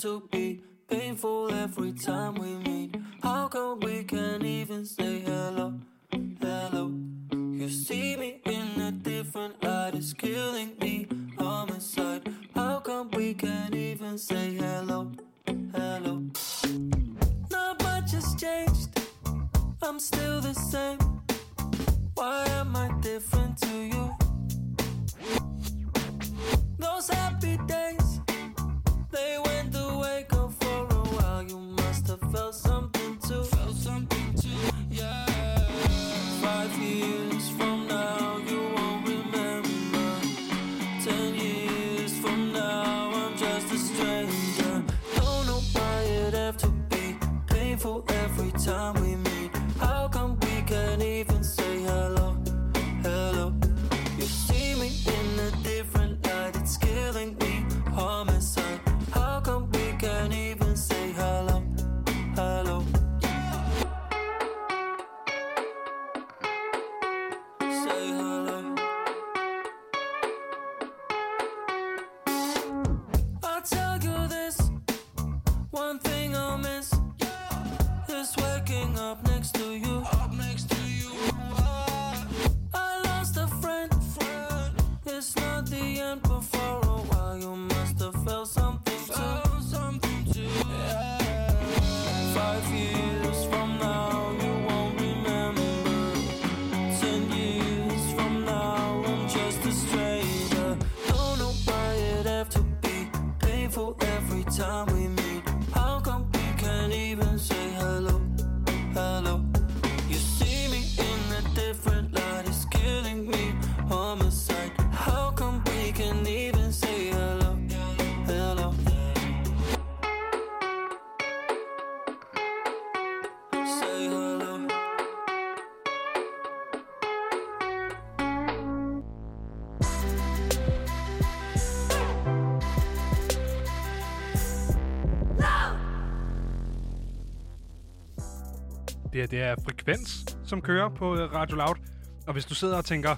to be painful every time we meet? How come we can't even say hello? Hello. You see me in a different light, it's killing me. Homicide. How come we can't even say hello? Hello. Not much has changed. I'm still the same. Why am I different to you? Those happy days, her det er Frekvens, som kører på øh, Radio Loud. Og hvis du sidder og tænker,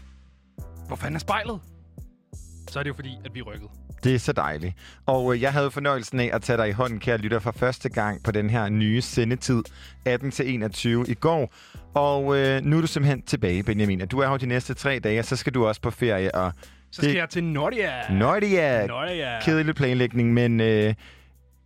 hvor fanden er spejlet? Så er det jo fordi, at vi er rykket. Det er så dejligt. Og øh, jeg havde fornøjelsen af at tage dig i hånden, kære lytter, for første gang på den her nye sendetid, 18-21 i går. Og øh, nu er du simpelthen tilbage, Benjamin. Og Du er her de næste tre dage, og så skal du også på ferie. Og Så skal jeg til Nordia. Nordia. Nordia. Kedelig planlægning, men øh,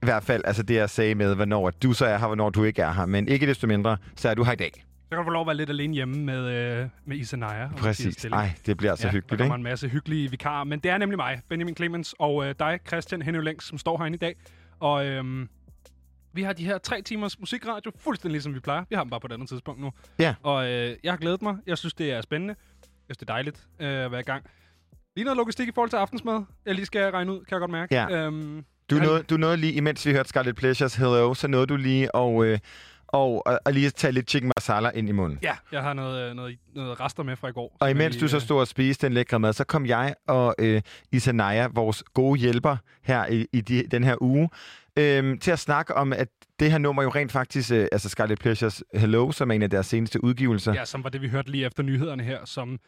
hvert fald altså det, jeg sagde med, hvornår du så er her, hvornår du ikke er her. Men ikke desto mindre, så er du her i dag. Så kan du få lov at være lidt alene hjemme med, øh, med Isanaya. Præcis. stille. Ej, det bliver så ja, hyggeligt, der kommer ikke? en masse hyggelige vikarer. Men det er nemlig mig, Benjamin Clemens, og øh, dig, Christian Henning Længs, som står herinde i dag. Og øhm, vi har de her tre timers musikradio, fuldstændig ligesom vi plejer. Vi har dem bare på et andet tidspunkt nu. Ja. Og øh, jeg har glædet mig. Jeg synes, det er spændende. Jeg synes, det er dejligt øh, at være i gang. Lige noget logistik i forhold til aftensmad. Jeg lige skal regne ud, kan jeg godt mærke. Ja. Øhm, Du nåede, du nåede lige, imens vi hørte Scarlet Pleasures Hello, så nåede du lige og, øh, og, og, og lige tage lidt chicken masala ind i munden. Ja, jeg har noget, øh, noget, noget rester med fra i går. Og imens lige, du så øh, stod og spiste den lækre mad, så kom jeg og øh, Isanaya, vores gode hjælper her i, i de, den her uge, øh, til at snakke om, at det her nummer jo rent faktisk, øh, altså Scarlet Pleasures Hello, som er en af deres seneste udgivelser. Ja, som var det, vi hørte lige efter nyhederne her, som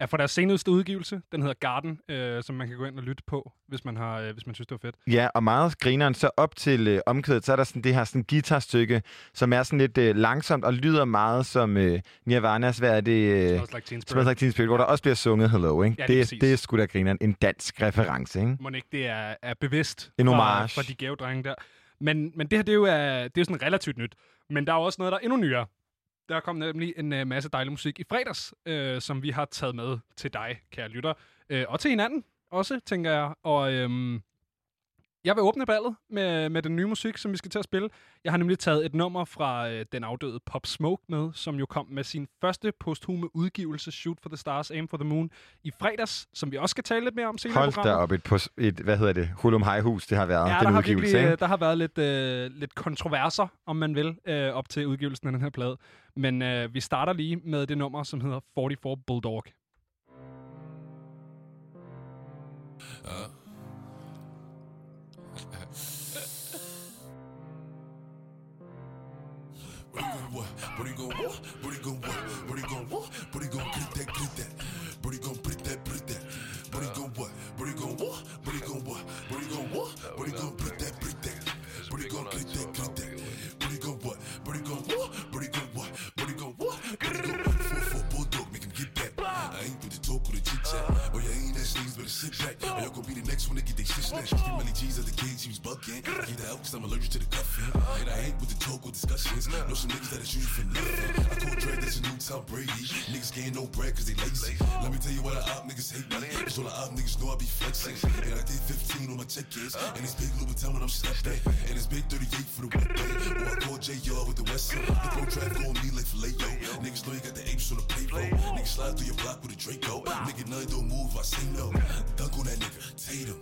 er fra deres seneste udgivelse. Den hedder Garden, øh, som man kan gå ind og lytte på, hvis man, har, øh, hvis man synes, det var fedt. Ja, og meget grineren. Så op til øh, omkvædet, så er der sådan det her sådan guitarstykke, som er sådan lidt øh, langsomt og lyder meget som øh, Nirvana's, hvad er det? Øh, Smells Like Teen Spirit. Smells Like Teen Spirit, hvor der også bliver sunget Hello, ikke? Ja, lige det, præcis. det er sgu da grineren. En dansk reference, ikke? Må ikke det er, er bevidst En fra, fra de gave drenge der. Men, men det her, det er, jo, er, det er jo sådan relativt nyt. Men der er også noget, der er endnu nyere. Der kom nemlig en uh, masse dejlig musik i fredags, øh, som vi har taget med til dig, kære lytter. Øh, og til hinanden også, tænker jeg. Og øhm, jeg vil åbne ballet med, med den nye musik, som vi skal til at spille. Jeg har nemlig taget et nummer fra øh, den afdøde Pop Smoke med, som jo kom med sin første posthume udgivelse, Shoot for the Stars, Aim for the Moon, i fredags, som vi også skal tale lidt mere om senere Hold da op et, pos- et, hvad hedder det, Hulum Hejhus, det har været, Ja, den der har, udgivelse, virkelig, ikke? øh, der har været lidt, øh, lidt kontroverser, om man vil, øh, op til udgivelsen af den her plade. Men øh, vi starter lige med det nummer, som hedder 44 Bulldog. What gon' what? What gon' what? What gon' what? What gon' what? What gon' get that, get that? What gon' put that, put that? What gon' what? What gon' what? What gon' what? What gon' what? What gon' put that, put that? What gon' get that, get that? What gon' what? What gon' what? What gon' what? What gon' what? What you gon' what? For bulldog, make him get that. I ain't with the talk or the chit chat. Oh yeah, ain't that shit, better sit back. Or y'all gon' be the next one to get they shit snatched. Get G's at the game was bucking. Get out, cause I'm allergic to the cuffing. And I ain't with the talk or discussions. Know some niggas that is usually for nothing. I call Dre, that's a new Tom Brady. Niggas getting no bread cause they lazy. Let me tell you what I op niggas hate me. Cause all the op niggas know I be flexing. And I did 15 on my check is. And it's big Louboutin when I'm stepped in. And it's big 38 for the day. Or I call J.R. with the West The pro go on me like filet yo. Niggas know you got the apes on the payroll. Niggas slide through your block with a Draco. Nigga, none don't move, I say no. Dunk on that nigga, Tatum.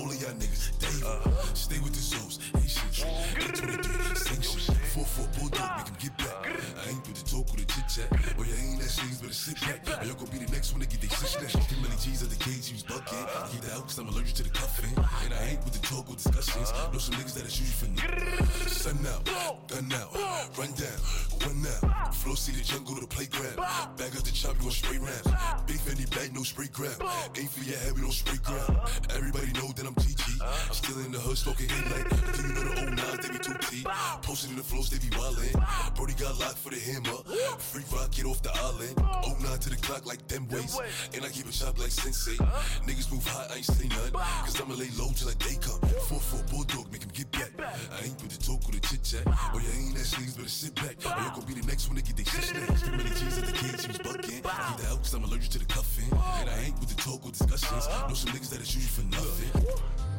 All of y'all niggas, David. Stay with the Zeus, Haitian shit. 823, sanction. 4-4 bulldog, make him get back. I ain't with the talk or the chit chat. Oh, yeah, ain't that shit, better sit back. Or y'all gon' be the next one to get they shit snatched. Three million G's at the cage, he was bucking. Get out, cause I'm allergic to the cuffing. And I ain't with the talk or discussions. Know some niggas that is usually for nothing. Sun out, gun out, run down, one out. Flow see the jungle to the playground. Back up the chop, you gon' spray rounds. Big Fendi bag, no spray grab. Aim for your head, we don't spray ground. Everybody know that I'm TG. Still in the hood, smoking headlight. Do you know the old nines, they be 2T. Posted in the flows, they be wildin'. Brody got locked for the hammer. Free rock, get off the island. 09 to the clock like them ways. And I keep it sharp like Sensei. Niggas move hot, I ain't say none. Cause I'ma lay low till like they come. 4-4 bulldog, make him get back. I ain't with the talk or the chit chat. Oh, yeah, ain't that sleeves, better sit back. Or you gon' be the next one to get they shit snatched. Three million G's at the cage, he was bucking. Get out, cause I'm allergic to the cuffing. And I ain't with the talk or discussions. Know some niggas that is usually for nothing.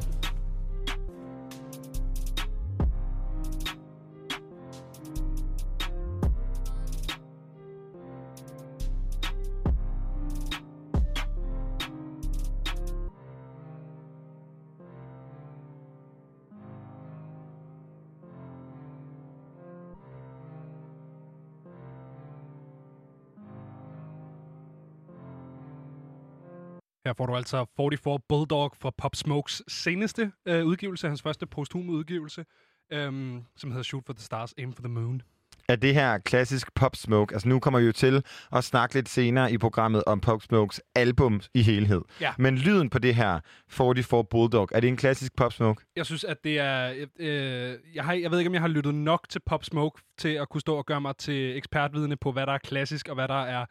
Her får du altså 44 Bulldog fra Pop Smokes seneste øh, udgivelse, hans første posthume udgivelse, øhm, som hedder Shoot for the Stars, Aim for the Moon. Er det her klassisk Pop Smoke? Altså nu kommer vi jo til at snakke lidt senere i programmet om Pop Smokes album i helhed. Ja. Men lyden på det her 44 Bulldog, er det en klassisk Pop Smoke? Jeg synes, at det er... Øh, jeg, har, jeg ved ikke, om jeg har lyttet nok til Pop Smoke til at kunne stå og gøre mig til ekspertvidende på, hvad der er klassisk og hvad der er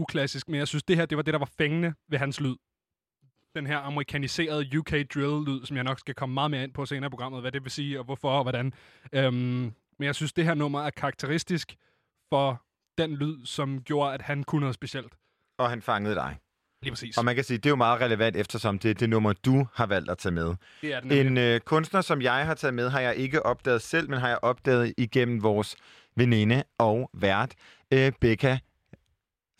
uklassisk. Men jeg synes, det her det var det, der var fængende ved hans lyd. Den her amerikaniserede UK drill-lyd, som jeg nok skal komme meget mere ind på senere i programmet, hvad det vil sige og hvorfor og hvordan. Øhm, men jeg synes, det her nummer er karakteristisk for den lyd, som gjorde, at han kunne noget specielt. Og han fangede dig. Lige præcis. Og man kan sige, det er jo meget relevant, eftersom det er det nummer, du har valgt at tage med. det er den. En øh, kunstner, som jeg har taget med, har jeg ikke opdaget selv, men har jeg opdaget igennem vores veninde og vært, øh, Becca,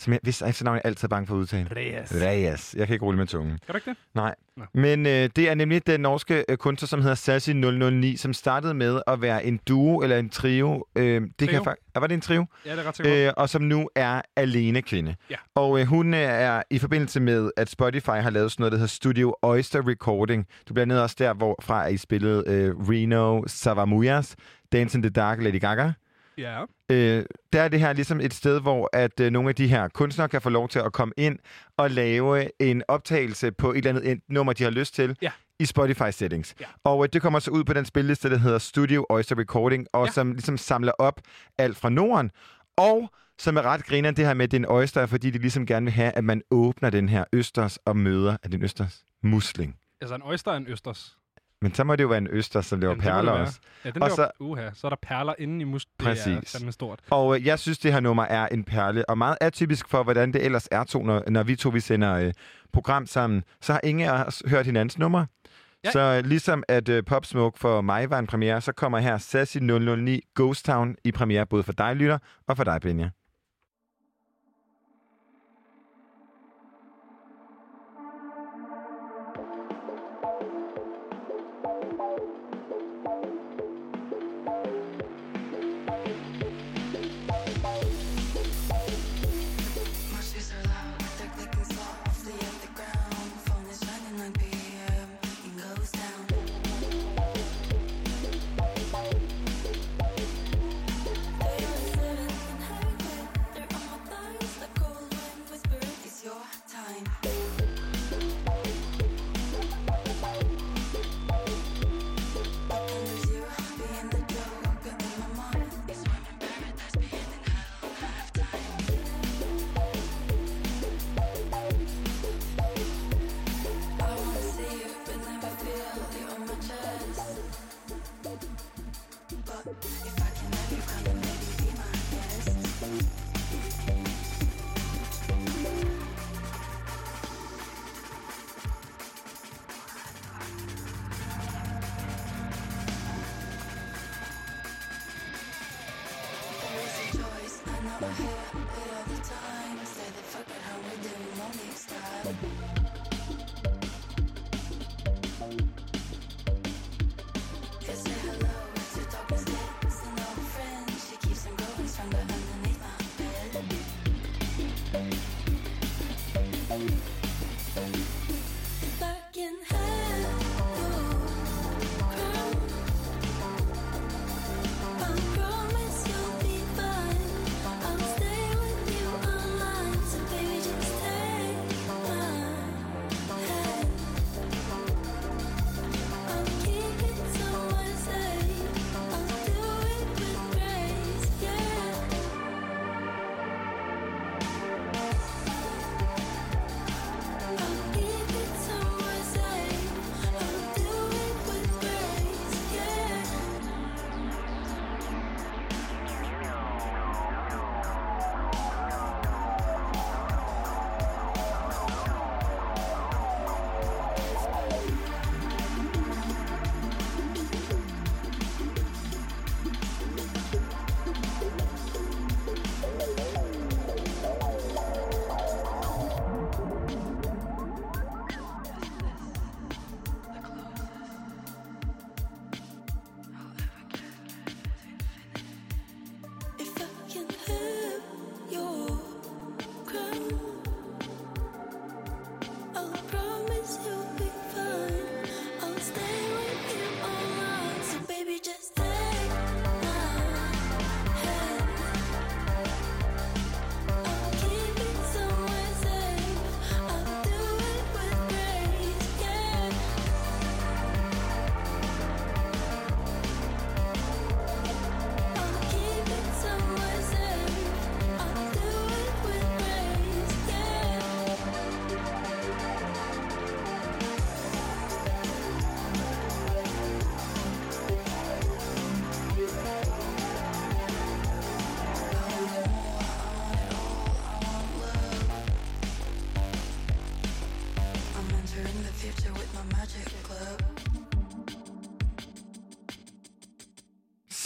som jeg, hvis efternavn er jeg altid bange for at udtale. Reyes. Reyes. Jeg kan ikke rulle med tungen. Kan du ikke det? Nej. Nå. Men øh, det er nemlig den norske øh, kunstner, som hedder Sassy 009, som startede med at være en duo eller en trio. Øh, det kan Trio. fak- var det en trio? Ja, det er ret sikkert. Øh, og som nu er alene kvinde. Ja. Og øh, hun øh, er i forbindelse med, at Spotify har lavet sådan noget, der hedder Studio Oyster Recording. Du bliver ned også der, hvorfra I spillede øh, Reno Savamuyas, Dance in the Dark, Lady Gaga. Ja. Øh, der er det her ligesom et sted, hvor at øh, nogle af de her kunstnere kan få lov til at komme ind og lave en optagelse på et eller andet et nummer, de har lyst til. Ja. i Spotify settings. Ja. Og øh, det kommer så ud på den spilleliste, der hedder Studio Oyster Recording, og Ja. som ligesom samler op alt fra Norden. Og som er ret griner det her med, at det er en oyster, fordi de ligesom gerne vil have, at man åbner den her østers og møder, er det en østers? Musling. Altså en oyster er en østers. Men så må det jo være en østers, som laver Jamen, perler også. Ja, den Og der, så- uha, så er der perler inde i mus. Det er Præcis. fandme stort. Og øh, jeg synes, det her nummer er en perle, og meget atypisk for, hvordan det ellers er to, når, når vi to vi sender øh, program sammen. Så har ingen af os hørt hinandens nummer. Ja. Så øh, ligesom at øh, Pop Smoke for mig var en premiere, så kommer her Sassy 009 Ghost Town i premiere, både for dig, lytter, og for dig, Benja.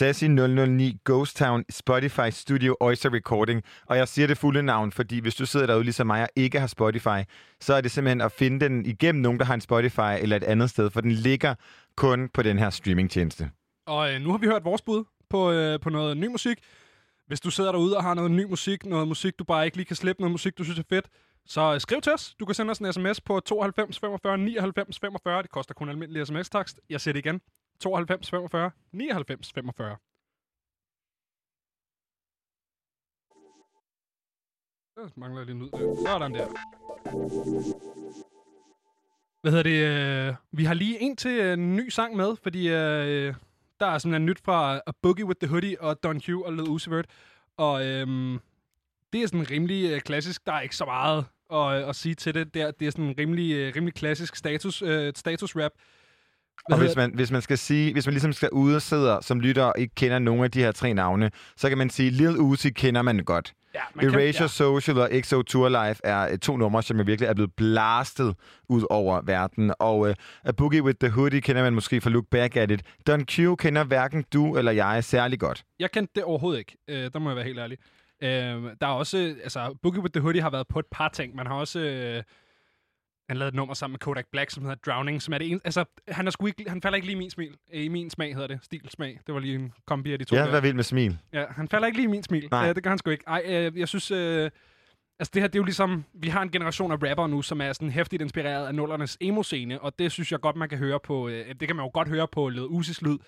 Sassy 009 Ghost Town Spotify Studio Oyster Recording. Og jeg siger det fulde navn, fordi hvis du sidder derude ligesom mig og ikke har Spotify, så er det simpelthen at finde den igennem nogen, der har en Spotify eller et andet sted, for den ligger kun på den her streamingtjeneste. Og øh, nu har vi hørt vores bud på, øh, på noget ny musik. Hvis du sidder derude og har noget ny musik, noget musik, du bare ikke lige kan slippe, noget musik, du synes er fedt, så øh, skriv til os. Du kan sende os en sms på 92 45 99 45. Det koster kun almindelig sms-takst. Jeg siger det igen. 92 45 99 45. Der mangler jeg lige en lyd der. Sådan der. Hvad hedder det? Øh, vi har lige en til øh, en ny sang med, fordi øh, der er sådan en nyt fra øh, A Boogie with the Hoodie og Don Q og Lil Uzi Vert. Og øhm, det er sådan rimelig øh, klassisk. Der er ikke så meget at, at sige til det. Der, det er sådan en rimelig, øh, rimelig klassisk status, øh, status rap. Og hvis man, hvis man skal sige, hvis man ligesom skal ud og sidder som lytter og ikke kender nogen af de her tre navne, så kan man sige, Lil Uzi kender man godt. Ja, man Erasure ja. Social og XO Tour Life er øh, to numre, som jo virkelig er blevet blastet ud over verden. Og uh, A Boogie with the Hoodie kender man måske fra Look Back at It. Don Q kender hverken du eller jeg særlig godt. Jeg kendte det overhovedet ikke. Øh, der må jeg være helt ærlig. Øh, der er også, altså, Boogie with the Hoodie har været på et par ting. Man har også, øh, han lavede et nummer sammen med Kodak Black, som hedder Drowning, som er det eneste, altså, han, er sgu ikke, han falder ikke lige i min smil. I min smag hedder det, stilsmag. Det var lige en kombi af de to. Der. var vild med smil. Ja, han falder ikke lige i min smil. Nej. Øh, det gør han sgu ikke. Ej, øh, jeg synes... Øh, altså, det her, det er jo ligesom... Vi har en generation af rapper nu, som er sådan hæftigt inspireret af nullernes emo-scene, og det synes jeg godt, man kan høre på... Øh, det kan man jo godt høre på Led Usis lyd.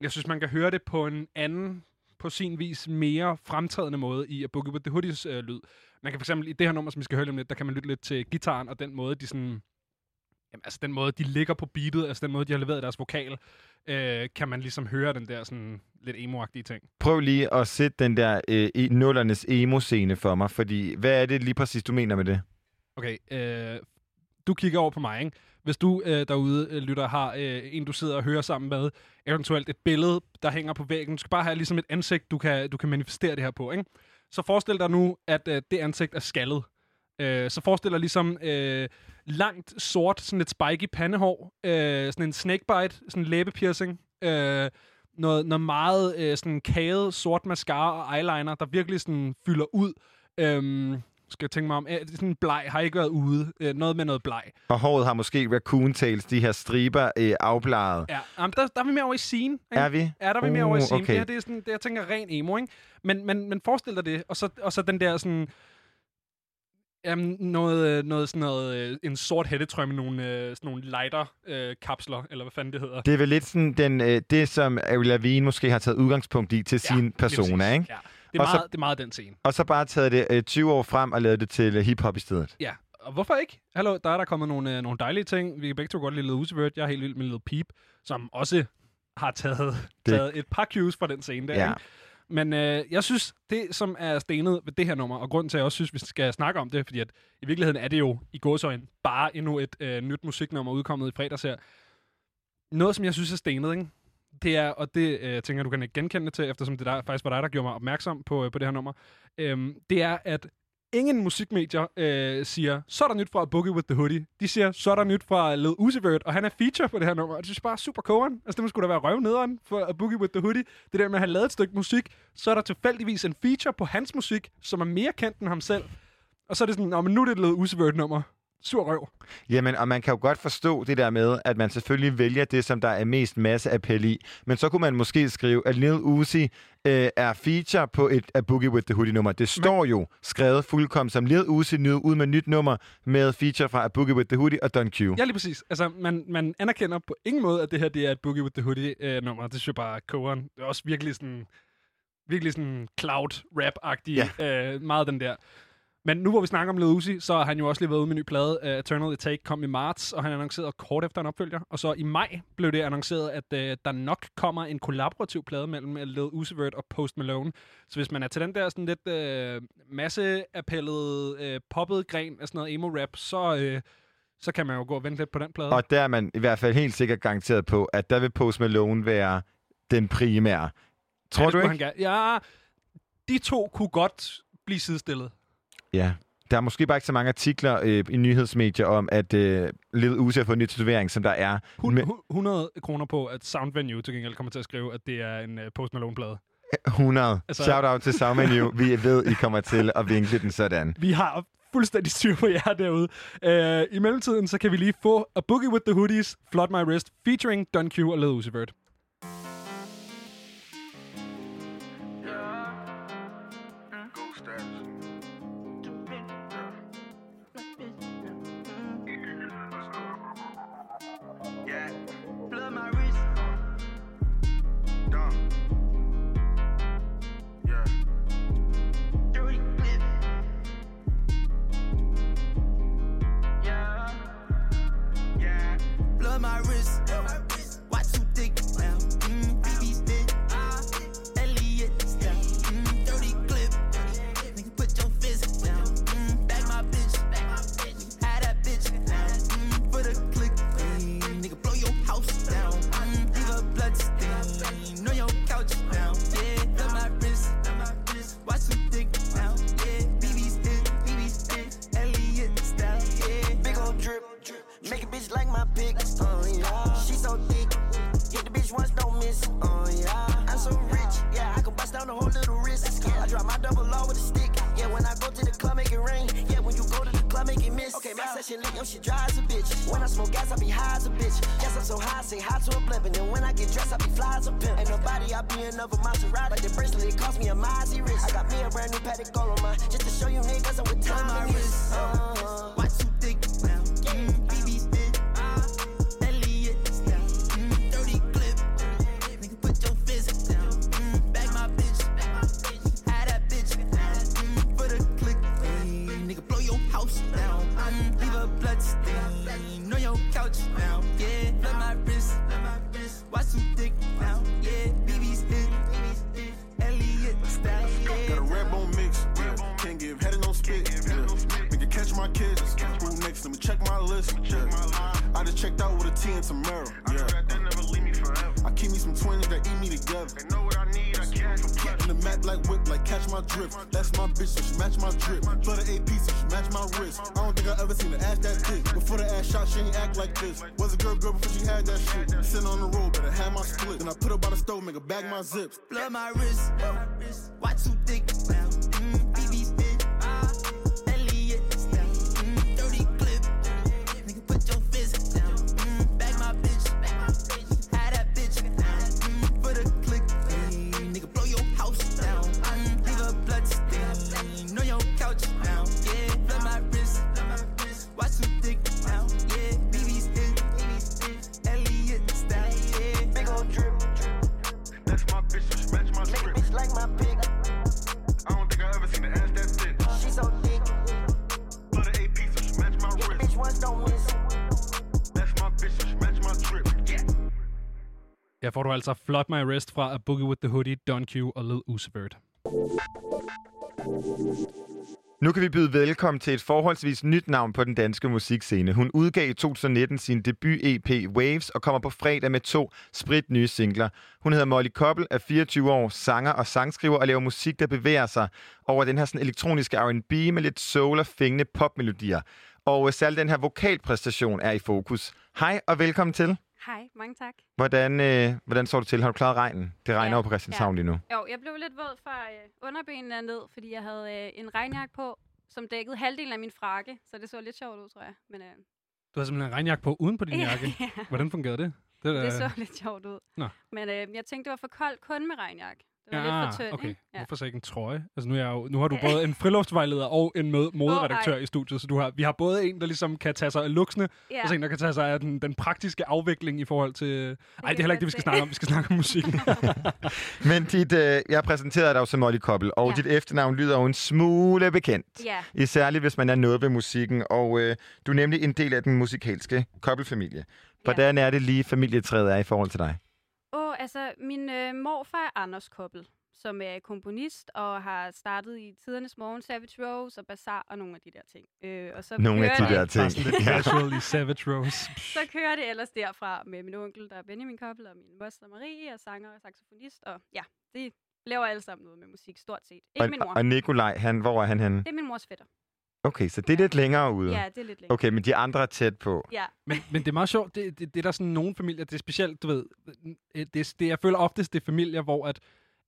Jeg synes, man kan høre det på en anden, på sin vis mere fremtrædende måde i A Boogie With The Hoodies øh, lyd. Man kan for eksempel i det her nummer, som vi skal høre om lidt, der kan man lytte lidt til gitaren, og den måde, de sådan... Jamen, altså den måde, de ligger på beatet, altså den måde, de har leveret deres vokal, øh, kan man ligesom høre den der sådan lidt emo-agtige ting. Prøv lige at sætte den der øh, i nullernes emo-scene for mig, fordi hvad er det lige præcis, du mener med det? Okay, øh, du kigger over på mig, ikke? Hvis du øh, derude, øh, lytter, har øh, en, du sidder og hører sammen med, eventuelt et billede, der hænger på væggen. Du skal bare have ligesom et ansigt, du kan, du kan manifestere det her på, ikke? Så forestil dig nu, at øh, det ansigt er skaldet. Øh, så forestil dig ligesom øh, langt, sort, sådan et spiky pandehår, øh, sådan en snakebite, sådan en læbepiercing, øh, noget, noget meget øh, sådan kaget sort mascara og eyeliner, der virkelig sådan fylder ud. Øhm, skal jeg tænke mig om. Øh, sådan bleg har ikke været ude. Øh, noget med noget bleg. Og håret har måske raccoon tails, de her striber øh, afbladet. Ja, jamen, der, der er vi mere over i scene. Ikke? Er vi? Ja, der er vi mere over i Uh, scene. okay. Det her, det er sådan, det, jeg tænker ren emo, ikke? Men, men, men forestil dig det, og så, og så den der sådan... Jamen, noget, øh, noget sådan noget, en sort hættetrøje med nogle, sådan nogle lighter-kapsler, eller hvad fanden det hedder. Det er vel lidt sådan den, øh, det, som Avril Lavigne måske har taget udgangspunkt i til ja, sin persona, ikke? Ja. Det er, Og så- meget, det er meget den scene. Og så bare taget det øh, 20 år frem og lavet det til øh, hiphop i stedet. Ja, og hvorfor ikke? Hallo, der er der kommet nogle, øh, nogle dejlige ting. Vi kan begge to godt lide Lil Uzi Vert. Jeg er helt vild med Lil Peep, som også har taget, Det- taget et par cues fra den scene der. Ja. Ikke? Men øh, jeg synes, det som er stenet ved det her nummer, og grunden til, at jeg også synes, vi skal snakke om det, fordi at i virkeligheden er det jo i gåsøjne bare endnu et øh, nyt musiknummer udkommet i fredags her. Noget, som jeg synes er stenet, ikke? Det er, og det øh, jeg tænker du kan ikke genkende det til, eftersom det der, faktisk var dig, der gjorde mig opmærksom på, øh, på det her nummer, øhm, det er, at ingen musikmedier øh, siger, så er der nyt fra Boogie with the Hoodie. De siger, så er der nyt fra Led Uzi Vert, og han er feature på det her nummer. Og det synes jeg bare er super kogeren. Altså, det må sgu da være røvnederen for A Boogie with the Hoodie. Det der med at have lavet et stykke musik, så er der tilfældigvis en feature på hans musik, som er mere kendt end ham selv. Og så er det sådan, men nu er det et Led Uzi Vert nummer. Sur røv. Jamen, og man kan jo godt forstå det der med, at man selvfølgelig vælger det, som der er mest masseappel i. Men så kunne man måske skrive, at Lil Uzi øh, er feature på et A Boogie With The Hoodie-nummer. Det står jo skrevet fuldkommen som Lil Uzi nu ud med nyt nummer med feature fra A Boogie With The Hoodie og Don Q. Ja, lige præcis. Altså, man, man anerkender på ingen måde, at det her det er et Boogie with the Hoodie-nummer. det synes jeg bare er kogeren. Det er også virkelig sådan, virkelig sådan cloud-rap-agtig. Ja. Øh, meget den der. Men nu hvor vi snakker om Lil Uzi, så har han jo også lige været ude med en ny plade. Uh, Eternal Take kom i marts, og han annoncerede kort efter en opfølger. Og så i maj blev det annonceret, at uh, der nok kommer en kollaborativ plade mellem uh, Lil Uzi Vert og Post Malone. Så hvis man er til den der sådan lidt uh, masseappellede, uh, poppet gren af sådan noget emo-rap, så... Uh, så kan man jo gå og vente lidt på den plade. Og der er man i hvert fald helt sikkert garanteret på, at der vil Post Malone være den primære. Tror ja, du ikke? Han ja, de to kunne godt blive sidestillet. Ja. Der er måske bare ikke så mange artikler øh, i nyhedsmedier om, at øh, Lil Uzi har fået en ny tatovering, som der er. Hun, Men- hu- 100 kroner på, at Sound Venue til gengæld kommer til at skrive, at det er en uh, Post Malone-plade. 100. Altså-. Shout out til Soundmenu. Vi ved, I kommer til at vinkle den sådan. Vi har fuldstændig styr på jer derude. Uh, I mellemtiden, så kan vi lige få A Boogie with the Hoodies, Flood My Wrist, featuring Don Q og Lil Uzi Vert. Miss. Okay, my session lit, yo, she dry as a bitch. When I smoke gas, I be high as a bitch. Yes, I'm so high, I say hi to a blimp. And when I get dressed, I be fly as a pimp. Ain't nobody, I be another Maserati. Like the bracelet, it cost me a Mozzie wrist. I got me a brand new gold on my, just to show you niggas I'm with time. My wrist, uh, list. Yeah. I just checked out with a T and Tamara. Yeah. I keep Give me some 20s that eat me together. They know what I need, I get In the Mac like whip, like catch my drift. That's my bitch, so she match my drip. For the AP, so she match my wrist. I don't think I ever seen her ass that thick. Before the ass shot, she ain't act like this. Was a girl girl before she had that shit. Sitting on the road, better have my split. Then I put her by the stove, make her bag my zips. Blood my wrist. Why too thick? Her får du altså Flood My Wrist fra A Boogie With The Hoodie, Don Q og Lil Uzi Vert. Nu kan vi byde velkommen til et forholdsvis nyt navn på den danske musikscene. Hun udgav i 2019 sin debut-EP Waves og kommer på fredag med to sprit nye singler. Hun hedder Molly Koppel, er 24 år, sanger og sangskriver og laver musik, der bevæger sig over den her sådan elektroniske R&B med lidt soul og fængende popmelodier. Og øh, særligt den her vokalpræstation er i fokus. Hej og velkommen til. Hej, mange tak. Hvordan, øh, hvordan står du til? Har du klaret regnen? Det regner Ja, jo på Christianshavn lige nu. Jo, jeg blev lidt våd fra øh, underbenene ned, fordi jeg havde øh, en regnjakke på, som dækkede halvdelen af min frakke, så det så lidt sjovt ud, tror jeg. Men øh, Du har simpelthen en regnjakke på uden på din jakke. ja, Hvordan fungerede det? Det, det så lidt sjovt ud. Nå. Men øh, jeg tænkte, det var for koldt kun med regnjakke. Det var ja, lidt for tynd, okay. ikke? Ja. Hvorfor så ikke en trøje? Altså nu, er jeg jo, nu har du både en friluftsvejleder og en mød- moderedaktør ej. i studiet, så du har, vi har både en, der ligesom kan tage sig af luksene, Ja. og så en, der kan tage sig af den, den praktiske afvikling i forhold til... Ej, det er heller ikke det, vi skal snakke om. Vi skal snakke om musik. Men dit, øh, jeg præsenterede dig jo som Molly Koppel, og Ja. dit efternavn lyder jo en smule bekendt. Ja, Især hvis man er noget ved musikken, og øh, du er nemlig en del af den musikalske Koppel-familie. Hvordan er det lige, familietræet er i forhold til dig? Altså, min øh, morfar er Anders Koppel, som er komponist og har startet i tidernes morgen Savage Rose og Bazaar og nogle af de der ting. Øh, og så Nogle af kører de det- der ting. Casual i Savage Rose. Så kører det ellers derfra med min onkel, der er Benjamin Koppel, og min moster Marie, og sanger og saxofonist. Og ja, de laver alle sammen noget med musik, stort set. Ikke Og, min mor. og Nikolaj, han, hvor er han henne? Det er min mors fætter. Okay, så det er lidt længere ude. Ja, det er lidt længere. Okay, men de andre er tæt på. Ja, Men, men det er meget sjovt. Det, det, det er der sådan nogle familier, det er specielt, du ved, det, det, jeg føler oftest, det er familier, hvor at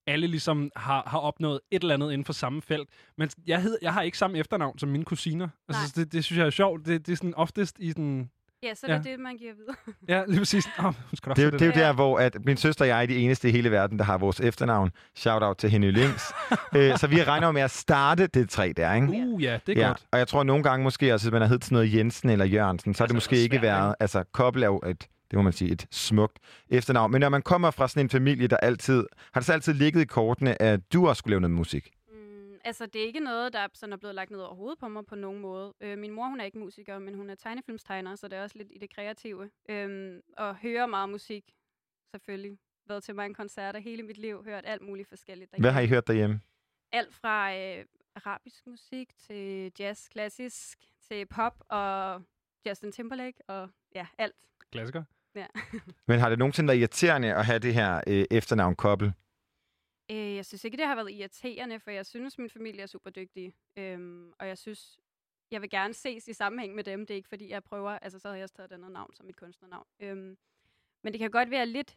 alle ligesom har, har opnået et eller andet inden for samme felt. Men jeg, hed, jeg har ikke samme efternavn som mine kusiner. Altså, det, det synes jeg er sjovt. Det, det er sådan oftest i den... ja så er det Ja. det, man giver videre. Ja, lige præcis. Oh, hun skal Det er, jo, også det er jo der. hvor at min søster og jeg er de eneste i hele verden, der har vores efternavn. Shout out til Henny Links. øh, så vi regner med at starte det tre der, ikke? Uh, ja, det er ja, godt. og jeg tror nogle gange måske også, hvis man har heddet sådan noget Jensen eller Jørgensen, så har det Altså, måske ikke svært, været... Altså, Koppel er jo et, det må man sige, et smukt efternavn. Men når man kommer fra sådan en familie, der altid... Har det så altid ligget i kortene, at du også skulle lave noget musik? Altså, det er ikke noget, der sådan er blevet lagt ned over hovedet på mig på nogen måde. Øh, min mor, hun er ikke musiker, men hun er tegnefilmstegner, så det er også lidt i det kreative. Øhm, og hører meget musik, selvfølgelig. Været til mange koncerter hele mit liv, hørt alt muligt forskelligt. Hvad har I derhjemme. hørt derhjemme? alt fra øh, arabisk musik til jazz, klassisk, til pop og Justin Timberlake og ja, alt. Klassiker. Men har det nogensinde været irriterende at have det her øh, efternavn Koppel? Øh, jeg synes ikke, det har været irriterende, for jeg synes, min familie er super dygtige. Øhm, og jeg synes, jeg vil gerne ses i sammenhæng med dem. Det er ikke, fordi jeg prøver, altså så havde jeg også taget et andet navn som mit kunstnernavn. Øhm, men det kan godt være lidt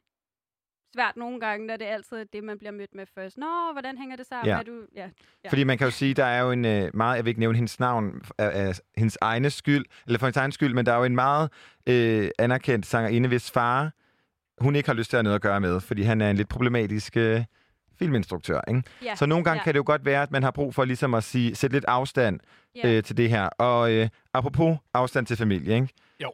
svært nogle gange, når det er altid det, man bliver mødt med først. Nå, hvordan hænger det sammen? Ja. Er du... ja. Ja. Fordi man kan jo sige, der er jo en øh, meget, jeg vil ikke nævne hendes navn af, af hendes egne skyld, eller for hendes egen skyld, men der er jo en meget øh, anerkendt sangerinde, hvis far, hun ikke har lyst til at have noget at gøre med, fordi han er en lidt problematisk øh, filminstruktør. Ikke? ja. Så nogle gange ja. kan det jo godt være, at man har brug for ligesom at sige, sætte lidt afstand ja. øh, til det her. Og øh, apropos afstand til familie, ikke? Jo.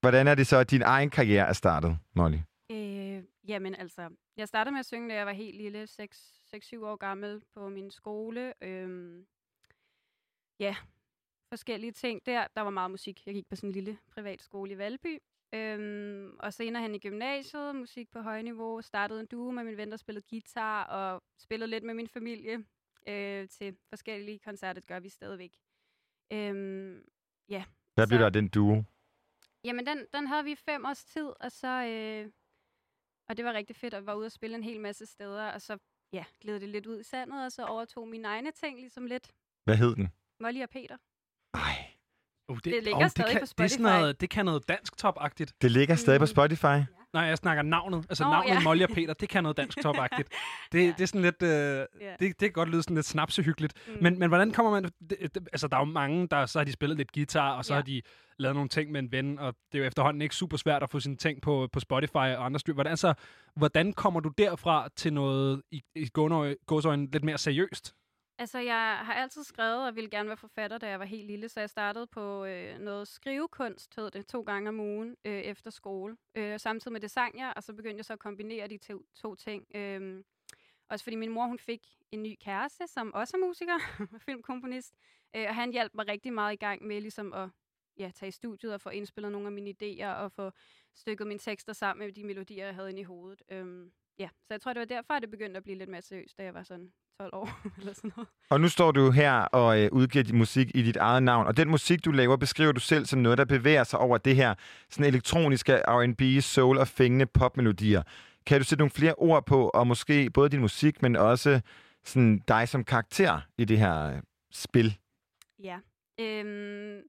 Hvordan er det så, at din egen karriere er startet, Molly? Øh, jamen altså, jeg startede med at synge, da jeg var helt lille, 6-7 år gammel på min skole. Øhm, ja, forskellige ting der. Der var meget musik. Jeg gik på sådan en lille privatskole i Valby. Øhm, og senere hen i gymnasiet, musik på højniveau. Startede en duo med min ven, der spillede guitar, og spillede lidt med min familie øh, til forskellige koncerter. Det gør vi stadigvæk. Øhm, Hvad blev der den duo? Jamen, den, den havde vi fem års tid, og så, øh, Og det var rigtig fedt, at var ude og spille en hel masse steder, og så ja, gled det lidt ud i sandet, og så overtog mine egne ting ligesom lidt. Hvad hed den? Molly og Peter. Ej, Uh, Det ligger åh, stadig kan, på Det, er sådan Spotify. noget, det kan noget dansk top-agtigt. det ligger stadig på Mm. Spotify. Nej, jeg snakker navnet. Altså Nå, navnet ja. Molly og Peter, det kan noget dansk top-agtigt. Det, Ja. det er sådan lidt... Øh, Ja. det, det kan godt lyde sådan lidt snapsehyggeligt. Mm. Men, men hvordan kommer man... Det, det, altså, der er jo mange, der så har de spillet lidt guitar, og så Ja. har de lavet nogle ting med en ven, og det er jo efterhånden ikke super svært at få sine ting på, på Spotify og andre styr. Hvordan, altså, hvordan kommer du derfra til noget i, i gåseøjne lidt mere seriøst? Altså, jeg har altid skrevet og ville gerne være forfatter, da jeg var helt lille, så jeg startede på øh, noget skrivekunst, hed det, to gange om ugen øh, efter skole. Øh, samtidig med det sang jeg, og så begyndte jeg så at kombinere de to, to ting. Øh, også fordi min mor, hun fik en ny kæreste, som også er musiker og filmkomponist, øh, og han hjalp mig rigtig meget i gang med ligesom at ja, tage i studiet og få indspillet nogle af mine idéer og få stykket mine tekster sammen med de melodier, jeg havde inde i hovedet. Øh, ja, så jeg tror, det var derfor, at det begyndte at blive lidt mere seriøst, da jeg var sådan 12 år eller sådan noget. Og nu står du her og øh, udgiver din musik i dit eget navn. Og den musik, du laver, beskriver du selv som noget, der bevæger sig over det her sådan elektroniske R&B, soul og fængende popmelodier. Kan du sætte nogle flere ord på, og måske både din musik, men også sådan dig som karakter i det her øh, spil? Ja. Øhm,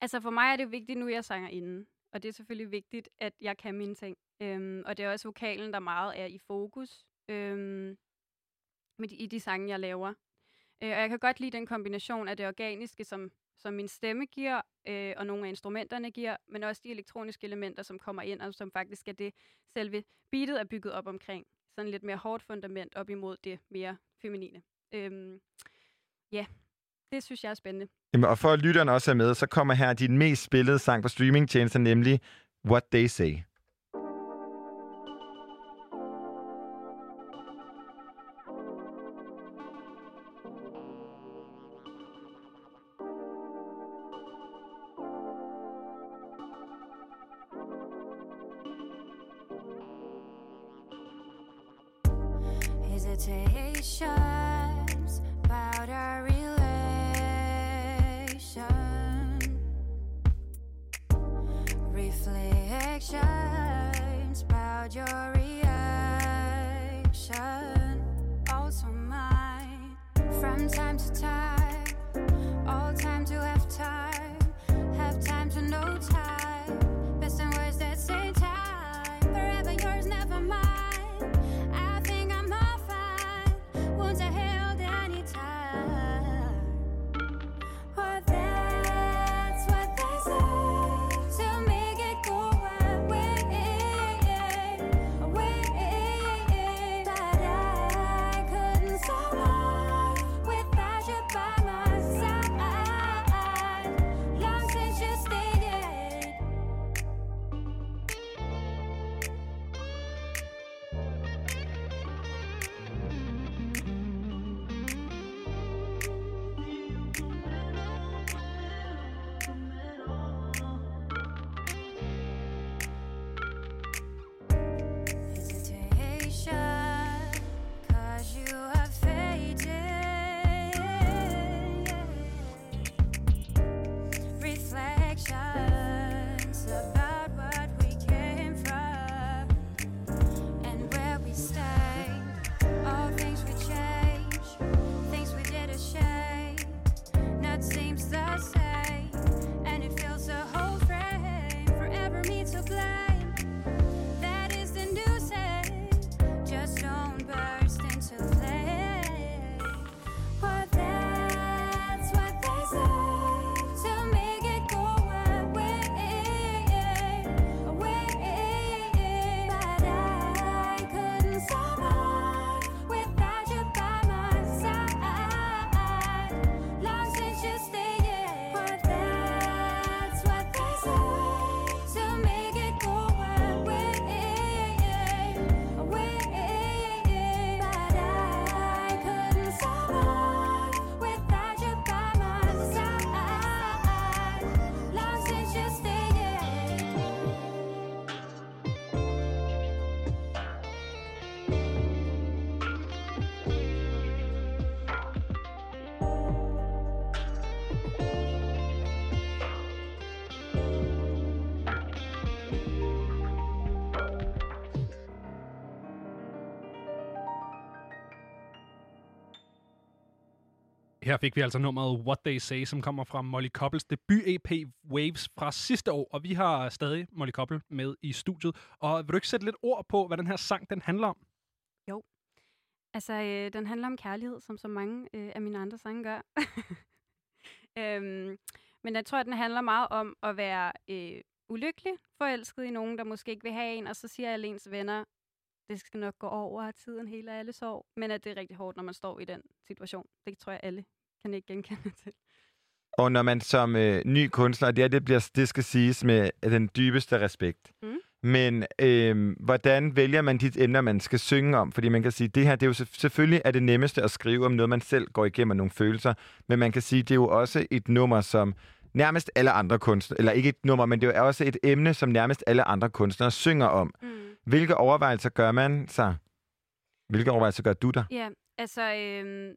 altså for mig er det vigtigt nu, jeg sanger inden. Og det er selvfølgelig vigtigt, at jeg kan mine ting. Øhm, og det er også vokalen, der meget er i fokus øhm, med de, i de sange, jeg laver. Øh, og jeg kan godt lide den kombination af det organiske, som, som min stemme giver, øh, og nogle af instrumenterne giver, men også de elektroniske elementer, som kommer ind, og som faktisk er det, selve beatet er bygget op omkring. Sådan lidt mere hårdt fundament op imod det mere feminine. Øhm, ja, det synes jeg er spændende. Jamen, og for at lytteren også er med, så kommer her din mest spillede sang på streamingtjenester, nemlig What They Say. Her fik vi altså nummeret What They Say, som kommer fra Molly Koppels debut-EP Waves fra sidste år. Og vi har stadig Molly Koppel med i studiet. Og vil du ikke sætte lidt ord på, hvad den her sang den handler om? Jo. Altså, øh, den handler om kærlighed, som så mange øh, af mine andre sange gør. øhm, men jeg tror, at den handler meget om at være øh, ulykkelig, forelsket i nogen, der måske ikke vil have en, og så siger alle ens venner, det skal nok gå over, at tiden hele alle sorg. Men at det er rigtig hårdt, når man står i den situation. Det tror jeg, alle kan ikke genkende til. Og når man som øh, ny kunstner, det, her, det, bliver, det skal siges med den dybeste respekt, Mm. men øh, hvordan vælger man de emner, man skal synge om? Fordi man kan sige, det her, det er jo selvf- selvfølgelig er det nemmeste at skrive om noget, man selv går igennem nogle følelser, men man kan sige, det er jo også et nummer, som nærmest alle andre kunstnere, eller ikke et nummer, men det er også et emne, som nærmest alle andre kunstnere synger om. Mm. Hvilke overvejelser gør man sig? Hvilke overvejelser gør du dig? Ja, altså, øhm,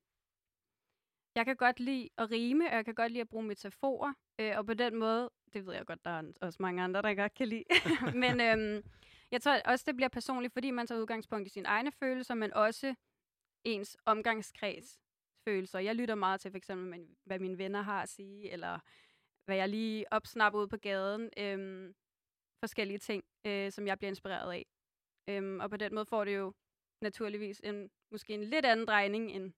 jeg kan godt lide at rime, og jeg kan godt lide at bruge metaforer, øh, og på den måde, det ved jeg godt, der er også mange andre, der godt kan lide, men øhm, jeg tror også, det bliver personligt, fordi man tager udgangspunkt i sine egne følelser, men også ens omgangskreds følelser. Jeg lytter meget til, for eksempel, hvad mine venner har at sige, eller hvad jeg lige opsnapper ud på gaden. Øhm, forskellige ting, øh, som jeg bliver inspireret af. Øhm, og på den måde får det jo naturligvis en, måske en lidt anden drejning, end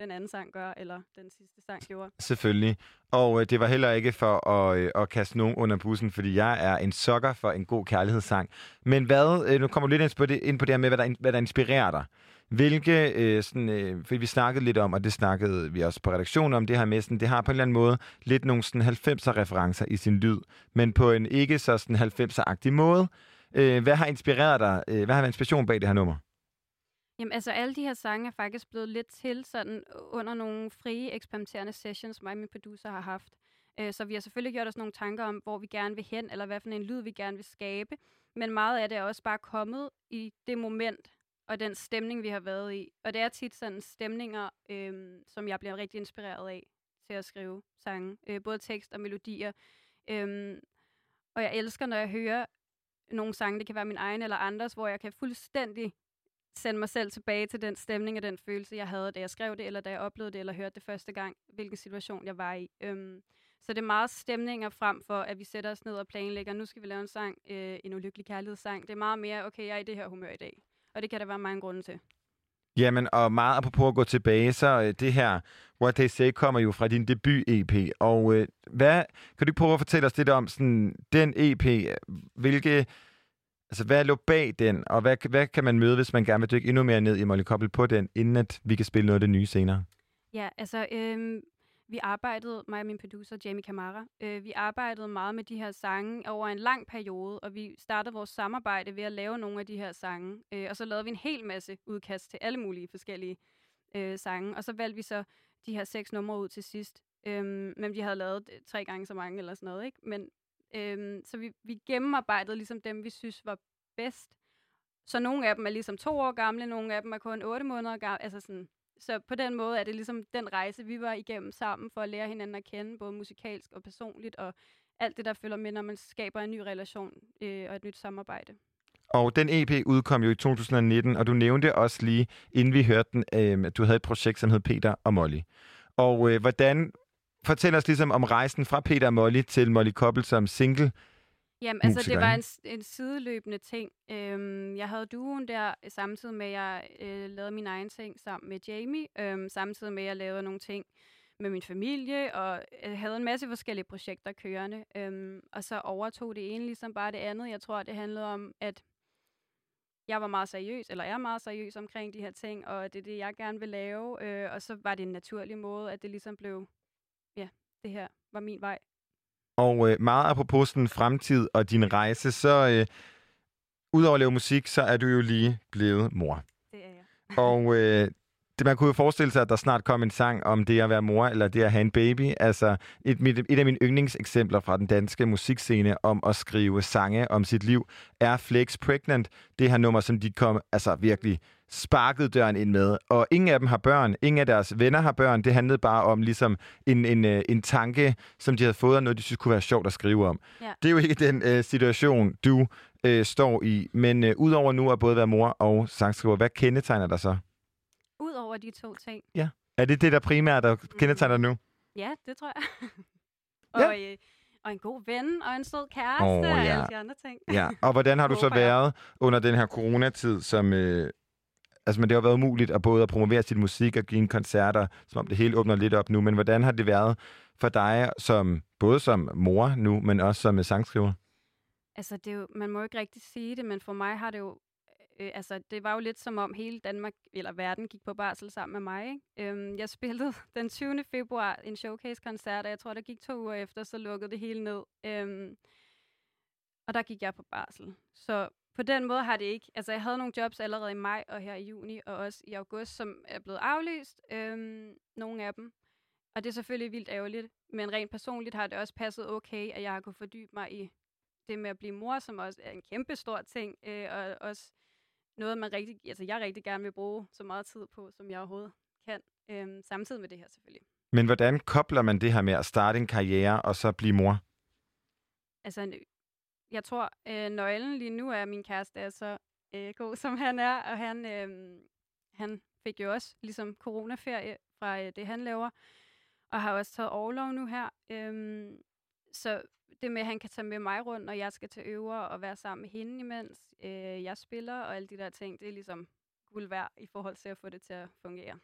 den anden sang gør, eller den sidste sang gjorde. Selvfølgelig. Og øh, det var heller ikke for at, øh, at kaste nogen under bussen, fordi jeg er en sokker for en god kærlighedssang. Men hvad, øh, nu kommer du lidt ind på det, ind på det her med, hvad der, hvad der inspirerer dig. Hvilke, øh, sådan, øh, fordi vi snakkede lidt om, og det snakkede vi også på redaktionen om, det her med, sådan, det har på en eller anden måde lidt nogle sådan 90'er-referencer i sin lyd, men på en ikke så sådan 90'er-agtig måde. Øh, hvad har inspireret dig? Øh, hvad har været inspiration bag det her nummer? Jamen altså, alle de her sange er faktisk blevet lidt til sådan under nogle frie, eksperimenterende sessions, mig og min producer har haft. Øh, så vi har selvfølgelig gjort os nogle tanker om, hvor vi gerne vil hen, eller hvad for en lyd vi gerne vil skabe. Men meget af det er også bare kommet i det moment, og den stemning, vi har været i. Og det er tit sådan stemninger, øhm, som jeg bliver rigtig inspireret af til at skrive sange. Øh, både tekst og melodier. Øhm, og jeg elsker, når jeg hører nogle sange, det kan være min egen eller andres, hvor jeg kan fuldstændig sende mig selv tilbage til den stemning og den følelse, jeg havde, da jeg skrev det, eller da jeg oplevede det, eller hørte det første gang, hvilken situation jeg var i. Øhm, så det er meget stemninger frem for, at vi sætter os ned og planlægger, nu skal vi lave en sang, øh, en ulykkelig kærlighedssang. Det er meget mere, okay, jeg er i det her humør i dag. Og det kan der være mange grunde til. Jamen, og meget apropos at gå tilbage, så øh, det her What They Say kommer jo fra din debut-EP. Og øh, hvad, kan du prøve at fortælle os lidt om sådan, den EP? Hvilke, altså, hvad lå bag den, og hvad, hvad kan man møde, hvis man gerne vil dykke endnu mere ned i Molly Koppel på den, inden at vi kan spille noget af det nye senere? Ja, altså, øhm, vi arbejdede, mig og min producer, Jamie Camara, øh, vi arbejdede meget med de her sange over en lang periode, og vi startede vores samarbejde ved at lave nogle af de her sange. Øh, og så lavede vi en hel masse udkast til alle mulige forskellige øh, sange, og så valgte vi så de her seks numre ud til sidst. Øhm, men vi havde lavet øh, tre gange så mange eller sådan noget, ikke? Men, øhm, så vi, vi gennemarbejdede ligesom dem, vi synes var bedst. Så nogle af dem er ligesom to år gamle, nogle af dem er kun otte måneder gamle. Altså sådan, så på den måde er det ligesom den rejse, vi var igennem sammen for at lære hinanden at kende, både musikalsk og personligt, og alt det, der følger med, når man skaber en ny relation øh, og et nyt samarbejde. Og den EP udkom jo i 2019, og du nævnte også lige, inden vi hørte den, øh, at du havde et projekt, som hed Peter og Molly. Og øh, hvordan... Fortæl os ligesom om rejsen fra Peter og Molly til Molly Koppel som single. Jamen, altså, musiker, det var en, en sideløbende ting. Øhm, jeg havde duoen der, samtidig med, at jeg øh, lavede mine egne ting sammen med Jamie. Øhm, samtidig med, at jeg lavede nogle ting med min familie, og øh, havde en masse forskellige projekter kørende. Øhm, og så overtog det ene ligesom bare det andet. Jeg tror, det handlede om, at jeg var meget seriøs, eller er meget seriøs omkring de her ting, og det er det, jeg gerne vil lave. Øh, og så var det en naturlig måde, at det ligesom blev, ja, det her var min vej. Og øh, meget apropos sådan fremtid og din rejse, så øh, udover at lave musik, så er du jo lige blevet mor. Det er jeg. Og øh, det, man kunne jo forestille sig, at der snart kom en sang om det at være mor, eller det at have en baby. Altså et, mit, et af mine yndlingseksempler fra den danske musikscene om at skrive sange om sit liv, er Flex Pregnant. Det her nummer, som de kom altså virkelig sparkede døren ind med. Og ingen af dem har børn. Ingen af deres venner har børn. Det handlede bare om ligesom en, en, øh, en tanke, som de havde fået, og noget, de synes kunne være sjovt at skrive om. Ja. Det er jo ikke den øh, situation, du øh, står i. Men øh, udover nu at både være mor og sangskriver, hvad kendetegner dig så? Udover de to ting? Ja. Er det det, der primært der kendetegner nu? Ja, det tror jeg. Ja. og, øh, og en god ven, og en sød kæreste, og ja. alle de andre ting. Ja, og hvordan har du så været under den her coronatid, som... Øh, altså, men det har været umuligt at både at promovere sin musik og give en koncerter, som om det hele åbner lidt op nu. Men hvordan har det været for dig, som både som mor nu, men også som øh, sangskriver? Altså, det er jo, man må ikke rigtig sige det, men for mig har det jo... Øh, altså, det var jo lidt som om hele Danmark, eller verden, gik på barsel sammen med mig. Ikke? Øhm, jeg spillede den 20. februar en showcase-koncert, og jeg tror, der gik to uger efter, så lukkede det hele ned. Øhm, og der gik jeg på barsel. Så på den måde har det ikke... Altså, jeg havde nogle jobs allerede i maj og her i juni, og også i august, som er blevet aflyst. Øhm, nogle af dem. Og det er selvfølgelig vildt ærgerligt, men rent personligt har det også passet okay, at jeg har kunnet fordybe mig i det med at blive mor, som også er en kæmpe stor ting, øh, og også noget, man rigtig, altså jeg rigtig gerne vil bruge så meget tid på, som jeg overhovedet kan, øh, samtidig med det her selvfølgelig. Men hvordan kobler man det her med at starte en karriere og så blive mor? Altså, jeg tror, øh, nøglen lige nu er, at min kæreste er så øh, god, som han er, og han, øh, han fik jo også ligesom coronaferie fra øh, det, han laver, og har også taget overlov nu her. Øh, så det med, at han kan tage med mig rundt, når jeg skal til øver og være sammen med hende imens øh, jeg spiller, og alle de der ting, det er ligesom guld værd i forhold til at få det til at fungere.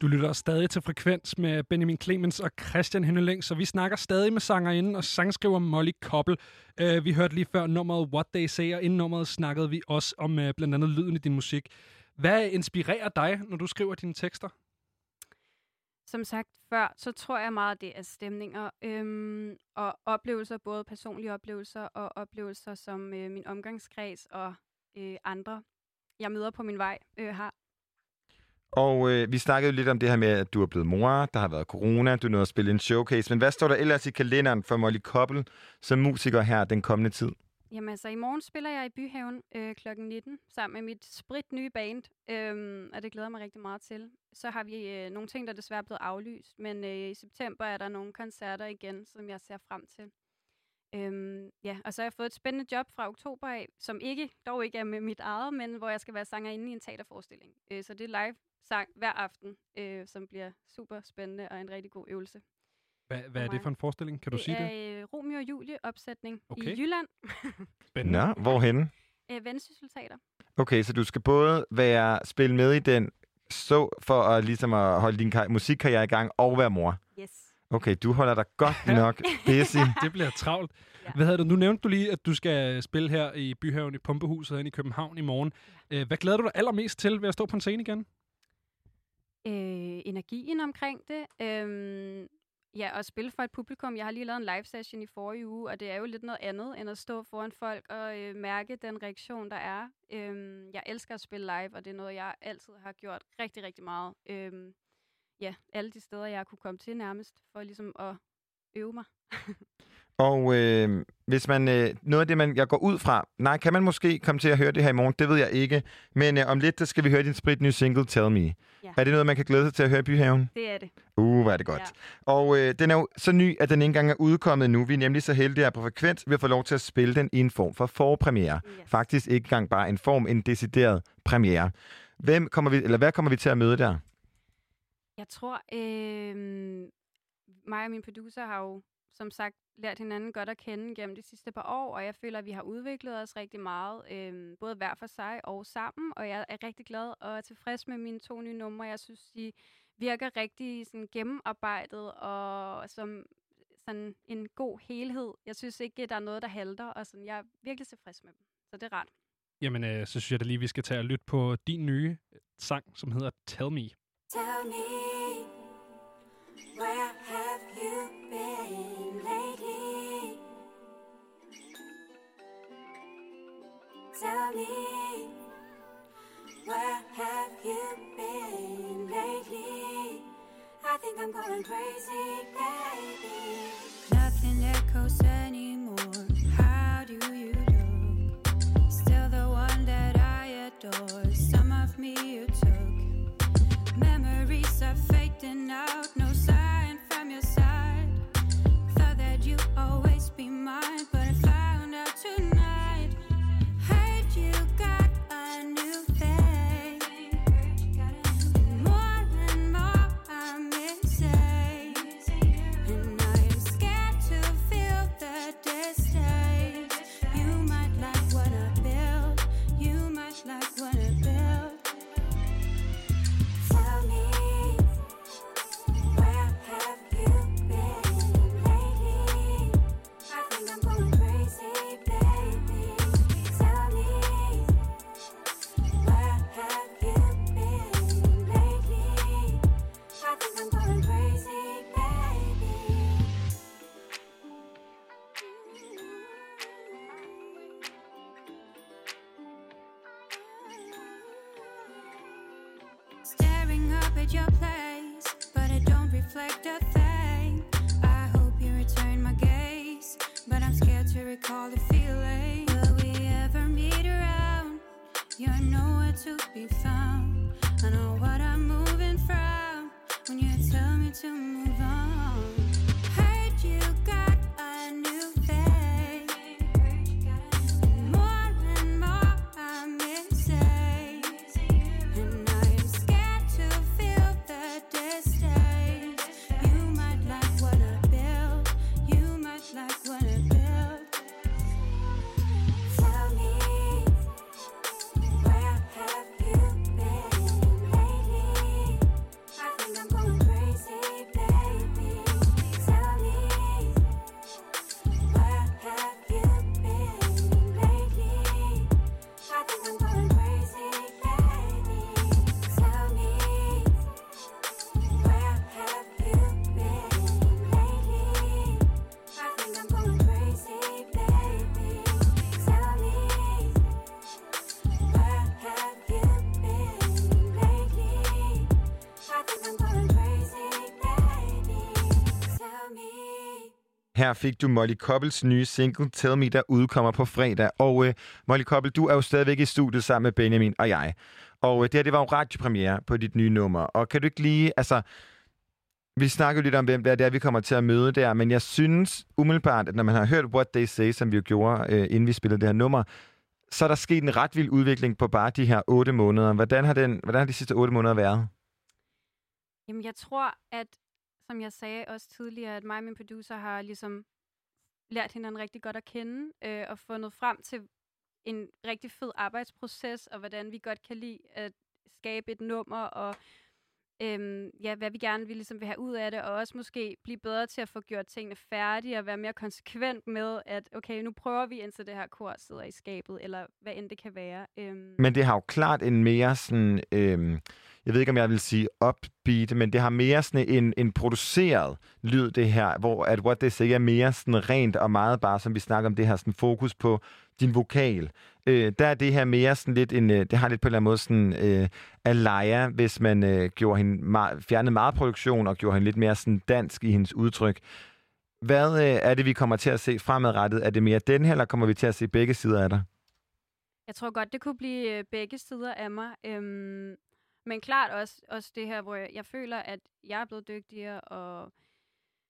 Du lytter stadig til Frekvens med Benjamin Clemens og Christian Henneling, så vi snakker stadig med sangerinden og sangskriver Molly Koppel. Uh, vi hørte lige før nummeret What They Say, og inden nummeret snakkede vi også om uh, blandt andet lyden i din musik. Hvad inspirerer dig, når du skriver dine tekster? Som sagt før, så tror jeg meget, det er stemninger øhm, og oplevelser, både personlige oplevelser og oplevelser, som øh, min omgangskreds og øh, andre, jeg møder på min vej, øh, har. Og øh, vi snakkede jo lidt om det her med, at du er blevet mor, der har været corona, du nåede at spille en showcase. Men hvad står der ellers i kalenderen for Molly Koppel som musiker her den kommende tid? Jamen altså, i morgen spiller jeg i Byhaven øh, kl. 19 sammen med mit sprit nye band, øh, og det glæder mig rigtig meget til. Så har vi øh, nogle ting, der desværre er blevet aflyst, men øh, i september er der nogle koncerter igen, som jeg ser frem til. Øhm, ja, og så har jeg fået et spændende job fra oktober af, som ikke, dog ikke er med mit eget, men hvor jeg skal være sangerinde i en teaterforestilling. Øh, så det er live sang hver aften, øh, som bliver super spændende og en rigtig god øvelse. Hvad, hvad er det for en forestilling? Kan du sige det? er øh, Romeo og Julie opsætning Okay. i Jylland. Spændende. Nå, hvorhenne? øh, Vendsyssel Teater. Okay, så du skal både være spille med i den, så for at, ligesom at holde din kar- musikkarriere i gang, og være mor. Yes. Okay, du holder dig godt nok busy. Det bliver travlt. Ja. Hvad hedder det? Nu nævnte du lige, at du skal spille her i Byhaven i Pumpehuset herinde i København i morgen. Øh, Hvad glæder du dig allermest til ved at stå på en scene igen? øh, energien omkring det. Øhm, ja, og spille for et publikum. Jeg har lige lavet en live session i forrige uge, og det er jo lidt noget andet, end at stå foran folk og øh, mærke den reaktion, der er. Øhm, jeg elsker at spille live, og det er noget, jeg altid har gjort rigtig, rigtig meget. Øhm, ja, alle de steder, jeg kunne komme til nærmest, for ligesom at øve mig. Og øh, hvis man, øh, noget af det, man, jeg går ud fra, nej, kan man måske komme til at høre det her i morgen, det ved jeg ikke. Men øh, om lidt, der skal vi høre din sprit nye single, Tell Me. Ja. Er det noget, man kan glæde sig til at høre i Byhaven? Det er det. Uh, hvor er det godt. Ja. Og øh, den er jo så ny, at den ikke engang er udkommet nu. Vi er nemlig så heldige her på Frekvens, vi har fået lov til at spille den i en form for forpremiere. Yes. Faktisk ikke engang bare en form, en decideret premiere. Hvem kommer vi, eller hvad kommer vi til at møde der? Jeg tror, øh, mig og min producer har jo som sagt lært hinanden godt at kende gennem de sidste par år, og jeg føler, at vi har udviklet os rigtig meget, øh, både hver for sig og sammen, og jeg er rigtig glad og er tilfreds med mine to nye numre. Jeg synes, de virker rigtig sådan, gennemarbejdet og som sådan en god helhed. Jeg synes ikke, der er noget, der halter, og sådan, jeg er virkelig tilfreds med dem. Så det er rart. Jamen, øh, så synes jeg da lige, vi skal tage og lytte på din nye sang, som hedder Tell Me. Tell me, where have you Tell me, where have you been lately? I think I'm going crazy, baby. Nothing echoes anymore. How do you look? Still the one that I adore. Some of me you took. Memories are fading out, no Her fik du Molly Koppels nye single, Tell Me, der udkommer på fredag. Og øh, Molly Koppel, du er jo stadigvæk i studiet sammen med Benjamin og jeg. Og øh, det her, det var jo radiopremiere på dit nye nummer. Og kan du ikke lige, altså... Vi snakker jo lidt om, hvem det er, det er, vi kommer til at møde der, men jeg synes umiddelbart, at når man har hørt What They Say, som vi jo gjorde, øh, inden vi spillede det her nummer, så er der sket en ret vild udvikling på bare de her otte måneder. Hvordan har, den, hvordan har de sidste otte måneder været? Jamen, jeg tror, at, som jeg sagde også tidligere, at mig og min producer har ligesom lært hinanden rigtig godt at kende, øh, og fundet frem til en rigtig fed arbejdsproces, og hvordan vi godt kan lide at skabe et nummer, og øhm, ja, hvad vi gerne vil, ligesom vil have ud af det, og også måske blive bedre til at få gjort tingene færdige, og være mere konsekvent med, at okay, nu prøver vi, indtil det her kor sidder i skabet, eller hvad end det kan være. Øhm, Men det har jo klart en mere sådan, øhm, jeg ved ikke, om jeg vil sige upbeat, men det har mere sådan en, en produceret lyd, det her, hvor at What They Say er mere sådan rent og meget bare, som vi snakker om, det her sådan fokus på din vokal. Øh, der er det her mere sådan lidt en, øh, det har lidt på en eller anden måde sådan øh, Alaya, hvis man øh, gjorde hende meget, fjernede meget produktion og gjorde hende lidt mere sådan dansk i hendes udtryk. Hvad øh, er det, vi kommer til at se fremadrettet? Er det mere den her, eller kommer vi til at se begge sider af dig? Jeg tror godt, det kunne blive øh, begge sider af mig. Øhm, men klart også, også det her, hvor jeg, jeg føler, at jeg er blevet dygtigere, og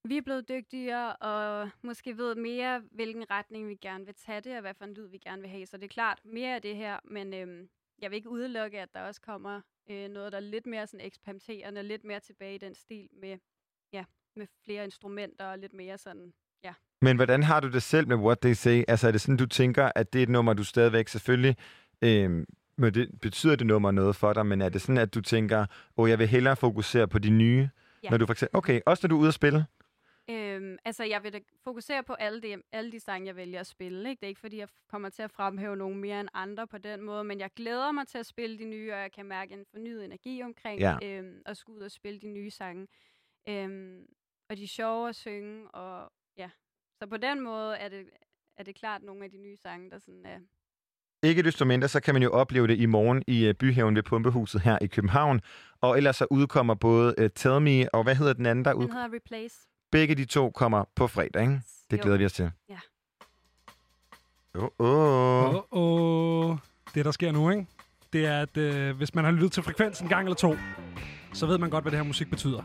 vi er blevet dygtigere, og måske ved mere, hvilken retning vi gerne vil tage det, og hvad for en lyd vi gerne vil have. Så det er klart mere af det her, men øhm, jeg vil ikke udelukke, at der også kommer øh, noget, der er lidt mere sådan eksperimenterende, lidt mere tilbage i den stil med, ja, med flere instrumenter og lidt mere sådan, ja, Men hvordan har du det selv med What They Say? Altså er det sådan, du tænker, at det er et nummer, du stadigvæk selvfølgelig... Øh, men det, betyder det nummer noget for dig, men er det sådan, at du tænker, åh, oh, jeg vil hellere fokusere på de nye? Ja. Når du for eksempel, okay, også når du er ude at spille? Øhm, altså, jeg vil da fokusere på alle de, alle de sange, jeg vælger at spille. Ikke? Det er ikke, fordi jeg kommer til at fremhæve nogen mere end andre på den måde, men jeg glæder mig til at spille de nye, og jeg kan mærke en fornyet energi omkring Ja. øhm, at skulle ud og spille de nye sange. Øhm, og de er sjove at synge, og ja. Så på den måde er det, er det klart nogle af de nye sange, der sådan er... Ikke desto mindre, så kan man jo opleve det i morgen i uh, Byhaven ved Pumpehuset her i København. Og ellers så udkommer både uh, Tell Me, og hvad hedder den anden, der Den ud? hedder Replace. Begge de to kommer på fredag, ikke? Det Jo. glæder vi os til. Ja. Åh, oh, oh. Åh, oh, det der sker nu, ikke? Det er, at øh, hvis man har lyttet til Frekvens en gang eller to, så ved man godt, hvad det her musik betyder.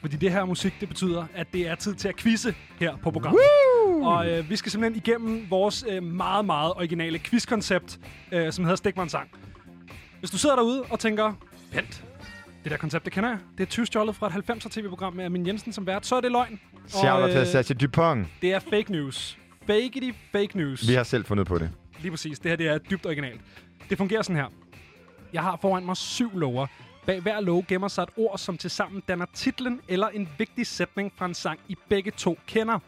Fordi det her musik, det betyder, at det er tid til at quizze her på programmet. Woo! Og øh, vi skal simpelthen igennem vores øh, meget, meget originale quizkoncept, øh, som hedder Stik mig en sang. Hvis du sidder derude og tænker, vent, det der koncept, det kender jeg. Det er tyvstjålet fra et 90'er tv-program med Amin Jensen som vært. Så er det løgn. Shout out til øh, Sasha Dupont. det er fake news. Fakety fake news. Vi har selv fundet på det. Lige præcis. Det her det er dybt originalt. Det fungerer sådan her. Jeg har foran mig syv lover. Bag hver lov gemmer sig et ord, som tilsammen danner titlen eller en vigtig sætning fra en sang, I begge to kender.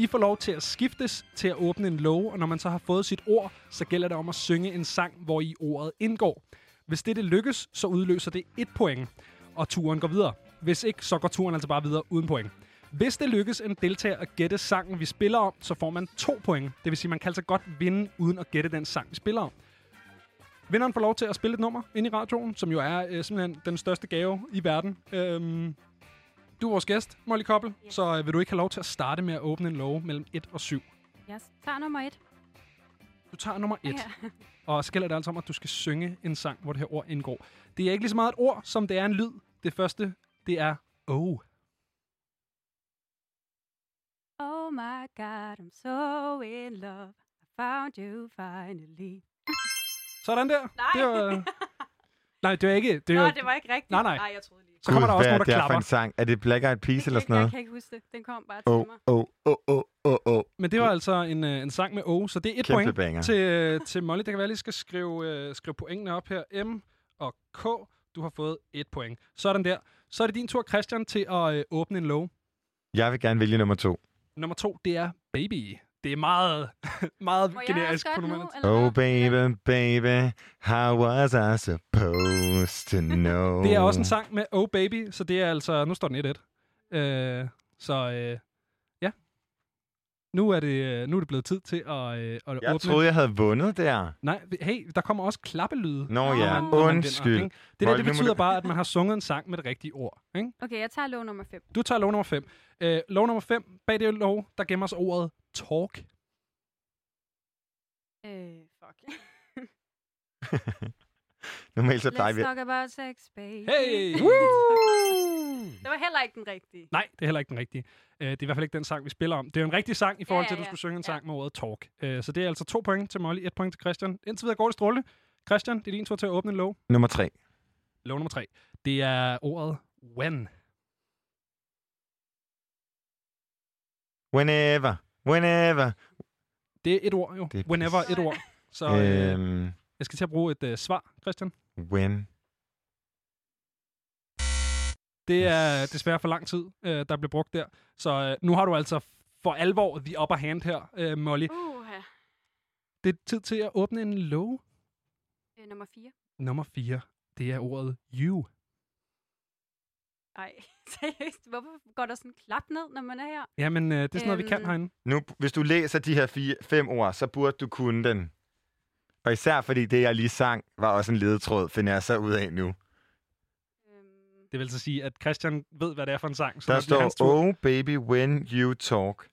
I får lov til at skiftes til at åbne en lov, og når man så har fået sit ord, så gælder det om at synge en sang, hvor i ordet indgår. Hvis det, lykkes, så udløser det et point, og turen går videre. Hvis ikke, så går turen altså bare videre uden point. Hvis det lykkes en deltager at gætte sangen, vi spiller om, så får man to point. Det vil sige, man kan altså godt vinde uden at gætte den sang, vi spiller om. Vinderen får lov til at spille et nummer ind i radioen, som jo er øh, simpelthen den største gave i verden. Øhm, du er vores gæst, Molly Koppel, Yes. så øh, vil du ikke have lov til at starte med at åbne en låge mellem 1 og 7. Jeg tager nummer et. Du tager nummer 1, Ja. og så gælder det altså om, at du skal synge en sang, hvor det her ord indgår. Det er ikke lige så meget et ord, som det er en lyd. Det første, det er oh. Oh my god, I'm so in love. I found you finally. Sådan der. Nej. Det var, nej, det var ikke... Det Nå, var, det var ikke rigtigt. Nej, nej. Nej, jeg troede lige. Så kommer der også hvad nogen, er der det her for klapper. en sang? Er det Black Eyed Peas eller Jeg, sådan jeg noget? kan ikke huske det. Den kom bare til mig. åh, åh, åh, åh, åh. Men det var altså en, øh, en sang med O, så det er et Kæmpe point banger. til, øh, til Molly. Det kan være, at jeg lige skal skrive, øh, skrive pointene op her. M og K, du har fået et point. Sådan der. Så er det din tur, Christian, til at øh, åbne en låge. Jeg vil gerne vælge nummer to. Nummer to, det er Baby. Det er meget, meget Må generisk på eller Oh, baby, baby, how was I supposed to know? Det er også en sang med Oh Baby, så det er altså... Nu står den 1-1. Øh, så øh. Nu er, det, øh, nu er det blevet tid til at, øh, at Jeg åbne. troede, jeg havde vundet der. Nej, hey, der kommer også klappelyde. Nå Nå, ja, når man vinder, undskyld. ikke? Det der, det betyder du- bare, at man har sunget en sang med det rigtige ord. Ikke? Okay, jeg tager lov nummer 5. Du tager lov nummer 5. Øh, lov nummer 5, bag det lov, der gemmer sig ordet talk. Øh, fuck. Normalt så plejer Let's vi... talk about sex, baby. Hey! det var heller ikke den rigtige. Nej, det er heller ikke den rigtige. Øh, det er i hvert fald ikke den sang, vi spiller om. Det er jo en rigtig sang i forhold Ja, til, at ja, du ja. skulle synge en Ja. sang med ordet talk. Øh, så det er altså to point til Molly, et point til Christian. Indtil videre går det stråle. Christian, det er din tur til at åbne en lov. Nummer tre. Lov nummer 3. Det er ordet when. Whenever, whenever. Det er et ord jo. Det er Whenever et ord. Så øh, Øhm, jeg skal til at bruge et øh, svar, Christian. when. Det er desværre for lang tid, øh, der blev brugt der. Så øh, nu har du altså for alvor the upper hand her, øh, Molly. Uh, Det er tid til at åbne en lov. øh, nummer 4. Nummer 4. Det er ordet you. Ej, seriøst. Hvorfor går der sådan en klap ned, når man er her? Jamen, øh, det er sådan noget, vi kan Øhm. herinde. Nu, hvis du læser de her fire, fem ord, så burde du kunne den. Og især fordi det, jeg lige sang, var også en ledetråd, finder jeg så ud af nu. Det vil altså sige, at Christian ved, hvad det er for en sang. Så Der står, oh baby, when you talk.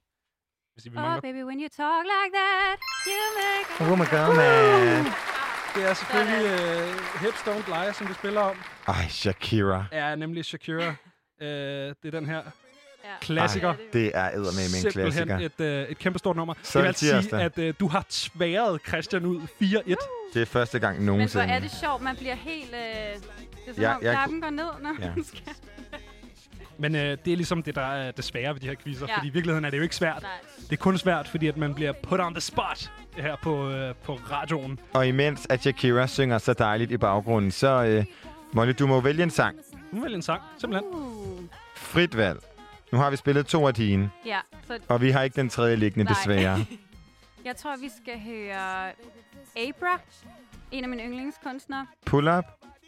Hvis I oh, mangler. baby, when you talk like that, you make... Oh my god, man. Det er selvfølgelig øh, Hips Don't Lie, som vi spiller om. Ej, Shakira. Er nemlig Shakira. øh, det er den her Ja. Klassiker. Ej, det- er eddermame en klassiker. Simpelthen et, øh, et kæmpe stort nummer. Så det er vil altså sige, tirsdag. at øh, du har tværet Christian ud 4-1. Det er første gang Men hvor nogensinde. er det sjovt, man bliver helt... Øh, det er som Ja, om jeg- klappen går ned, når Ja. man skal... Men øh, det er ligesom det, der er det svære ved de her quizzer. Ja. Fordi i virkeligheden er det jo ikke svært. Nej. Det er kun svært, fordi at man bliver put on the spot her på, øh, på radioen. Og imens at Shakira synger så dejligt i baggrunden, så øh, Molly, du må vælge en sang. Nu vælger en sang, simpelthen. Uh. Frit valg. Nu har vi spillet to af dine, Ja, så og vi har ikke den tredje liggende, Nej. desværre. jeg tror, vi skal høre Abra, en af mine yndlingskunstnere. Pull up.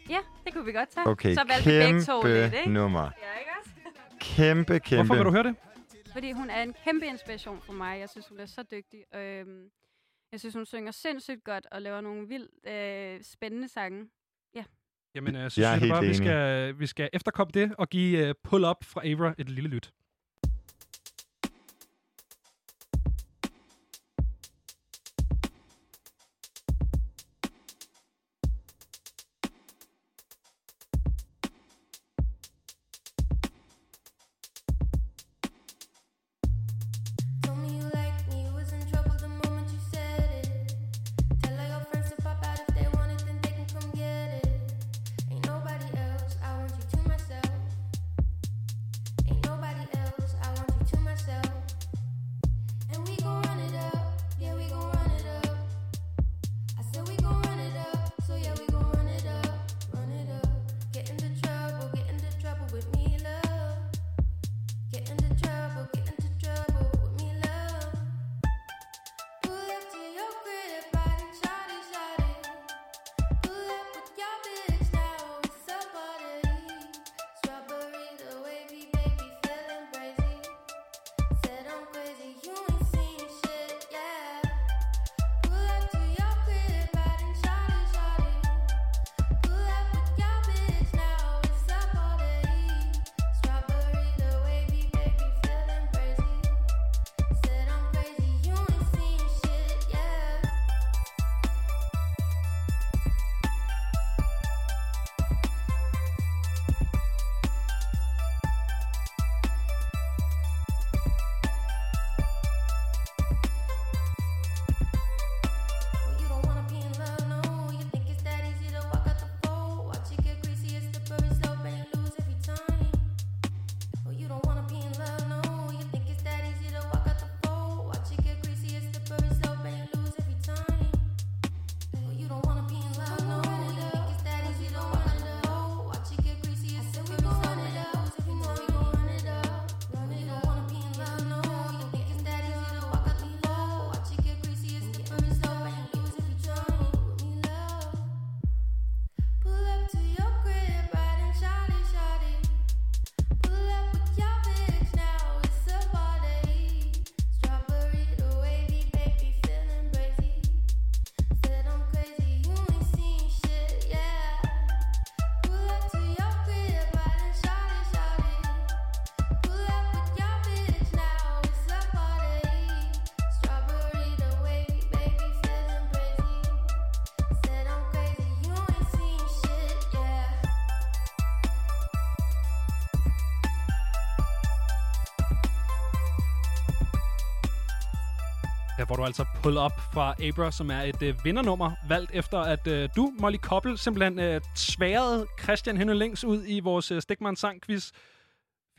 Ja, det kunne vi godt tage. Okay, så valgte vi begge to lidt, kæmpe ikke? nummer. Ja, ikke også? Kæmpe, kæmpe. Hvorfor vil du høre det? Fordi hun er en kæmpe inspiration for mig. Jeg synes, hun er så dygtig. Øhm, jeg synes, hun synger sindssygt godt og laver nogle vildt øh, spændende sange. Jamen, øh, så Jeg synes jeg bare, vi skal, vi skal efterkomme det og give øh, Pull Up fra Avra et lille lyt. Du altså pull up fra Abra, som er et øh, vindernummer, valgt efter, at øh, du, Molly Koppel, simpelthen øh, sværede Christian Henry Længs ud i vores øh, Stikman Sang-quiz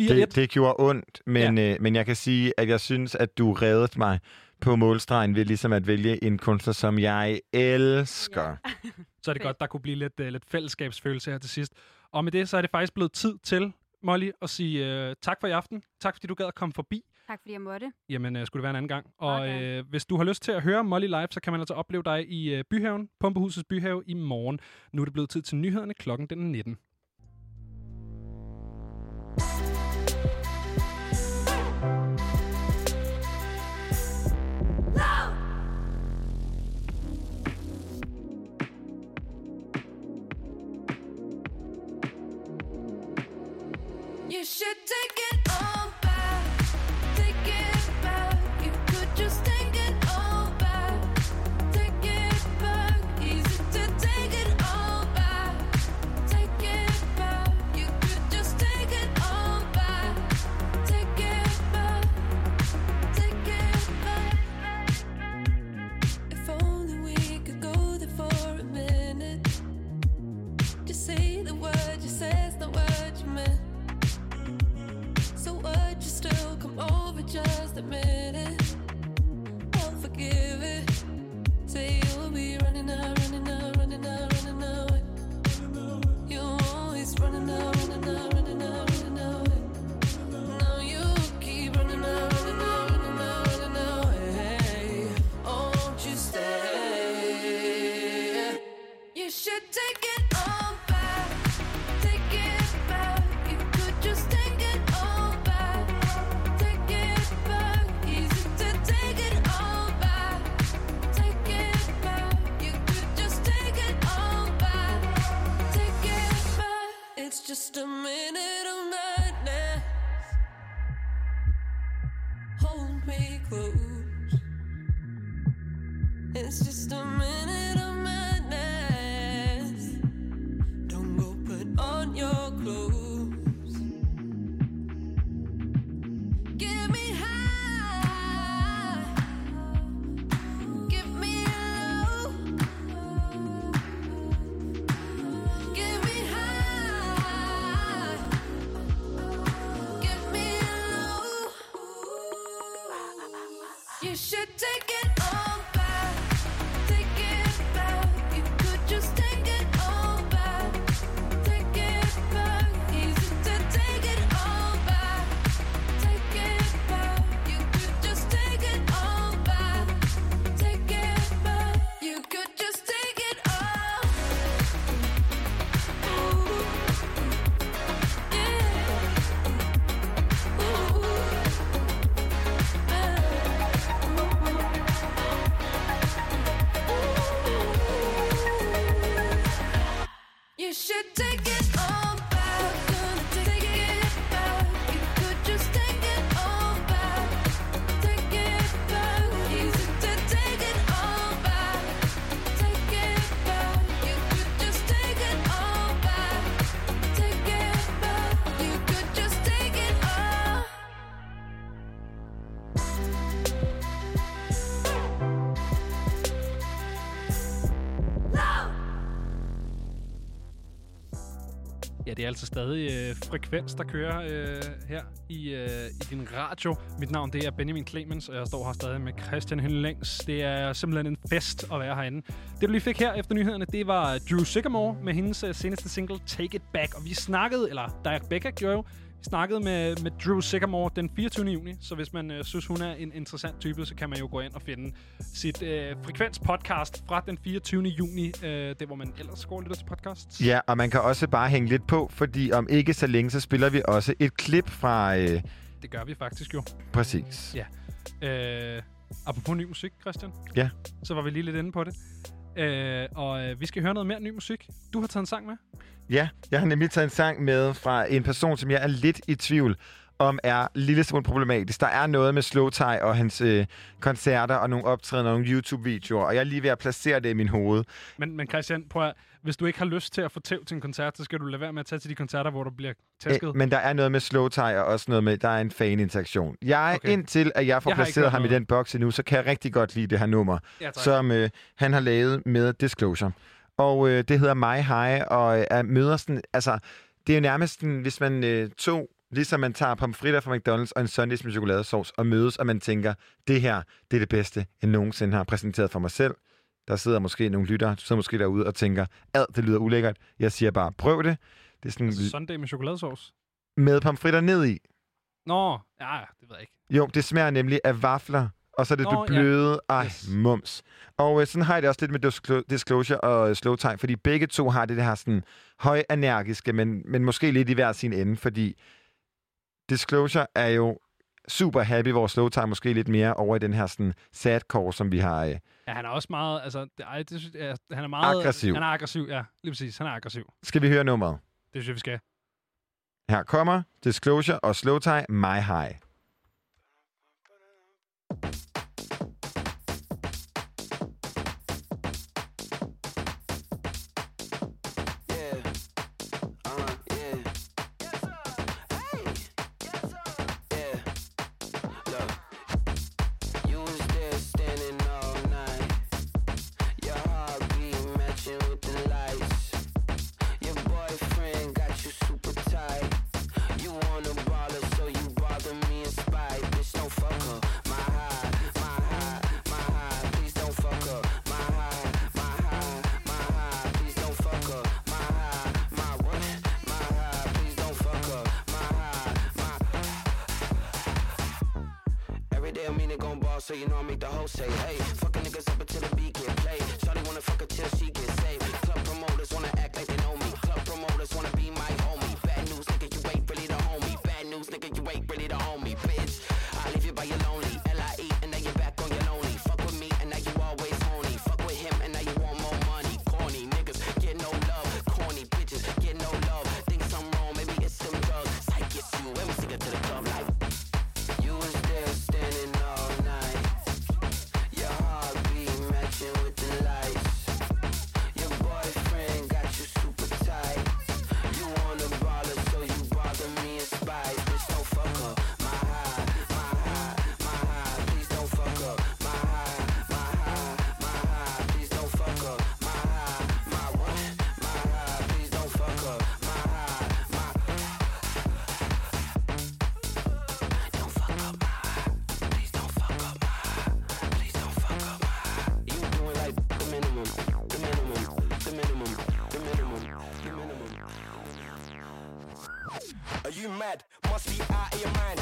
4-1. Det, det gjorde ondt, men, ja. øh, men jeg kan sige, at jeg synes, at du reddede mig på målstregen ved ligesom at vælge en kunstner, som jeg elsker. Ja. Så er det godt, der kunne blive lidt, uh, lidt fællesskabsfølelse her til sidst. Og med det, så er det faktisk blevet tid til, Molly, at sige uh, tak for i aften. Tak fordi du gad at komme forbi. Tak fordi jeg måtte. Jamen, uh, skulle det være en anden gang. Og Okay. uh, hvis du har lyst til at høre Molly live, så kan man altså opleve dig i uh, Byhaven, Pumpehusets Byhave i morgen. Nu er det blevet tid til nyhederne klokken den er 19. You should take it just a minute? You should take it all stadig øh, frekvens, der kører øh, her i, øh, i din radio. Mit navn det er Benjamin Clemens, og jeg står her stadig med Christian Hønlængs. Det er simpelthen en fest at være herinde. Det, du lige fik her efter nyhederne, det var Drew Sycamore med hendes øh, seneste single Take It Back. Og vi snakkede, eller Dirk Becker gjorde jo, snakkede med, med Drew Sycamore den 24. juni, så hvis man øh, synes, hun er en interessant type, så kan man jo gå ind og finde sit øh, frekvens-podcast fra den 24. juni, øh, det hvor man ellers går lytter til podcasts. Ja, og man kan også bare hænge lidt på, fordi om ikke så længe, så spiller vi også et klip fra... Øh, Det gør vi faktisk jo. præcis. Ja. Øh, apropos ny musik, Christian. Ja. Så var vi lige lidt inde på det. Øh, og øh, vi skal høre noget mere ny musik. Du har taget en sang med. Ja, jeg har nemlig taget en sang med fra en person, som jeg er lidt i tvivl om er lille smule problematisk. Der er noget med Slowthai og hans øh, koncerter og nogle optrædener og nogle YouTube-videoer, og jeg er lige ved at placere det i min hoved. Men, men Christian, prøv at, hvis du ikke har lyst til at få tæv til en koncert, så skal du lade være med at tage til de koncerter, hvor du bliver tæsket. Øh, men der er noget med Slowthai og også noget med, der er en faninteraktion. Jeg, Okay. indtil at jeg får Jeg placeret ham i noget. den boks endnu, så kan jeg rigtig godt lide det her nummer, ja, tak. som øh, han har lavet med Disclosure. Og øh, det hedder My High, og øh, er møder sådan, altså, det er jo nærmest sådan, hvis man øh, tog, ligesom man tager pomfritter fra McDonald's og en sundays med chokoladesauce, og mødes, og man tænker, det her, det er det bedste, jeg nogensinde har præsenteret for mig selv. Der sidder måske nogle lyttere, du sidder måske derude og tænker, ad, det lyder ulækkert. Jeg siger bare, prøv det. Det er sådan Sunday med chokoladesauce. med pomfritter ned i. Nå, ja, ja, det ved jeg ikke. Jo, det smager nemlig af vafler, og så er det Nå, det bløde. Ej, Yes. mums. Og øh, sådan har jeg det også lidt med disclo- Disclosure og øh, Slow Time, fordi begge to har det her sådan højenergiske, men, men måske lidt i hver sin ende, fordi Disclosure er jo super happy, hvor Slow Time måske lidt mere over i den her sådan sadcore, som vi har. Øh. Ja, han er også meget, altså, det, ej, det, synes, ja, han er meget... Aggressiv. Han er aggressiv, ja. Lige præcis, han er aggressiv. Skal vi høre nummeret? Det synes jeg, vi skal. Her kommer Disclosure og Slow Time, My High. Yeah. Out of your mind.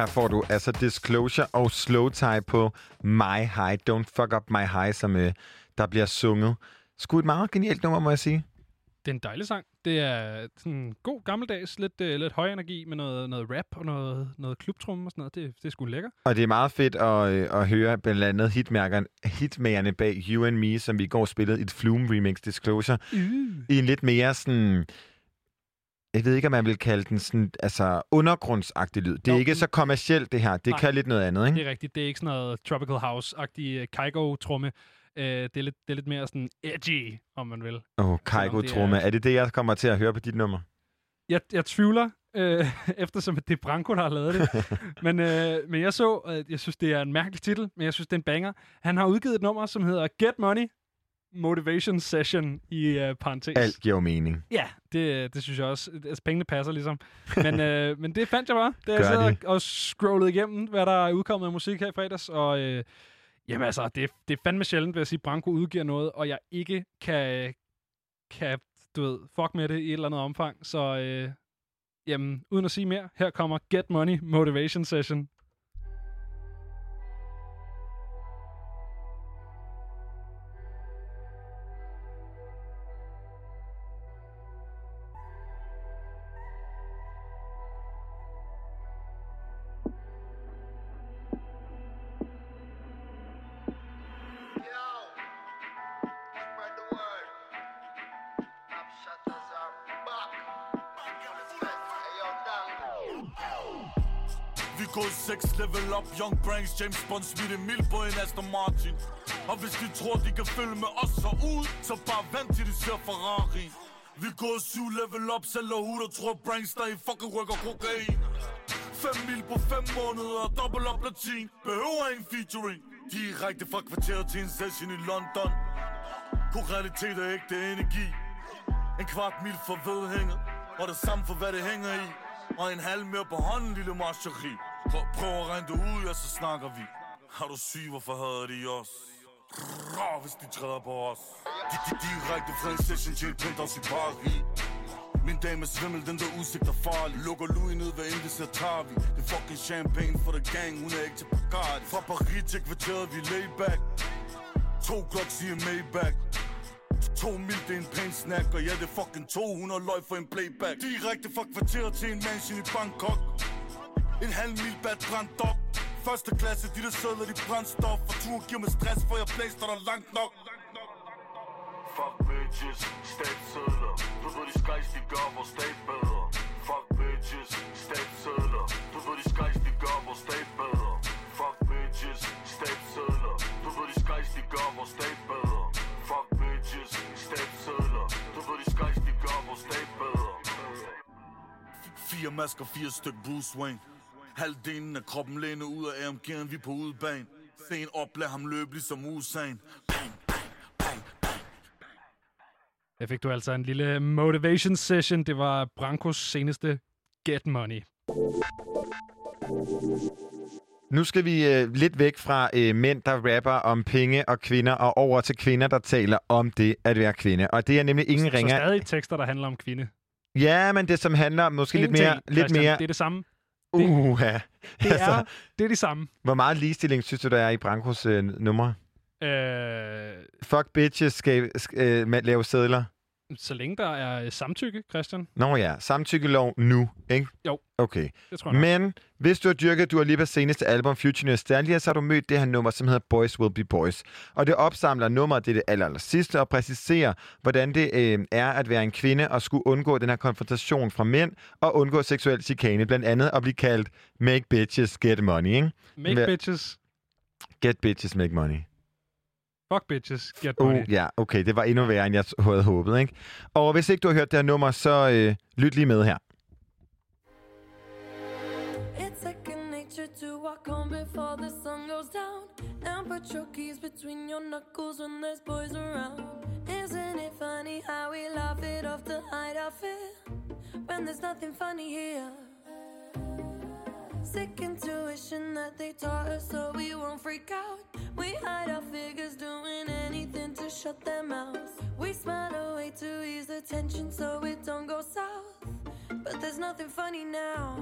Her får du altså Disclosure og Slow Tie på My High. Don't fuck up my high, som øh, der bliver sunget. Sgu et meget genialt nummer, må jeg sige. Det er en dejlig sang. Det er sådan god gammeldags, lidt, øh, lidt høj energi med noget, noget rap og noget, noget klubtrum og sådan noget. Det, det er sgu lækker. Og det er meget fedt at, øh, at høre blandt andet hitmærkeren, hitmagerne bag You and Me, som vi i går spillede i et Flume remix Disclosure, Uh. i en lidt mere sådan... Jeg ved ikke, om man vil kalde den sådan, altså undergrundsagtig lyd. Det er Jo, ikke så kommercielt, det her. Det Nej. kan lidt noget andet, ikke? Det er rigtigt. Det er ikke sådan noget Tropical House-agtig uh, Kygo-tromme. Uh, det, er lidt, det er lidt mere sådan edgy, om man vil. Åh, oh, det Kaigo er-. Er det det, jeg kommer til at høre på dit nummer? Jeg, jeg tvivler, øh, eftersom det er Branko, der har lavet det. men, øh, men jeg så, at jeg synes, det er en mærkelig titel, men jeg synes, det er en banger. Han har udgivet et nummer, som hedder Get Money Motivation Session i øh, parentes. Alt giver jo mening. Ja, det, det synes jeg også. Altså, pengene passer ligesom. Men, øh, men det fandt jeg bare. Det Gør jeg de? og, og igennem, hvad der er udkommet af musik her i fredags. Og øh, jamen altså, det, det er fandme sjældent, vil jeg sige, Branko udgiver noget, og jeg ikke kan, kan du ved, fuck med det i et eller andet omfang. Så øh, jamen, uden at sige mere, her kommer Get Money Motivation Session. Young Branks, James Bond, smidt en Emil på en Aston Martin. Og hvis de tror, de kan følge med os så ud så bare vent til de ser Ferrari. Vi går syv level op, sælger hud og tror Branks, der i fucking rykker kokain. 5 mil på 5 måneder, dobbelt op latin, behøver en featuring. Direkte fra kvarteret til en session i London. Koralitet er ægte energi. En kvart mil for vedhænget Og det samme for hvad det hænger i. Og en halv mere på hånden, lille marcheri Prøv, prøv at regne det ud, ja, så snakker vi. Har du syg, hvorfor havde de os? Rå, hvis de træder på os. De, de direkte fra en session til et penthouse i Paris. Min dame er svimmel, den der udsigt er farlig. Lukker Louis ned, hvad end det ser tager vi. Det er fucking champagne for the gang, hun er ikke til Bacardi. Fra Paris til kvarteret, vi er back. To Glocks i en Maybach. To mil, det er en pæn snack Og ja, det er fucking 200 løg for en playback. Direkte fra kvarteret til en mansion i Bangkok. En halv mil bad brændt op. Første klasse, de der sædler, de brændstof Og tur giver mig stress, for jeg blæster der langt nok. Fuck bitches, statssædler Du ved de skies, de gør vores stat bedre. Fuck bitches, statssædler Du ved de skies, de gør vores stat bedre. Fuck bitches, statssædler Du ved de skies, de gør vores stat bedre. Fuck bitches, statssædler Du ved de skies, de gør vores stat bedre. Fire masker, fire styk Bruce Wayne Halvdelen af kroppen læner ud af AMG'en, vi på udebane Se en op, lad ham løbe ligesom Usain Bang, bang, bang, bang Der fik du altså en lille motivation session. Det var Brankos seneste Get Money. Nu skal vi øh, lidt væk fra øh, mænd, der rapper om penge og kvinder, og over til kvinder, der taler om det at være kvinde. Og det er nemlig ingen Så ringer. stadig tekster, der handler om kvinde. Ja, men det som handler om måske lidt Ingenting, mere... Lidt Christian. mere Det er det samme. Uha. Det er det, er det samme. Hvor meget ligestilling synes du, der er i Brankos øh, nummer? Øh, Fuck bitches skal øh, ma- lave sædler. Så længe der er øh, samtykke, Christian. Nå ja, samtykkelov nu, ikke? Jo. Okay. Det tror jeg nok. Men hvis du har dyrket Dua Lipas seneste album, Future Nostalgia, så har du mødt det her nummer, som hedder Boys Will Be Boys. Og det opsamler nummeret, det er det aller, aller sidste, og præciserer, hvordan det øh, er at være en kvinde og skulle undgå den her konfrontation fra mænd, og undgå seksuel chikane, blandt andet at blive kaldt Make Bitches Get Money, ikke? Make Hvad- bitches, Get Bitches Make Money. Fuck bitches, get money. Uh, ja, okay, det var endnu værre, end jeg havde håbet, ikke? Og hvis ikke du har hørt det her nummer, så øh, lyt lige med her. It's second nature to walk home before the sun goes down and put your keys between your knuckles when there's boys around. Isn't it funny how we laugh it off to hide our fear when there's nothing funny here? Sick intuition that they taught us so we won't freak out. We hide our figures doing anything to shut their mouths. We smile away to ease the tension so it don't go south. But there's nothing funny now.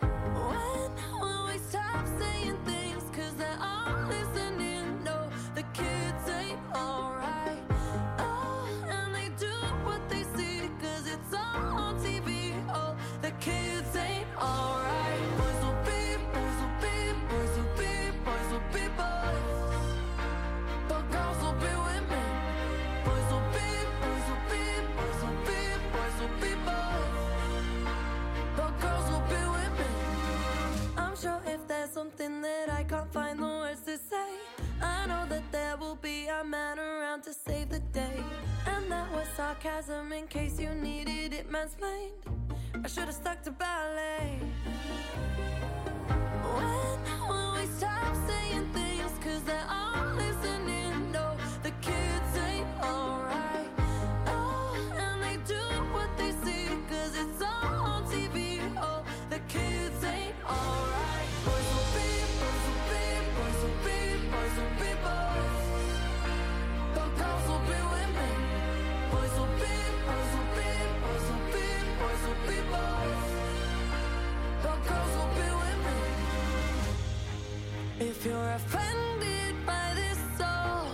When will we stop saying things? Cause they're all listening. No, the kids ain't alright. To save the day. And that was sarcasm in case you needed it mansplained. I should have stuck to ballet. When will we stop saying things? Cause they're all offended by this song,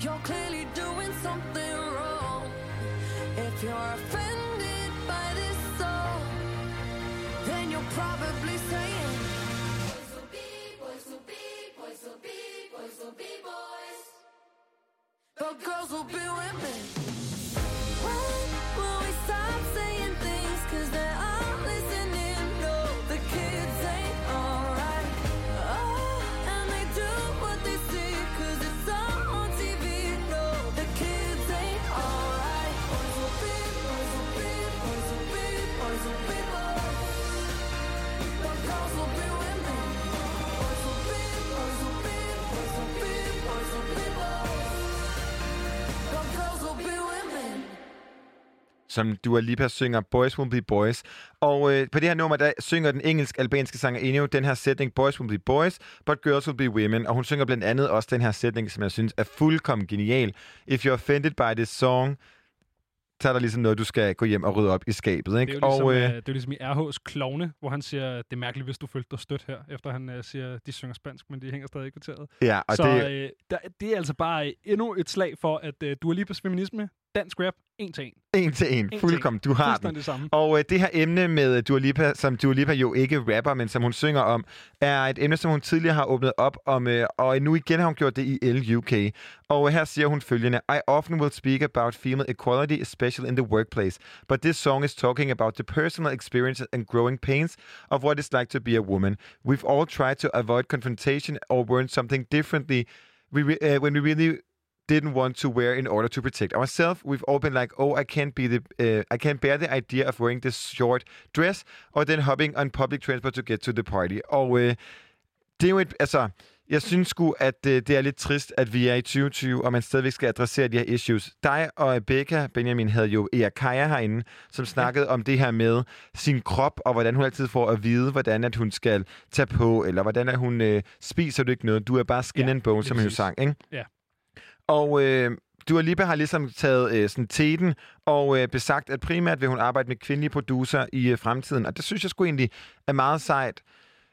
you're clearly doing something wrong. If you're offended by this song, then you're probably saying, Boys will be, boys will be, boys will be, boys will be boys. But girls will be women. Som Dua Lipa synger Boys Will Be Boys. Og øh, på det her nummer, der synger den engelsk-albanske sanger Enio den her sætning, Boys Will Be Boys, but Girls Will Be Women. Og hun synger blandt andet også den her sætning, som jeg synes er fuldkommen genial. If you're offended by this song, så er der ligesom noget, du skal gå hjem og rydde op i skabet. Ikke? Det er ligesom, og, øh, det er jo ligesom i RH's Klovne, hvor han siger, det er mærkeligt, hvis du følte dig stødt her, efter han øh, siger, de synger spansk, men de hænger stadig i kvarteret. ja, og Så det, øh, der, det er altså bare øh, endnu et slag for, at øh, Lipas feminisme, dansk rap, en til en. en til en, til fuldkommen, du har den. Det samme. Og øh, det her emne med Dua Lipa, som Dua Lipa jo ikke rapper, men som hun synger om, er et emne, som hun tidligere har åbnet op om, øh, og nu igen har hun gjort det i LUK. Og øh, her siger hun følgende, I often will speak about female equality, especially in the workplace, but this song is talking about the personal experiences and growing pains of what it's like to be a woman. We've all tried to avoid confrontation or learn something differently we re- uh, when we really didn't want to wear in order to protect ourselves. We've all been like, oh, I can't be the, uh, I can't bear the idea of wearing this short dress, or then hopping on public transport to get to the party. Og øh, det er jo et, altså, jeg synes sgu, at øh, det er lidt trist, at vi er i 2020, og man stadigvæk skal adressere de her issues. Dig og Becca, Benjamin, havde jo Ea Kaja herinde, som snakkede ja. om det her med sin krop, og hvordan hun altid får at vide, hvordan at hun skal tage på, eller hvordan at hun øh, spiser du ikke noget. Du er bare skin Ja, and bone, som hun præcis. sang, ikke? Ja. Og øh, Dua Lipa har ligesom taget øh, sådan teten og øh, besagt, at primært vil hun arbejde med kvindelige producer i øh, fremtiden. Og det synes jeg sgu egentlig er meget sejt.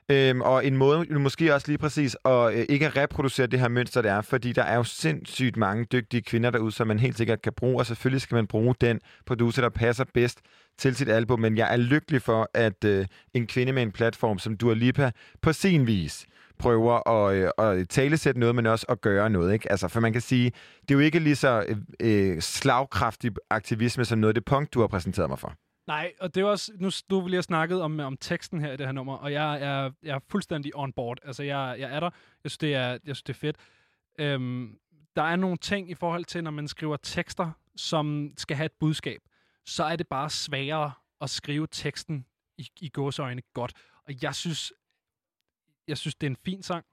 Øhm, og en måde måske også lige præcis at øh, ikke at reproducere det her mønster, det er, fordi der er jo sindssygt mange dygtige kvinder derude, som man helt sikkert kan bruge, og selvfølgelig skal man bruge den producer, der passer bedst til sit album. Men jeg er lykkelig for, at øh, en kvinde med en platform som Dua Lipa på sin vis prøver at, øh, at talesætte noget, men også at gøre noget. Ikke? Altså, for man kan sige, det er jo ikke lige så øh, øh slagkraftig aktivisme som noget af det punkt, du har præsenteret mig for. Nej, og det er også, nu, nu vil har snakket om, om teksten her i det her nummer, og jeg er, jeg er fuldstændig on board. Altså, jeg, jeg er der. Jeg synes, det er, jeg synes, det er fedt. Øhm, der er nogle ting i forhold til, når man skriver tekster, som skal have et budskab, så er det bare sværere at skrive teksten i, i gåseøjne godt. Og jeg synes, jeg synes, det er en fin sang.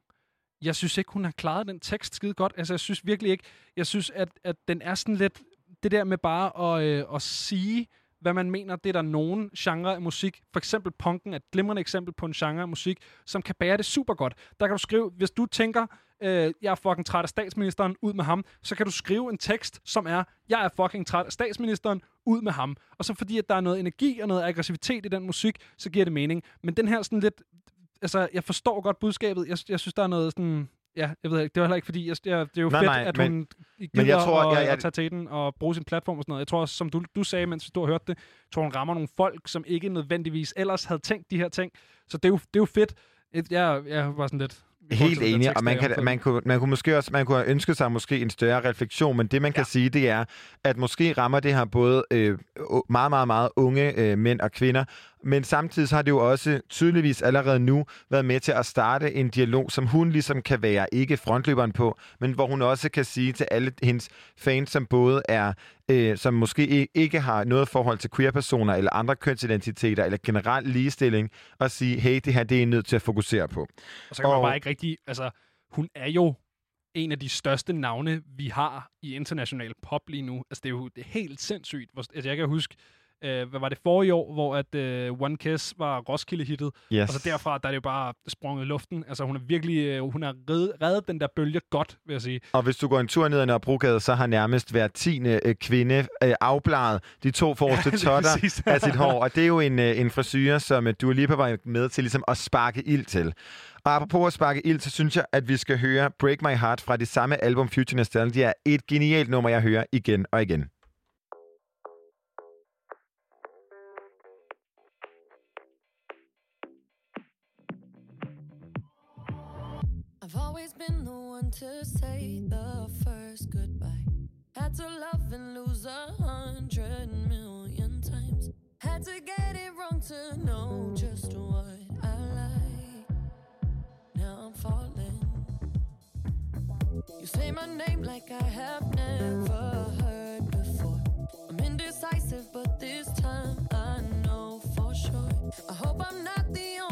Jeg synes ikke, hun har klaret den tekst skide godt. Altså, jeg synes virkelig ikke. Jeg synes, at, at den er sådan lidt... Det der med bare at, øh, at sige, hvad man mener, det er der nogen genre af musik. For eksempel punken er et glimrende eksempel på en genre af musik, som kan bære det super godt. Der kan du skrive, hvis du tænker, øh, jeg er fucking træt af statsministeren, ud med ham, så kan du skrive en tekst, som er, jeg er fucking træt af statsministeren, ud med ham. Og så fordi, at der er noget energi og noget aggressivitet i den musik, så giver det mening. Men den her sådan lidt, altså, jeg forstår godt budskabet. Jeg, jeg synes, der er noget sådan, ja, jeg ved ikke, det var heller ikke fordi, jeg, jeg, det er jo Nej, fedt, nej, at men- hun gider men jeg tror, at, jeg- jeg- at tage til den og bruge sin platform og sådan noget. Jeg tror også, som du, du sagde, mens du stod og hørte det, tror, hun rammer nogle folk, som ikke nødvendigvis ellers havde tænkt de her ting. Så det er jo, det er jo fedt. Jeg, jeg var sådan lidt... Helt enig, tekst, og man, kan, man, kunne, man kunne måske også man kunne have ønsket sig måske en større refleksion, men det man kan sige, det er, at måske rammer det her både øh, meget, meget, meget unge øh, mænd og kvinder, Men samtidig så har det jo også tydeligvis allerede nu været med til at starte en dialog, som hun ligesom kan være ikke frontløberen på, men hvor hun også kan sige til alle hendes fans, som både er, øh, som måske ikke har noget forhold til queer-personer eller andre kønsidentiteter eller generelt ligestilling, og sige, hey, det her det er I nødt til at fokusere på. Og så kan man Og- bare ikke rigtig... Altså, hun er jo en af de største navne, vi har i international pop lige nu. Altså, det er jo det er helt sindssygt. Altså, jeg kan huske, øh, hvad var det forrige år, hvor at øh, One Kiss var Roskilde-hittet. Yes. Og så derfra, der er det jo bare sprunget i luften. Altså, hun er virkelig... Øh, hun har reddet, reddet den der bølge godt, vil jeg sige. Og hvis du går en tur ned ad Nørrebrogade, så har nærmest hver tiende øh, kvinde øh, afbladet de to forreste lige totter af sit hår. Og det er jo en, øh, en frisyr, som øh, Dua Lipa var med til ligesom at sparke ild til. Og apropos at sparke ild, så synes jeg, at vi skal høre Break My Heart fra det samme album Future Nostalgia. er et genialt nummer, jeg hører igen og igen. Always been the one to say the first goodbye. Had to love and lose a hundred million times. Had to get it wrong to know just what I like. Now I'm falling. You say my name like I have never heard before. I'm indecisive, but this time I know for sure. I hope I'm not the only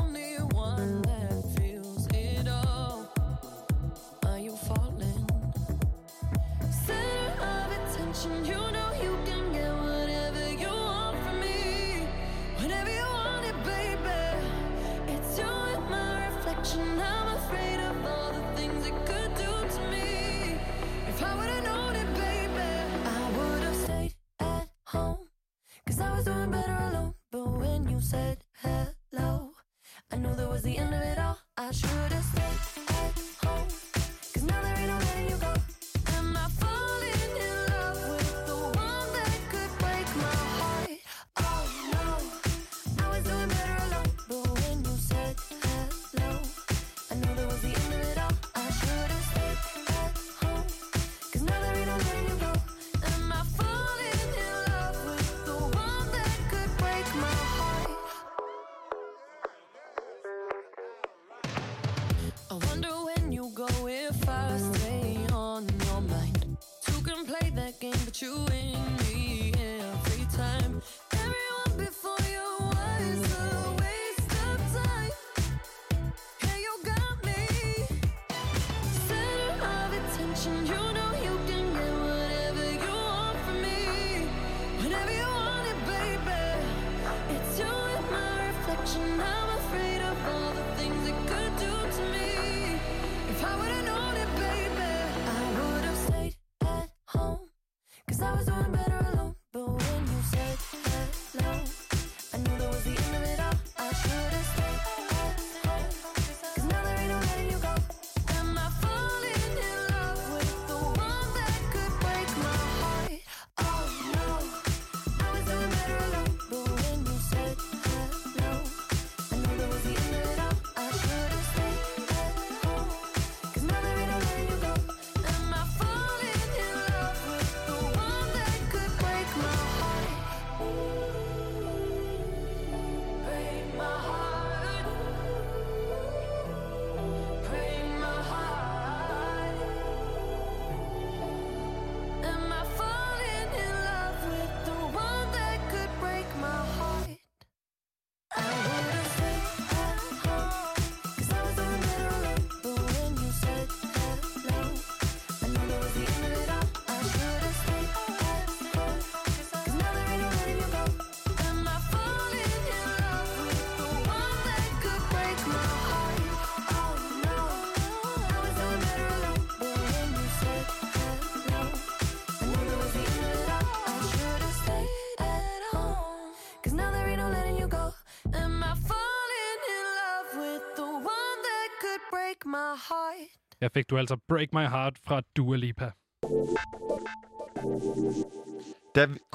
Der fik du altså Break My Heart fra Dua Lipa.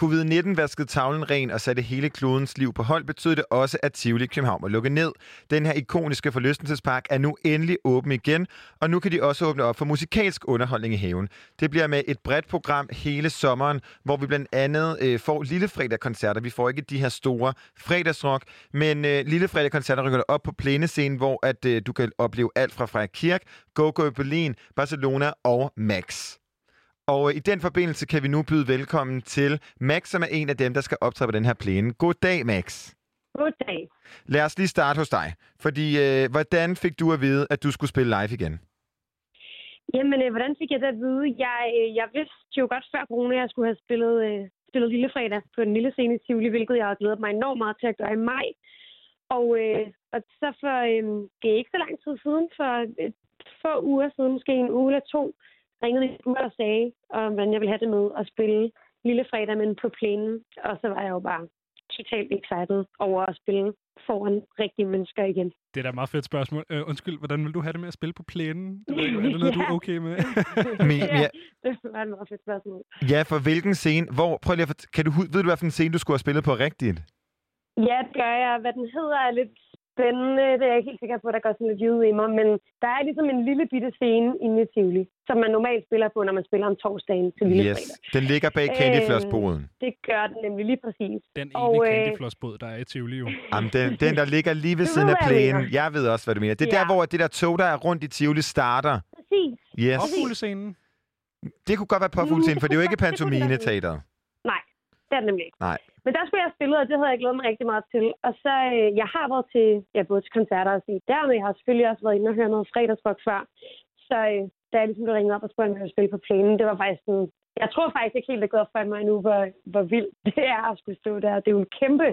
Covid-19 vaskede tavlen ren og satte hele klodens liv på hold, betød det også, at Tivoli København må lukke ned. Den her ikoniske forlystelsespark er nu endelig åben igen, og nu kan de også åbne op for musikalsk underholdning i haven. Det bliver med et bredt program hele sommeren, hvor vi blandt andet øh, får lille fredag-koncerter. Vi får ikke de her store fredagsrock, men øh, lille fredag-koncerter rykker op på plænescenen, hvor at øh, du kan opleve alt fra Freja Kirk, Go Go Berlin, Barcelona og Max. Og øh, i den forbindelse kan vi nu byde velkommen til Max, som er en af dem, der skal optræde på den her plæne. God dag, Max. Goddag. Lad os lige starte hos dig. Fordi, øh, hvordan fik du at vide, at du skulle spille live igen? Jamen, øh, hvordan fik jeg det at vide? Jeg, øh, jeg vidste jo godt før corona, at jeg skulle have spillet, øh, spillet Lille Fredag på den lille scene i Tivoli, hvilket jeg har glædet mig enormt meget til at gøre i maj. Og, øh, og så for, øh, det er ikke så lang tid siden, for et få uger siden, måske en uge eller to, ringede de og sagde, om, hvordan jeg ville have det med at spille Lille Fredag, men på plænen. Og så var jeg jo bare totalt excited over at spille foran rigtige mennesker igen. Det er da et meget fedt spørgsmål. Øh, undskyld, hvordan vil du have det med at spille på plænen? Det ved er det noget, du er Ja. okay med? Men, ja, Det var et meget fedt spørgsmål. ja, for hvilken scene? Hvor, prøv lige at kan du, ved du, hvad for en scene, du skulle have spillet på rigtigt? Ja, det gør jeg. Hvad den hedder er lidt spændende. Det er jeg ikke helt sikker på, der går sådan lidt jyde i mig. Men der er ligesom en lille bitte scene inde i Tivoli, som man normalt spiller på, når man spiller om torsdagen til Lille Yes. Fredag. Den ligger bag Candyfloss-boden. Det gør den nemlig lige præcis. Den Og, ene øh, candyflossbåd, der er i Tivoli jo. Jamen, den, den, der ligger lige ved Du siden ved, af jeg plænen. Jeg ved også, hvad du mener. Det er Ja. der, hvor det der tog, der er rundt i Tivoli, starter. Præcis. Yes. Opfuglescenen. Det kunne godt være påfuglescenen, for det er jo ikke pantomine-teateret. Nej, det er det nemlig ikke. Nej. Men der skulle jeg have spillet, og det havde jeg glædet mig rigtig meget til. Og så, øh, jeg har været til, ja, både til koncerter og set der, men jeg har selvfølgelig også været inde og høre noget fredagsrock før. Så øh, da jeg ligesom blev ringet op og spurgte, om jeg ville spille på plænen, det var faktisk sådan, jeg tror faktisk ikke helt, det er gået for mig endnu, hvor, hvor vildt det er at skulle stå der. Det er jo en kæmpe,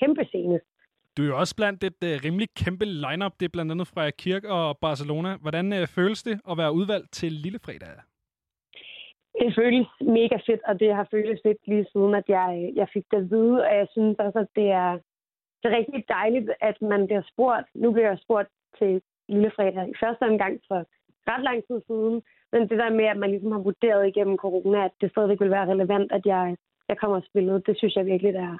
kæmpe scene. Du er jo også blandt et uh, rimelig kæmpe lineup. Det er blandt andet fra Kirk og Barcelona. Hvordan uh, føles det at være udvalgt til Lille Fredag? Det føles mega fedt, og det har føltes fedt lige siden, at jeg, jeg fik det at vide, og jeg synes også, at det er, det er rigtig dejligt, at man bliver spurgt. Nu bliver jeg spurgt til Lillefredag i første omgang for ret lang tid siden, men det der med, at man ligesom har vurderet igennem corona, at det stadigvæk vil være relevant, at jeg, jeg kommer og spiller, det synes jeg virkelig er,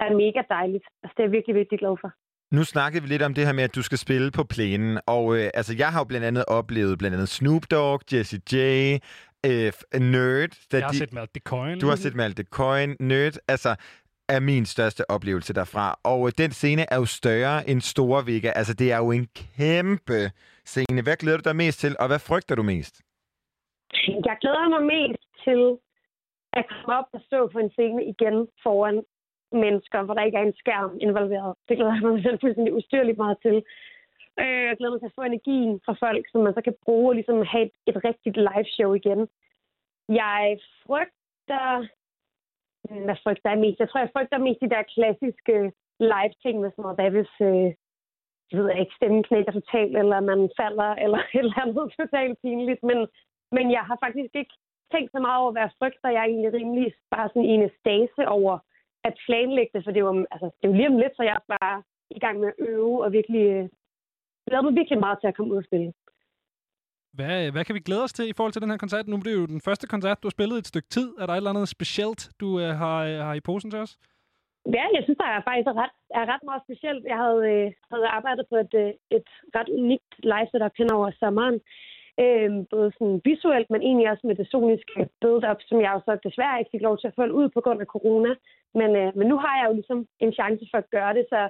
er mega dejligt. Altså, det er jeg virkelig, virkelig glad for. Nu snakkede vi lidt om det her med, at du skal spille på plænen. Og øh, altså, jeg har jo blandt andet oplevet blandt andet Snoop Dogg, Jesse J, øh, Nerd. Da Jeg har set Malte Coin. Du har set Malte Coin. Nerd, altså, er min største oplevelse derfra. Og øh, den scene er jo større end Store Vega. Altså, det er jo en kæmpe scene. Hvad glæder du dig mest til, og hvad frygter du mest? Jeg glæder mig mest til at komme op og stå på en scene igen foran mennesker, hvor der ikke er en skærm involveret. Det glæder jeg mig selv fuldstændig ustyrligt meget til. Øh, Jeg glæder mig til at få energien fra folk, som man så kan bruge og ligesom have et, et rigtigt live show igen. Jeg frygter... Hmm, hvad frygter jeg mest? Jeg tror, jeg frygter mest de der klassiske øh, live-ting med sådan noget, hvad hvis øh, jeg ved jeg ikke, stemmen knækker totalt, eller man falder, eller et eller andet totalt pinligt. Men, men jeg har faktisk ikke tænkt så meget over, hvad jeg frygter. Jeg er egentlig rimelig bare sådan i en stase over at planlægge det, for det er jo, altså, det er jo lige om lidt, så jeg er bare i gang med at øve og virkelig øh, glæder mig virkelig meget til at komme ud og spille. Hvad, hvad kan vi glæde os til i forhold til den her koncert? Nu er det jo den første koncert, du har spillet i et stykke tid. Er der et eller andet specielt, du uh, har, uh, har i posen til os? Ja, jeg synes, der er faktisk ret, er ret meget specielt. Jeg havde, øh, havde arbejdet på et, øh, et ret unikt live setup hen over sommeren. Øh, både sådan visuelt, men egentlig også med det soniske build-up, som jeg jo så desværre ikke fik lov til at følge ud på grund af corona. Men, øh, men nu har jeg jo ligesom en chance for at gøre det, så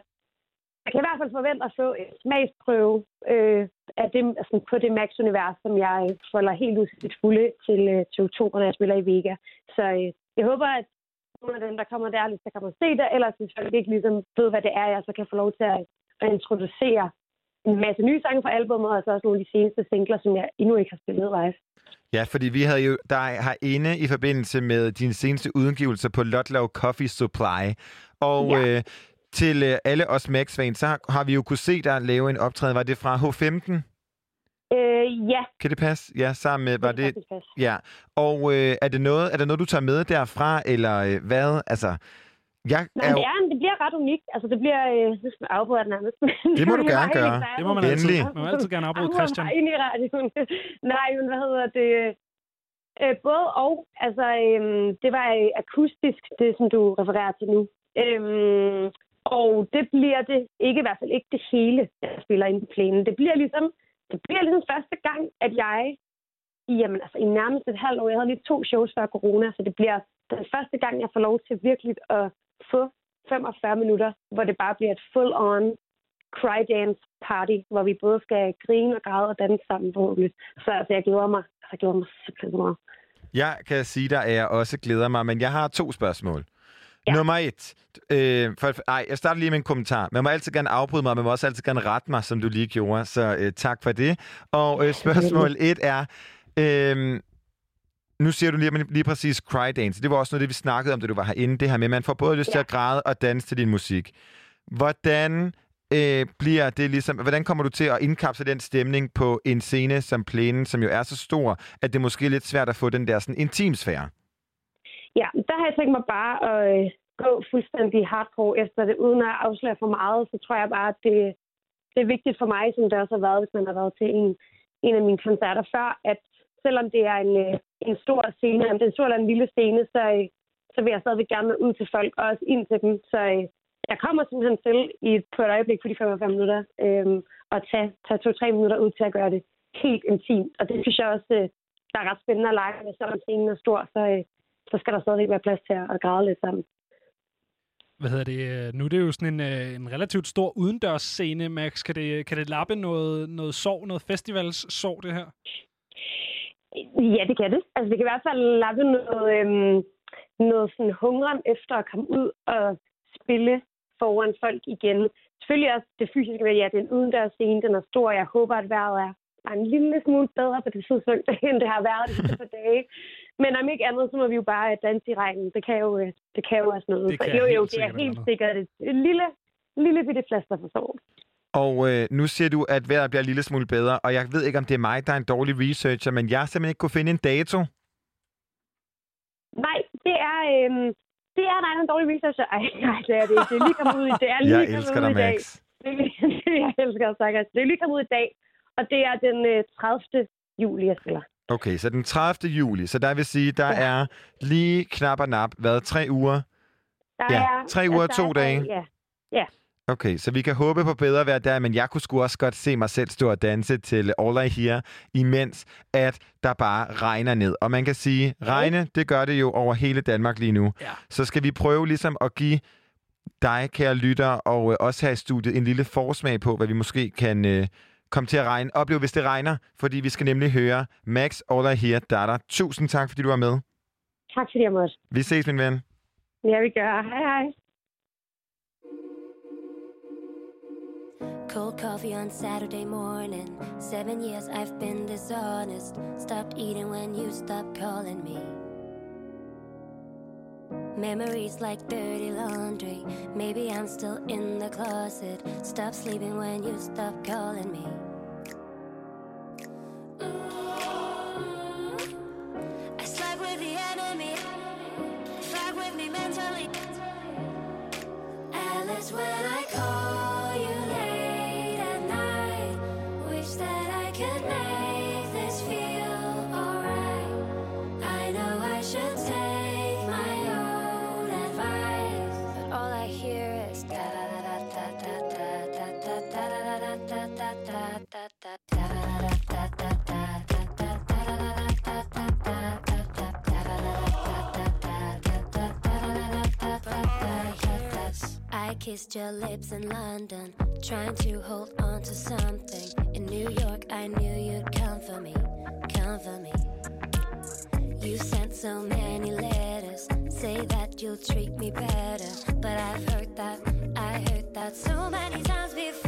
jeg kan i hvert fald forvente at få et smagsprøve øh, af det, altså på det Max-univers, som jeg øh, folder helt ud til fulde til, øh, til oktober, når jeg spiller i Vega. Så øh, jeg håber, at nogle af dem, der kommer der, der kommer og se det, ellers hvis folk ikke ligesom ved, hvad det er, jeg så kan få lov til at, at introducere en masse nye sange fra albumet, og så også nogle af de seneste singler, som jeg endnu ikke har spillet live. Ja, fordi vi havde jo dig herinde i forbindelse med dine seneste udgivelser på Lotlau Coffee Supply. Og Ja. øh, til øh, alle os Max-fans, så har, har vi jo kunne se dig lave en optræden. Var det fra H15? Øh, ja, Kan det passe? Ja, sammen med, var det kan det... Ja, og øh, er, det noget, er det noget, du tager med derfra, eller øh, hvad? Altså, jeg Nej, er det, jo... er, det bliver ret unikt. Altså, det bliver... Øh, nu skal afbryde den nærmest. Det må du gerne gøre. Det må man altid. Man må altid gerne afbryde Christian. ind i radioen. Nej, men hvad hedder det? Øh, både og. Altså, øhm, det var øh, akustisk, det som du refererer til nu. Øhm, og det bliver det ikke, i hvert fald ikke det hele, jeg spiller ind på plænen. Det bliver ligesom, det bliver ligesom første gang, at jeg i, jamen, altså, i nærmest et halvt år, jeg havde lige to shows før corona, så det bliver den første gang, jeg får lov til virkelig at få 45 minutter, hvor det bare bliver et full-on cry dance party, hvor vi både skal grine og græde og danse sammen forhåbentlig. Så altså, jeg glæder mig. Altså, jeg glæder mig simpelthen så meget. Jeg kan sige dig, at jeg også glæder mig, men jeg har to spørgsmål. Ja. Nummer et. Øh, for, ej, jeg starter lige med en kommentar. Man må altid gerne afbryde mig, man må også altid gerne rette mig, som du lige gjorde. Så øh, tak for det. Og øh, spørgsmål et er... Øh, nu siger du lige, lige præcis cry dance. Det var også noget, det vi snakkede om, da du var herinde. Det her med, at man får både lyst ja. til at græde og danse til din musik. Hvordan øh, bliver det ligesom, hvordan kommer du til at indkapsle den stemning på en scene som plænen, som jo er så stor, at det måske er lidt svært at få den der sådan intimsfære? Ja, der har jeg tænkt mig bare at øh, gå fuldstændig hardcore efter det, uden at afsløre for meget. Så tror jeg bare, at det, det er vigtigt for mig, som det også har været, hvis man har været til en, en af mine koncerter før, at selvom det er en, øh, en stor scene, om det er en stor eller en lille scene, så, øh, så vil jeg stadigvæk gerne ud til folk, og også ind til dem. Så øh, jeg kommer simpelthen til i, på et øjeblik på de 45 minutter øhm, og tage, tage to-tre minutter ud til at gøre det helt intimt. Og det synes jeg også, der er ret spændende at lege med, selvom scenen er stor, så, så skal der stadig være plads til at græde lidt sammen. Hvad hedder det? Nu er det jo sådan en, en relativt stor udendørsscene, Max. Kan det, kan det lappe noget, noget sorg, noget festivalssorg, det her? Ja, det kan det. Altså, det kan i hvert fald lappe noget, øhm, noget sådan hungren efter at komme ud og spille foran folk igen. Selvfølgelig også det fysiske ved, ja, den udendørs scene, den er stor. Jeg håber, at vejret er bare en lille smule bedre på det tidspunkt, end det har været de sidste par dage. Men om ikke andet, så må vi jo bare danse i regnen. Det kan jo, øh, det kan jo også noget. Det kan jo, jo, det er helt sikkert et, et lille, lille bitte plaster for sorg. Og øh, nu siger du, at vejret bliver en lille smule bedre, og jeg ved ikke, om det er mig, der er en dårlig researcher, men jeg har simpelthen ikke kunne finde en dato. Nej, det er, øhm, det er nej, en dårlig researcher. Ej, nej, det er det ikke. Det er lige kommet ud i, det er lige Jeg elsker ud dig, i dag. Max. Det er, jeg elsker dig. Det er lige kommet ud i dag, og det er den øh, 30. juli, jeg spiller. Okay, så den 30. juli, så der vil sige, der er lige knap og nap, hvad, tre uger? Der Ja, er, tre uger og to er- dage. Ja, ja. Okay, så vi kan håbe på bedre vejr der, men jeg kunne sgu også godt se mig selv stå og danse til All I Hear, imens at der bare regner ned. Og man kan sige, regne, det gør det jo over hele Danmark lige nu. Ja. Så skal vi prøve ligesom at give dig, kære lytter, og øh, også her i studiet, en lille forsmag på, hvad vi måske kan øh, komme til at regne. Opleve, hvis det regner, fordi vi skal nemlig høre Max All I Hear Data. Tusind tak, fordi du var med. Tak fordi jeg måtte. Vi ses, min ven. Ja, vi gør. Hej, hej. Cold coffee on Saturday morning. Seven years I've been dishonest. Stopped eating when you stopped calling me. Memories like dirty laundry. Maybe I'm still in the closet. Stop sleeping when you stop calling me. I slept with the enemy. Fuck with me mentally. Alice, when I call kissed your lips in London, trying to hold on to something. In New York, I knew you'd come for me, come for me. You sent so many letters, say that you'll treat me better. But I've heard that, I heard that so many times before.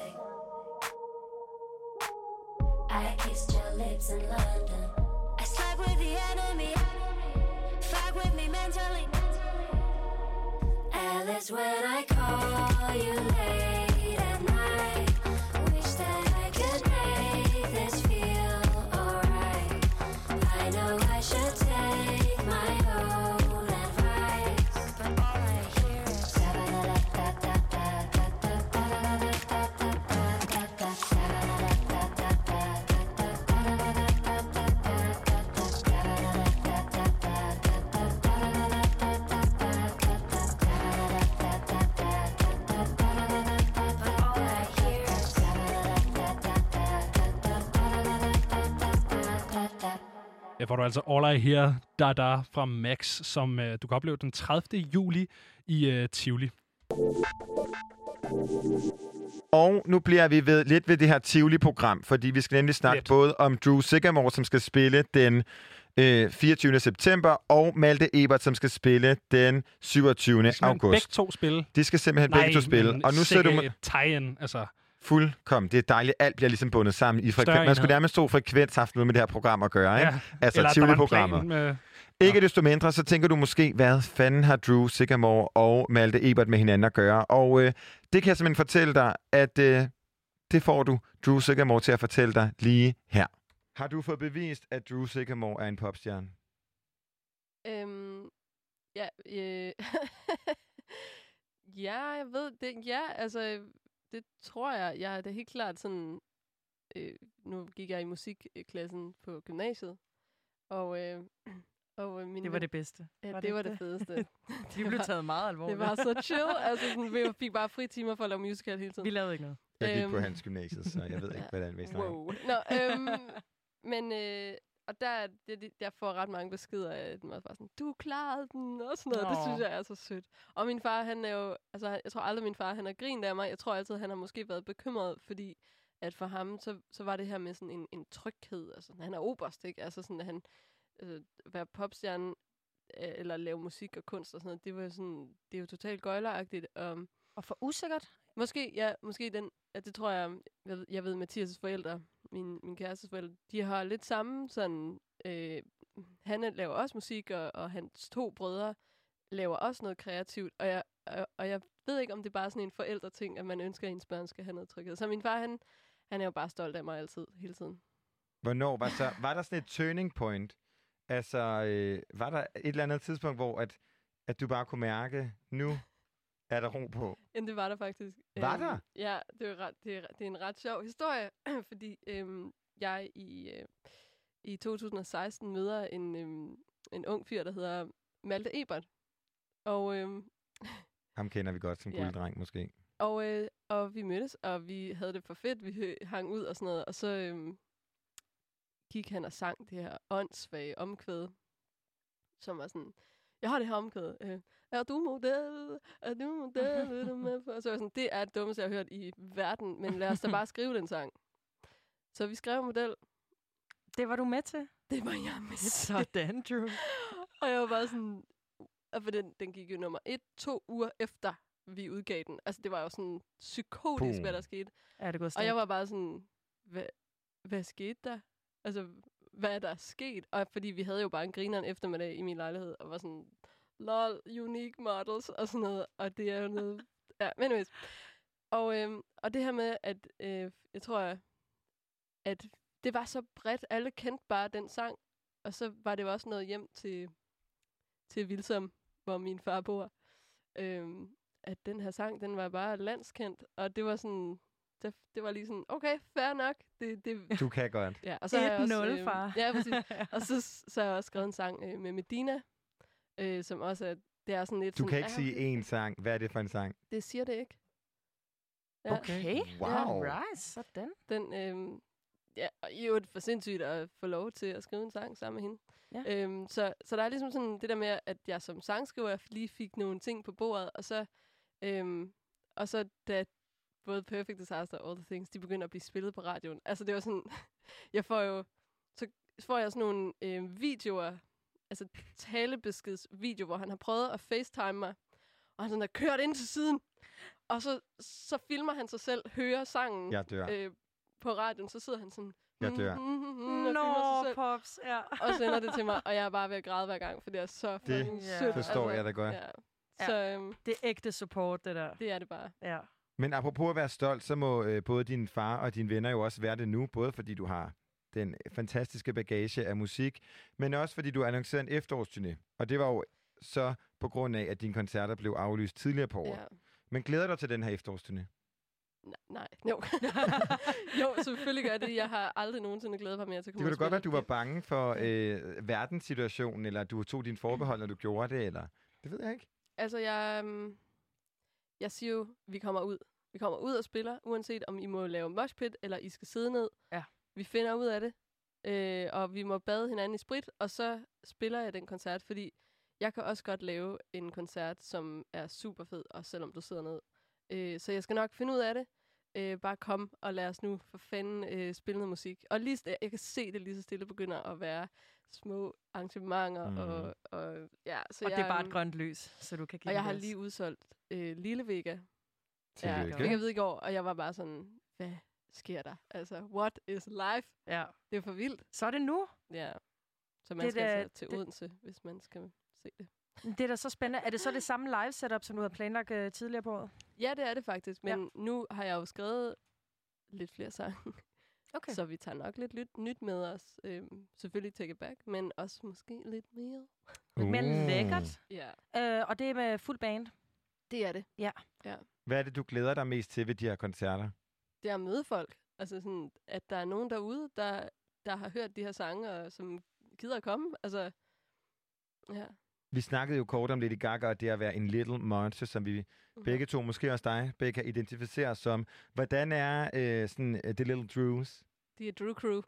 I kissed your lips in London. I slept with the enemy. Fuck with me mentally. Alice, when I call you late får du altså All I Hear Da Da fra Max, som uh, du kan opleve den 30. juli i uh, Tivoli. Og nu bliver vi ved, lidt ved det her Tivoli-program, fordi vi skal nemlig snakke Lidt. både om Drew Sigamore, som skal spille den øh, 24. september, og Malte Ebert, som skal spille den 27. Skal man begge august. to spille? De skal simpelthen begge to spille. Og nu sidder du tie-in, altså. Fuldkommen. Det er dejligt. Alt bliver ligesom bundet sammen i frekvens. Man skulle nærmest tro frekvens haft noget med det her program at gøre, ikke? Ja. Altså Eller Med... Ikke desto mindre, så tænker du måske, hvad fanden har Drew Sigamore og Malte Ebert med hinanden at gøre? Og øh, det kan jeg simpelthen fortælle dig, at øh, det får du Drew Sigamore til at fortælle dig lige her. Har du fået bevist, at Drew Sigamore er en popstjerne? Øhm, ja, øh, ja, jeg ved det. Ja, altså, det tror jeg. Jeg er da helt klart sådan... Øh, nu gik jeg i musikklassen på gymnasiet, og... Øh, og øh, min Det var det bedste. Ja, Var det, det var det det? fedeste. De blev taget meget alvorligt. Det var så chill. altså, sådan, vi fik bare fri timer for at lave musical hele tiden. Vi lavede ikke noget. Jeg gik på Øhm, hans gymnasiet, så jeg ved ikke, hvad det er, vi snakker. Wow. Nå, øhm, men øh, og der, er det, det- jeg får ret mange beskeder af, man er bare sådan, du klarede den, og sådan noget. Det Nå. synes jeg er så sødt. Og min far, han er jo, altså jeg tror aldrig, min far, han har grint af mig. Jeg tror altid, han har måske været bekymret, fordi at for ham, så, så var det her med sådan en, en tryghed. Altså, han er oberst, ikke? Altså sådan, at han øh, være popstjerne, øh, eller lave musik og kunst og sådan noget, det var jo sådan, det er jo totalt gøjleragtigt. Um, og for usikkert? Måske, ja, måske den, ja, det tror jeg, jeg ved, jeg ved Mathias' forældre, min, min kærestes forældre, de har lidt samme sådan, øh, han laver også musik, og, og hans to brødre laver også noget kreativt, og jeg, og, og jeg ved ikke, om det er bare sådan en forældreting, at man ønsker, at ens børn skal have noget tryghed. Så min far, han, han er jo bare stolt af mig altid, hele tiden. Hvornår var, så, var der sådan et turning point? Altså, øh, var der et eller andet tidspunkt, hvor at, at du bare kunne mærke, nu er der ro på? Jamen, det var der faktisk. Var der? Ja, det er, ret, det, er, det er en ret sjov historie, fordi øhm, jeg i, øh, i 2016 møder en, øhm, en ung fyr, der hedder Malte Ebert. Og, øhm, Ham kender vi godt som Ja. gulddreng, måske. og, øh, og vi mødtes, og vi havde det for fedt. Vi hang ud og sådan noget. Og så øhm, gik han og sang det her åndssvage omkvæd, som var sådan, jeg har det her omkvæd. Øh, er du model? Er du model? Vil du med på? Og så var jeg sådan, det er det dummeste, jeg har hørt i verden, men lad os da bare skrive den sang. Så vi skrev model. Det var du med til? Det var jeg med til. Sådan, Drew. og jeg var bare sådan, og for den, den gik jo nummer et, to uger efter vi udgav den. Altså, det var jo sådan psykotisk, Boom. hvad der skete. Ja, det gået Og jeg var bare sådan, hvad, hvad skete der? Altså, hvad er der sket? Og fordi vi havde jo bare en grineren eftermiddag i min lejlighed, og var sådan, lol, unique models, og sådan noget. Og det er jo noget... ja, men anyways. Og, øhm, og det her med, at øh, jeg tror, at det var så bredt. Alle kendte bare den sang. Og så var det jo også noget hjem til, til Vilsom, hvor min far bor. Øhm, at den her sang, den var bare landskendt. Og det var sådan... Det, det var lige sådan, okay, fair nok. Det, det, Du kan godt. Ja, og så har jeg også, 1-0, far. Ja, præcis. og så, så har jeg også skrevet en sang øh, med Medina, øh, som også er, det er sådan lidt Du sådan, kan ikke ja, sige én sang. Hvad er det for en sang? Det siger det ikke. Okay. Wow. Alright, sådan. Den, øhm, ja, og i øvrigt for sindssygt at få lov til at skrive en sang sammen med hende. Ja. Øhm, så, så der er ligesom sådan det der med, at jeg som sangskriver lige fik nogle ting på bordet, og så, øhm, og så da både Perfect Disaster og All the Things, de begynder at blive spillet på radioen. Altså det var sådan, jeg får jo, så får jeg sådan nogle øhm, videoer, altså talebeskedsvideo, hvor han har prøvet at facetime mig, og han sådan er kørt ind til siden, Og så, så filmer han sig selv, hører sangen Jeg dør. øh, på radioen, så sidder han sådan... Jeg dør. Mm, mm, mm, mm, og Nå, selv. Pops, ja. Og sender det til mig, og jeg er bare ved at græde hver gang, for det er så Det fucking sødt. forstår jeg da godt. Ja. Ja. Så øhm, Det er ægte support, det der. det er det bare. Ja. Men apropos at være stolt, så må øh, både din far og dine venner jo også være det nu, både fordi du har den fantastiske bagage af musik, men også fordi du har annonceret en efterårsturné. Og det var jo så på grund af, at dine koncerter blev aflyst tidligere på året. Ja. Men glæder dig til den her efterårsturné? Nej, nej. Jo. jo, selvfølgelig gør det. Jeg har aldrig nogensinde glædet mig mere til at Det komme kunne og da godt være, at du var bange for øh, verdenssituationen, eller at du tog dine forbehold, når du gjorde det, eller... Det ved jeg ikke. Altså, jeg, um, jeg siger jo, vi kommer ud. Vi kommer ud og spiller, uanset om I må lave moshpit, eller I skal sidde ned. Ja. Vi finder ud af det, øh, og vi må bade hinanden i sprit, og så spiller jeg den koncert, fordi jeg kan også godt lave en koncert, som er super fed, også selvom du sidder ned. Øh, så jeg skal nok finde ud af det. Øh, bare kom og lad os nu for fanden øh, spille noget musik. Og lige, jeg kan se det lige så stille begynder at være små arrangementer. Mm. Og, og, ja, så og jeg, det er bare et grønt lys, så du kan give og jeg har lige udsolgt øh, Lille Vega. Ja, Tillykke. fik jeg ved i går, og jeg var bare sådan, hvad sker der? Altså, what is life? Ja. Det er for vildt. Så er det nu. Ja. Så man Det skal da- altså til det- Odense, hvis man skal se det. Det er da så spændende. Er det så det samme live setup, som du havde planlagt uh, tidligere på året? Ja, det er det faktisk. Men ja. nu har jeg jo skrevet lidt flere sange. Okay. Så vi tager nok lidt nyt, nyt med os. Øhm, selvfølgelig Take It Back, men også måske lidt mere. Uh. lækkert. Ja. Uh, og det er med fuld band. Det er det. Ja. ja. Hvad er det, du glæder dig mest til ved de her koncerter? Det er at møde folk. Altså sådan, at der er nogen derude, der, der har hørt de her sange, og som gider at komme. Altså, ja. Vi snakkede jo kort om Lady Gaga, og det at være en little monster, som vi Mhm. begge to, måske også dig, begge kan identificere som. Hvordan er øh, sådan, uh, The Little Drews? De er Drew Crew.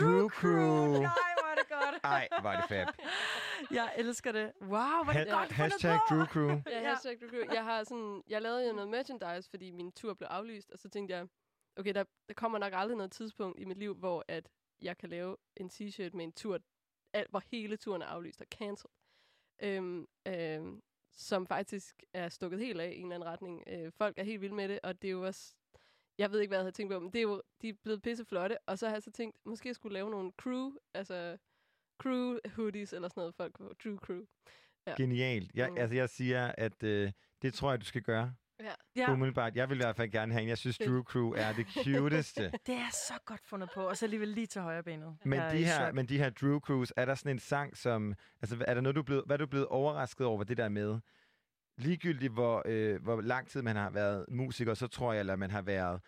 Drew Crew! Nej, hvor er det godt. Ej, hvor er det fab. Jeg elsker det. Wow, hvor er det Ha- godt hashtag. Drew Crew. Ja, hashtag Drew Crew. Jeg, har sådan, jeg lavede jo noget merchandise, fordi min tur blev aflyst, og så tænkte jeg, okay, der, der kommer nok aldrig noget tidspunkt i mit liv, hvor at jeg kan lave en t-shirt med en tur, al, hvor hele turen er aflyst og cancelled. Øhm, øhm, som faktisk er stukket helt af i en eller anden retning. Øh, folk er helt vilde med det, og det er jo også... Jeg ved ikke, hvad jeg havde tænkt på, men det er jo, de er blevet pisse flotte. Og så har jeg så tænkt, måske jeg skulle lave nogle crew, altså crew hoodies eller sådan noget, folk på Drew Crew. Ja. Genialt. Jeg, Mm. altså, jeg siger, at øh, det tror jeg, du skal gøre. Ja. Ja. Umiddelbart. Jeg vil i hvert fald gerne have en. Jeg synes. Drew Crew er det cuteste. Det er så godt fundet på, og så alligevel lige til højre benet. Men de, her, men de her Drew Crews, er der sådan en sang, som... Altså, er der noget, du er blevet, hvad er du blevet overrasket over det der med? Ligegyldigt, hvor, øh, hvor lang tid man har været musiker, så tror jeg, eller man har været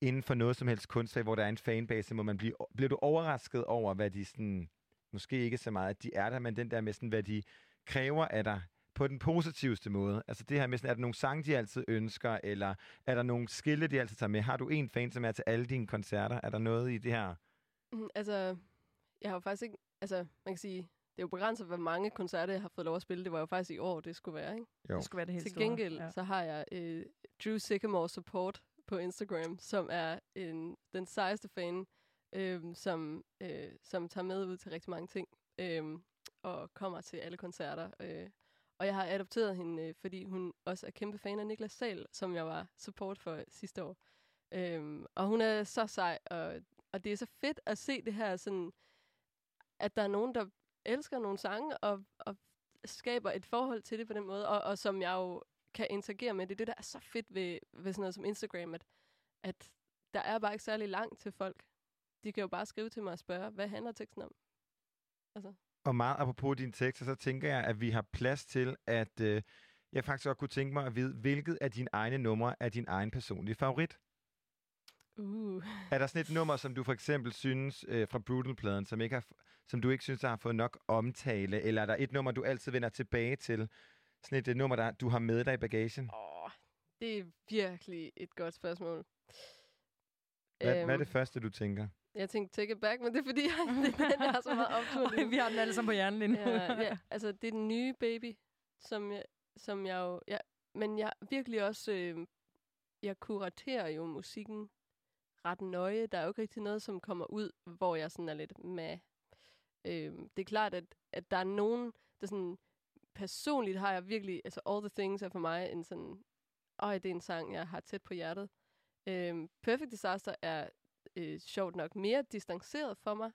inden for noget som helst kunstfag, hvor der er en fanbase, hvor man bliver, bliver du overrasket over, hvad de sådan... Måske ikke så meget, at de er der, men den der med sådan, hvad de kræver af dig på den positivste måde. Altså det her med sådan, er der nogle sange, de altid ønsker, eller er der nogle skille, de altid tager med? Har du en fan, som er til alle dine koncerter? Er der noget i det her? Mm, altså, jeg har jo faktisk ikke... Altså, man kan sige, det er jo begrænset, hvor mange koncerter, jeg har fået lov at spille. Det var jo faktisk i år, det skulle være, ikke? Jo. Det skulle være det helt Til store, gengæld, ja. så har jeg øh, Drew Sycamore Support på Instagram, som er en, den sejeste fan, øh, som, øh, som tager med ud til rigtig mange ting, øh, og kommer til alle koncerter. Øh. Og jeg har adopteret hende, øh, fordi hun også er kæmpe fan af Niklas Sal, som jeg var support for sidste år. Øhm, og hun er så sej, og, og det er så fedt at se det her sådan, at der er nogen, der elsker nogle sange, og, og skaber et forhold til det på den måde, og, og som jeg jo kan interagere med. Det er det, der er så fedt ved, ved sådan noget som Instagram, at, at der er bare ikke særlig langt til folk. De kan jo bare skrive til mig og spørge, hvad handler teksten om? Altså, og meget apropos dine tekster, så tænker jeg, at vi har plads til, at øh, jeg faktisk godt kunne tænke mig at vide, hvilket af dine egne numre er din egen personlige favorit? uh. Er der sådan et nummer, som du for eksempel synes øh, fra Brutal-pladen, som, ikke har, som du ikke synes, der har fået nok omtale? Eller er der et nummer, du altid vender tilbage til? Sådan et, et nummer, der du har med dig i bagagen? Åh, det er virkelig et godt spørgsmål. Hvad, hvad er det Øhm, første, du tænker? Jeg tænkte take it back, men det er fordi, det er den, jeg har så meget optur nu. Vi har den alle sammen på hjernen lige nu. ja, ja, altså det er den nye baby, som jeg, som jeg jo... Ja, men jeg virkelig også... Øh, jeg kuraterer jo musikken ret nøje. Der er jo ikke rigtig noget, som kommer ud, hvor jeg sådan er lidt med. Øh, det er klart, at, at der er nogen, der sådan... Personligt har jeg virkelig... Altså All The Things er for mig en sådan øj, det er en sang, jeg har tæt på hjertet. Øhm, Perfect Disaster er øh, sjovt nok mere distanceret for mig.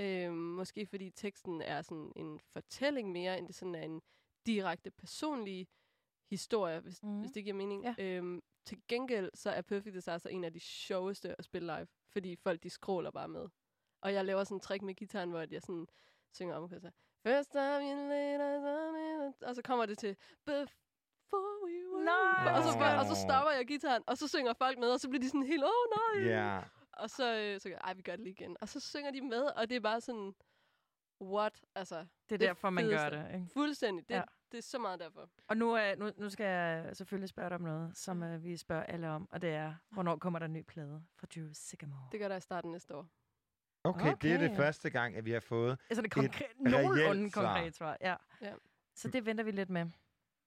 Øhm, måske fordi teksten er sådan en fortælling mere, end det sådan er en direkte personlig historie, hvis, mm. hvis det giver mening. Ja. Øhm, til gengæld så er Perfect Disaster en af de sjoveste at spille live, fordi folk de skråler bare med. Og jeg laver sådan en trick med gitaren, hvor jeg sådan synger omkring sig. First time you me, og så kommer det til Before we were Nej, og, så, og så stopper jeg gitaren, og så synger folk med, og så bliver de sådan helt, oh, nej. Ja. Og så, øh, så ej, vi gør det lige igen. Og så synger de med, og det er bare sådan, what? Altså, Det er derfor, man gør det, ikke? Fuldstændig. Det, Ja. det er så meget derfor. Og nu, er, nu, nu skal jeg selvfølgelig spørge dig om noget, som uh, vi spørger alle om, og det er, hvornår kommer der en ny plade fra Drew Sycamore? Det gør der i starten næste år. Okay, det er det Okay. første gang, at vi har fået Altså det et konkret, reelt nogenlunde svar. konkret svar. Ja. Ja. Så det venter vi lidt med.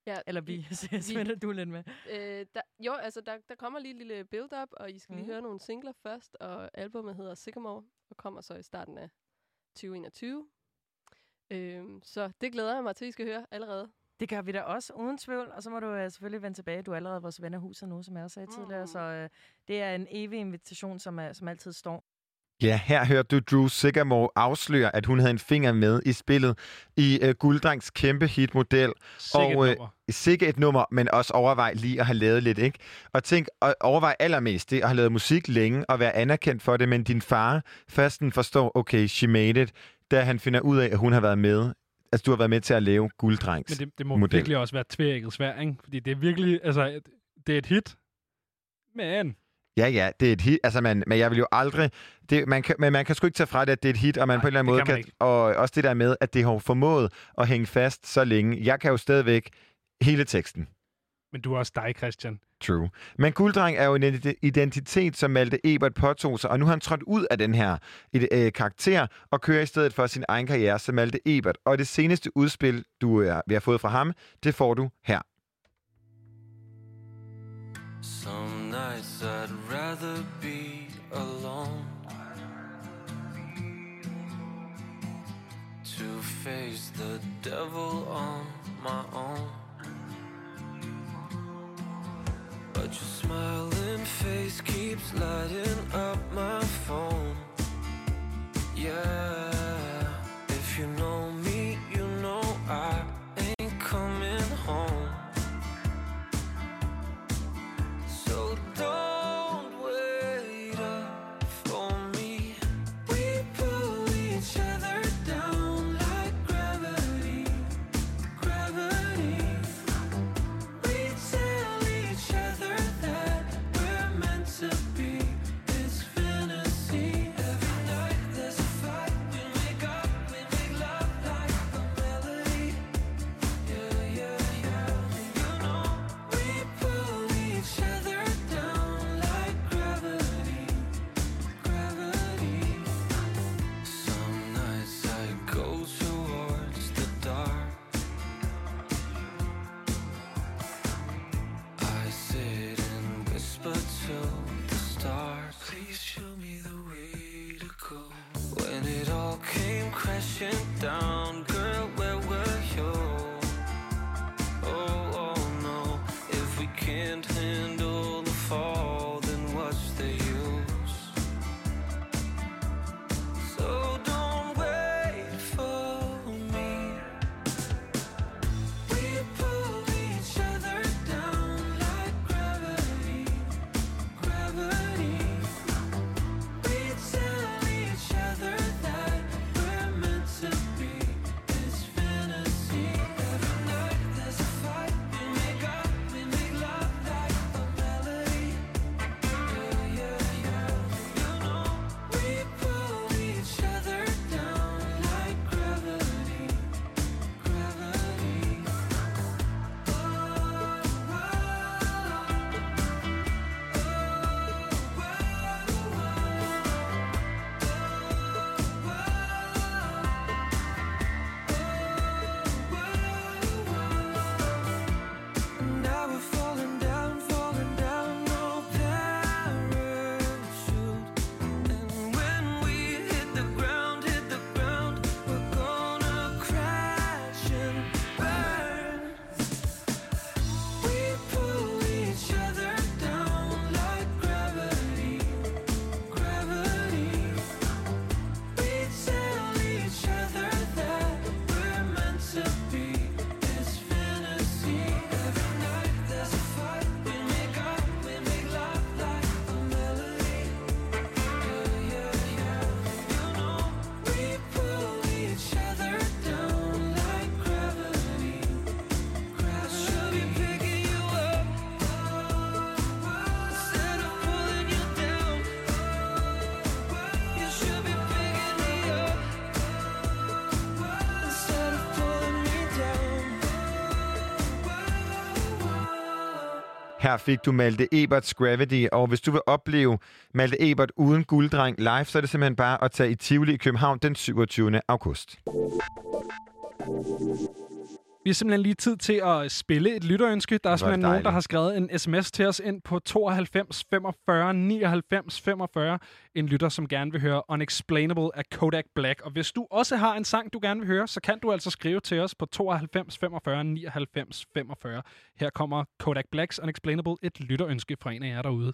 Ja, Eller vi, så venter du lidt med. Øh, der, jo, altså, der, der kommer lige et lille build-up, og I skal lige Mhm. høre nogle singler først, og albumet hedder Sycamore, og kommer så i starten af 2021. Øhm, så det glæder jeg mig til, I skal høre allerede. Det gør vi da også, uden tvivl. Og så må du uh, selvfølgelig vende tilbage. Du er allerede vores ven af huset nu, som jeg også sagde Mm. tidligere. Så uh, det er en evig invitation, som, er, som altid står. Ja, her hørte du Drew Sigamore afsløre, at hun havde en finger med i spillet i uh, Gulddrengs kæmpe hitmodel. Sikke et og nummer. sikke et nummer, men også overvej lige at have lavet lidt, ikke? Og tænk, og overvej allermest det at have lavet musik længe og være anerkendt for det, men din far først den forstår, okay, she made it, da han finder ud af, at hun har været med. Altså, du har været med til at lave Gulddrengs Men det, det må model. virkelig også være tvækket svært, ikke? Fordi det er virkelig, altså, et- det er et hit. Men, Ja, ja, det er et hit. Altså, man, men jeg vil jo aldrig... Det, man kan, men man kan sgu ikke tage fra det, at det er et hit, og man Nej, på en eller anden måde kan kan... Og også det der med, at det har formået at hænge fast så længe. Jeg kan jo stadigvæk hele teksten. men du er også dig, Christian. True. Men Gulddreng er jo en identi- identitet, som Malte Ebert påtog sig, og nu har han trådt ud af den her et, øh, karakter og kører i stedet for sin egen karriere som Malte Ebert. Og det seneste udspil, du er, vi har fået fra ham, det får du her. Some nights I'd rather be alone. To face the devil on my own. But your smiling face keeps lighting up my phone. Yeah, if you know Her fik du Malte Eberts Gravity, og hvis du vil opleve Malte Ebert uden gulddreng live, så er det simpelthen bare at tage i Tivoli i København den 27. august. Vi har simpelthen lige tid til at spille et lytterønske. Der er simpelthen nogen, der dejligt. har skrevet en sms til os ind på 92 45 99 45. En lytter, som gerne vil høre Unexplainable af Kodak Black. Og hvis du også har en sang, du gerne vil høre, så kan du altså skrive til os på 92 45 99 45. Her kommer Kodak Blacks Unexplainable, et lytterønske fra en af jer derude.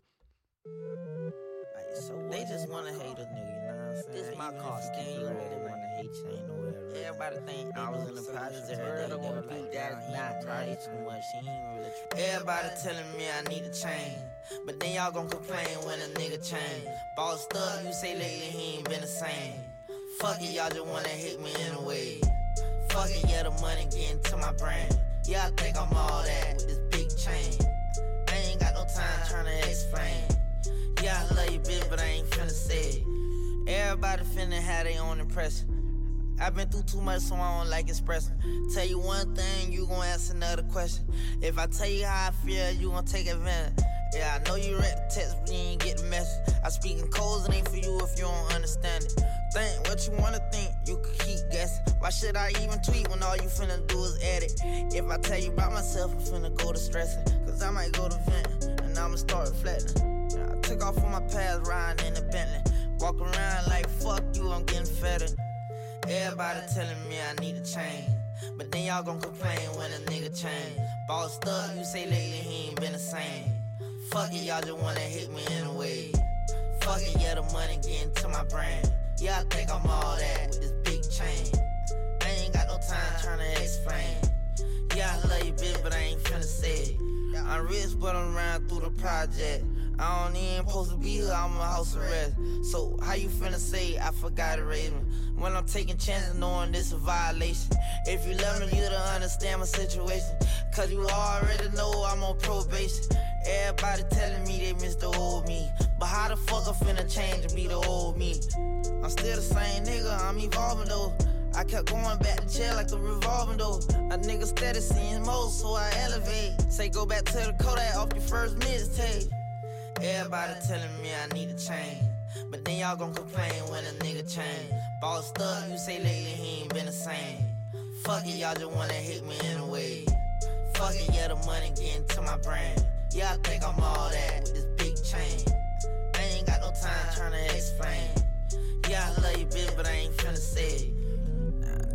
They just wanna hate a nigga, you know what I'm saying? This my car, still you really wanna hate you, ain't nowhere. Everybody think I was in the project every day, they were like, that not right too much, she ain't really Everybody telling me I need a change, but then y'all gon' complain when a nigga change. Bossed up, you say lately he ain't been the same. Fuck it, y'all just wanna hate me anyway. Fuck it, yeah, the money getting to my brain. Yeah, I think I'm all that with this big chain. I ain't got no time tryna explain. Yeah, I love you, bitch, but I ain't finna say it. Everybody finna have their own impression. I've been through too much, so I don't like expressing. Tell you one thing, you gon' ask another question. If I tell you how I feel, you gon' take advantage. Yeah, I know you read the text, but you ain't get the message. I speak in codes, it ain't for you if you don't understand it. Think what you wanna think, you can keep guessing. Why should I even tweet when all you finna do is edit? If I tell you about myself, I'm finna go to stressing. Cause I might go to vent, and I'ma start reflecting. I took off on my past riding in the Bentley. Walk around like fuck you, I'm getting fatter. Everybody telling me I need a change. But then y'all gon' complain when a nigga change. Bossed up, you say lately he ain't been the same. Fuck it, y'all just wanna hit me anyway. Fuck it, yeah, the money getting to my brain. Yeah, I think I'm all that with this big chain. I ain't got no time tryna explain. Yeah, I love you, bitch, but I ain't finna say it. I'm rich, but I'm around through the project. I don't even supposed to be here, I'm a house arrest. So how you finna say I forgot to raise me? When I'm taking chances knowing this a violation. If you love me, you don't understand my situation. Cause you already know I'm on probation. Everybody telling me they miss the old me. But how the fuck I finna change and be the old me? I'm still the same nigga, I'm evolving though. I kept going back to jail like a revolving door. A nigga steady seeing more, so I elevate. Say go back to the Kodak off your first mixtape. Everybody telling me I need a change. But then y'all gon' complain when a nigga change. Bossed up, you say lately he ain't been the same. Fuck it, y'all just wanna hit me anyway. Fuck it, yeah, the money getting to my brain. Yeah, I think I'm all that with this big chain. I ain't got no time tryna explain. Yeah, I love you, bitch, but I ain't finna say it.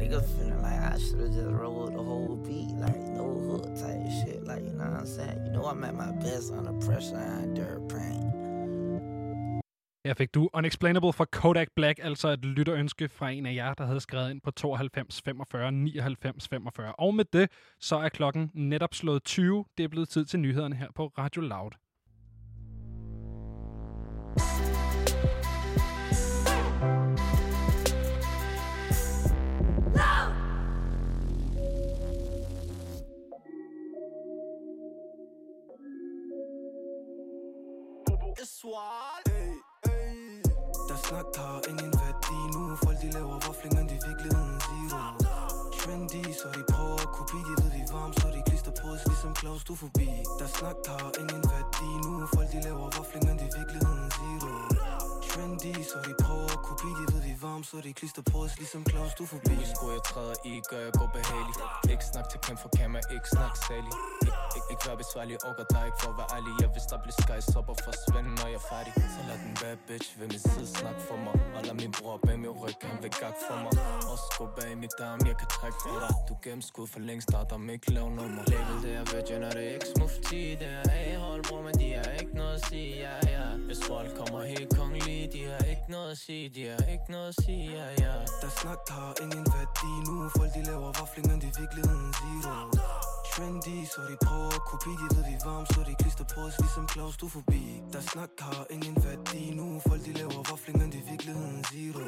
Nigga feeling like I should've just rolled the whole beat, like no hook type shit, like you know what I'm saying? You know I'm at my best under pressure and dirt pain. Her fik du Unexplainable fra Kodak Black, altså et lytterønske fra en af jer, der havde skrevet ind på 92 45 99 45. Og med det, så er klokken netop slået 20. Det er blevet tid til nyhederne her på Radio Loud. Hey, hey. Der snak har ingen værdi nu. Folk de laver waffling, men de er virkeligheden zero. Trendy, så de prøver at kopi De ved de varm, så de klister på os Ligesom Claus, du forbi. Der snak har ingen værdi nu. Folk de laver waffling, men de er virkeligheden zero. Trendy, så de prøver om, så det klister på os Ligesom Claus, du forbi. Nu sko jeg træder i, gør jeg går behagelig. Ikke snak til Pim for kamera, ikke snak salig Ikke, ikke være besværlig, orker dig ikke for at være ærlig. Jeg vil der bliver skies op og forsvinde, når jeg er færdig. Så lad den bad bitch ved min side snak for mig. Og lad min bror bag min ryg, han vil gag for mig. Og skub bag mit arm, jeg kan trække på dig. Du gennemskud for længst, starter mig ikke lave nummer. Label det er virgin, og det er ikke smufti Det er A-hold, bror, men de har ikke noget at sige, ja, ja. Hvis folk kommer helt kongelige, de har ikke noget at sige De har ikke noget at sige, ja, ja. Der snak har ingen værdi nu. Folk de laver waffling, men det virkeligheden zero. Trendy, så de prøver at kopi. De ved vi varm, så de klister på os Ligesom Claus, du forbi. Der snak har ingen værdi nu. Folk de laver waffling, men det virkeligheden zero.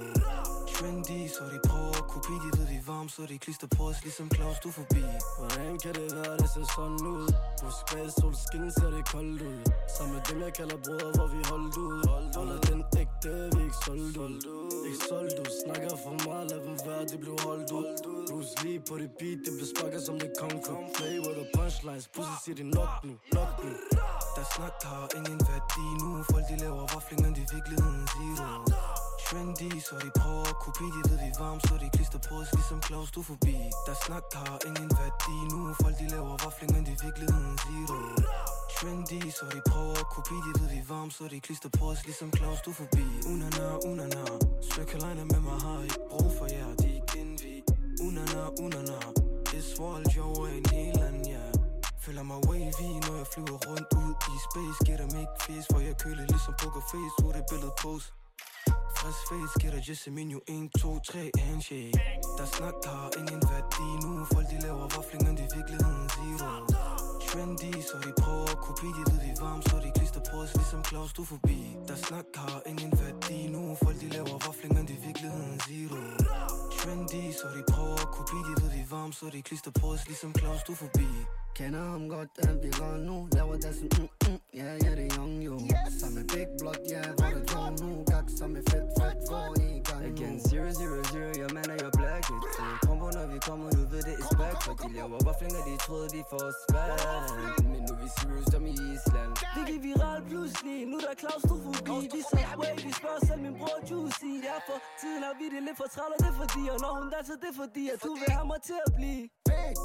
Trendy, så de prøver at kopi De ved de varme, så de klister på os Ligesom klaustrofobi Hvordan kan det være, det ser sådan ud? Husk bag solskin ser det koldt ud. Sammen med dem, jeg kalder brødre, hvor vi holdt ud. Holder den ægte, vi ikke solgt ud. Ikke solgt ud, snakker for meget, lad dem være, det blev holdt ud. Bruce Lee på det beat, det blev sparket som det kung fu Play with the punchlines, pussy siger det nok nu, nok nu. Der snak har ingen værdi nu. Folk de laver vafling, men det er virkeligheden zero Trendy, så de prøver at kopi De ved vi er varme, så de klister på os Ligesom Claus, du forbi. Der snak har ingen værdi. Nu Folk de laver vafling, men det er virkeligheden zero. Trendy, så de prøver at kopi De ved vi er varme, så de klister på os Ligesom Claus, du forbi. Unana, unana Svøkkerlejne med mig har ikke brug for jer. De er genvi Unana, unana This world, jo er en helt anden, ja. Føler mig wavy, når jeg flyver rundt ud i space. Giver dem ikke fisk, for jeg køler ligesom pokerface Ud det billede pose. Face, giver dig just en menu 1, 2, 3, handshake. Der snak har ingen værdi nu. Folk de laver vafling, men det er virkeligheden zero. Trendy, så de prøver at kopi De ved vi varme, så de klister på os Ligesom Claus, du forbi. Der snak har ingen værdi nu. Folk de laver vafling, men det er virkeligheden zero. Trendy, så de prøver at kopi De ved vi varme, så de klister på os Ligesom Claus, du forbi. Kender ham godt, den vi går nu. Laver det som mm mm, ja, ja, det er young jo. Samme big block, ja, hvor det nu? Gak samme fedt, i Again, zero, zero, zero, your man er your black it. Så Kombo, når vi kommer, nu ved det it's back For de laver waffling, og de troede, de får spæk Men nu er vi serious, som i Island Det gik viral pludselig, nu der er der klaustrofobi Vi så way, vi spørger selv min bror Juicy Det for tiden har vi det lidt for træt, og det er fordi Og når hun danser, det er fordi, at du vil have mig til at blive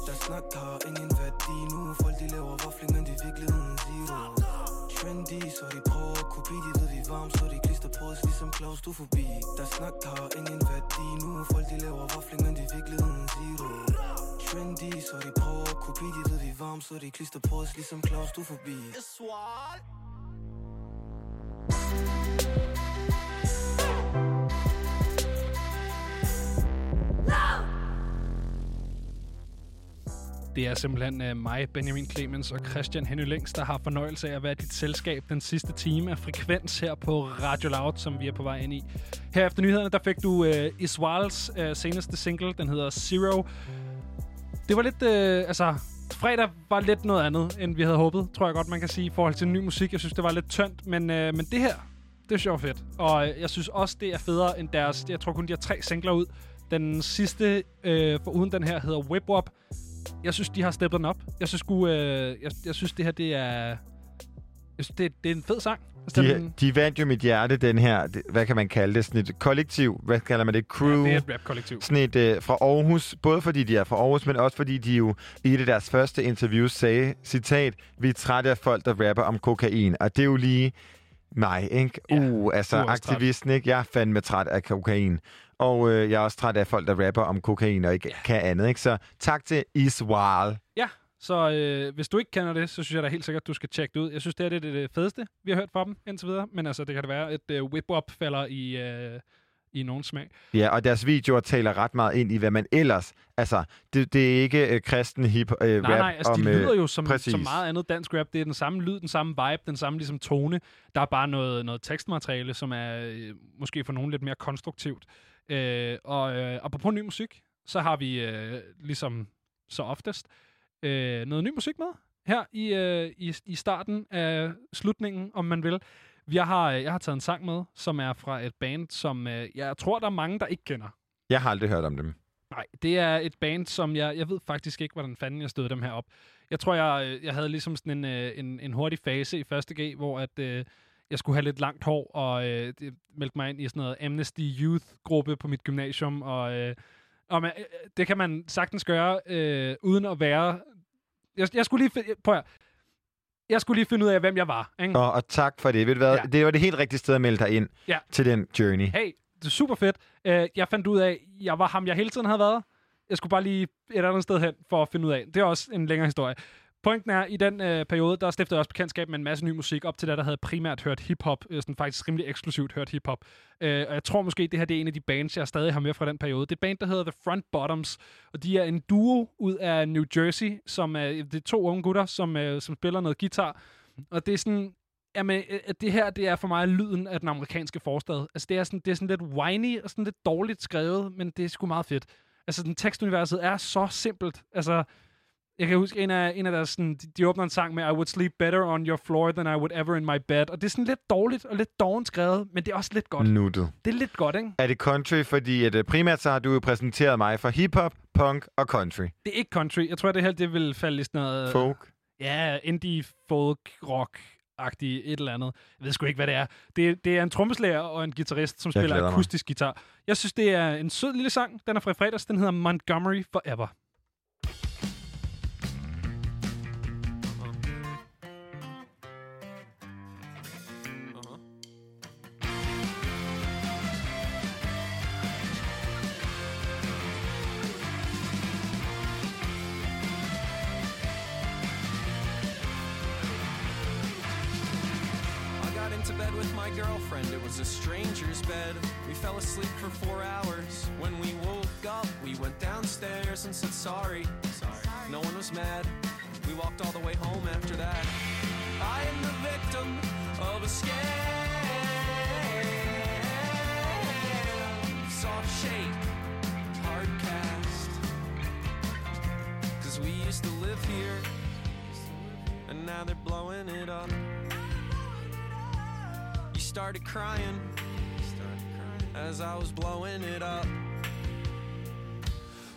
Der snak har ingen værdi nu Folk de laver waffling, men det er virkeligheden zero. Trendy, så de prøver at kopi De ved vi varm så de klister på os Ligesom Claus, du forbi. Der snak har ingen værdi. Nu er Folk de laver vafling, men det er virkeligheden zero. Trendy, så de prøver at kopi De ved vi varm så de klister på os Ligesom Claus, du er forbi. Det er simpelthen øh, mig, Benjamin Clemens og Christian Henny Længs, der har fornøjelse af at være dit selskab den sidste time af Frekvens her på Radio Loud, som vi er på vej ind i. Her efter nyhederne, der fik du uh, Iswals uh, seneste single, den hedder Zero. Det var lidt, uh, altså, fredag var lidt noget andet, end vi havde håbet, tror jeg godt, man kan sige, i forhold til ny musik. Jeg synes, det var lidt tyndt, men, uh, men det her, det er sjovt fedt. Og uh, jeg synes også, det er federe end deres, jeg tror kun, de har tre singler ud. Den sidste, øh, for uden den her, hedder Whip Up. Jeg synes, de har steppet den op. Jeg synes, sgu, øh, jeg, jeg synes det her, det er... Jeg synes, det, det er en fed sang. Altså, den- De, de vandt jo mit hjerte, den her, det- hvad kan man kalde det, sådan et kollektiv, hvad kalder man det, crew? Ja, det er et rap-kollektiv. Sådan et øh, fra Aarhus, både fordi de er fra Aarhus, men også fordi de jo i et af deres første interviews sagde, citat, vi er trætte af folk, der rapper om kokain. Og det er jo lige mig, ikke? Ja, uh, altså aktivisten, ikke? Jeg er fandme træt af kokain. Og øh, jeg er også træt af folk, der rapper om kokain og ikke ja. kan andet, ikke? Så tak til Iswal. Ja, så øh, hvis du ikke kender det, så synes jeg da helt sikkert, du skal tjekke det ud. Jeg synes, det er det, det, fedeste, vi har hørt fra dem indtil videre. Men altså, det kan det være, at øh, Whip Up falder i, øh, i nogen smag. Ja, og deres videoer taler ret meget ind i, hvad man ellers... Altså, det, det er ikke øh, kristen hip øh, Nej, rap nej, altså om, de øh, lyder jo som, præcis. som meget andet dansk rap. Det er den samme lyd, den samme vibe, den samme ligesom tone. Der er bare noget, noget tekstmateriale, som er øh, måske for nogen lidt mere konstruktivt. Øh, og øh, apropos ny musik, så har vi øh, ligesom så oftest øh, noget ny musik med her i, øh, i, i starten af slutningen, om man vil. Jeg har, jeg har taget en sang med, som er fra et band, som øh, jeg tror, der er mange, der ikke kender. Jeg har aldrig hørt om dem. Nej, det er et band, som jeg... Jeg ved faktisk ikke, hvordan fanden jeg stod dem her op. Jeg tror, jeg, øh, jeg havde ligesom sådan en, øh, en, en hurtig fase i første G, hvor at, øh, jeg skulle have lidt langt hår, og øh, det meldte mig ind i sådan noget Amnesty Youth-gruppe på mit gymnasium, og, øh, og man, øh, det kan man sagtens gøre, øh, uden at være... Jeg, jeg skulle lige... fi- Prøv at, jeg skulle lige finde ud af, hvem jeg var. Ikke? Og, og tak for det. Ved du hvad? Ja. Det var det helt rigtige sted at melde dig ind Ja. til den journey. Hey, det er super fedt. Uh, jeg fandt ud af, jeg var ham, jeg hele tiden havde været. Jeg skulle bare lige et andet sted hen for at finde ud af. Det er også en længere historie. Pointen er, i den øh, periode, der stiftede jeg også bekendtskab med en masse ny musik, op til da, der havde primært hørt hiphop, øh, sådan faktisk rimelig eksklusivt hørt hiphop. Øh, og jeg tror måske, det her det er en af de bands, jeg stadig har med fra den periode. Det er et band, der hedder The Front Bottoms, og de er en duo ud af New Jersey, som er, det er to unge gutter, som, øh, som spiller noget guitar. Og det er sådan, Jamen, øh, at det her, det er for mig lyden af den amerikanske forstad. Altså, det er sådan, det er sådan lidt whiny og sådan lidt dårligt skrevet, men det er sgu meget fedt. Altså, den tekstuniverset er så simpelt. Altså, jeg kan huske, en af, en af deres, sådan, de, de åbner en sang med, I would sleep better on your floor than I would ever in my bed. Og det er sådan lidt dårligt og lidt dårligt skrevet, men det er også lidt godt. Nuttet. Det er lidt godt, ikke? Er det country? Fordi at, øh, primært så har du jo præsenteret mig for hiphop, punk og country. Det er ikke country. Jeg tror, det her det vil falde i sådan noget... Folk. Ja, indie, folk, rock agtige et eller andet. Jeg ved sgu ikke, hvad det er. Det, det er en trommeslager og en guitarist, som Jeg spiller glæder mig. akustisk guitar. Jeg synes, det er en sød lille sang. Den er fra fredags. Den hedder Montgomery Forever. Asleep for four hours. When we woke up, we went downstairs and said sorry. Sorry. No one was mad. We walked all the way home after that. I am the victim of a scam. Soft shake, hard cast. Cause we used to live here, and now they're blowing it up. You started crying as I was blowing it up.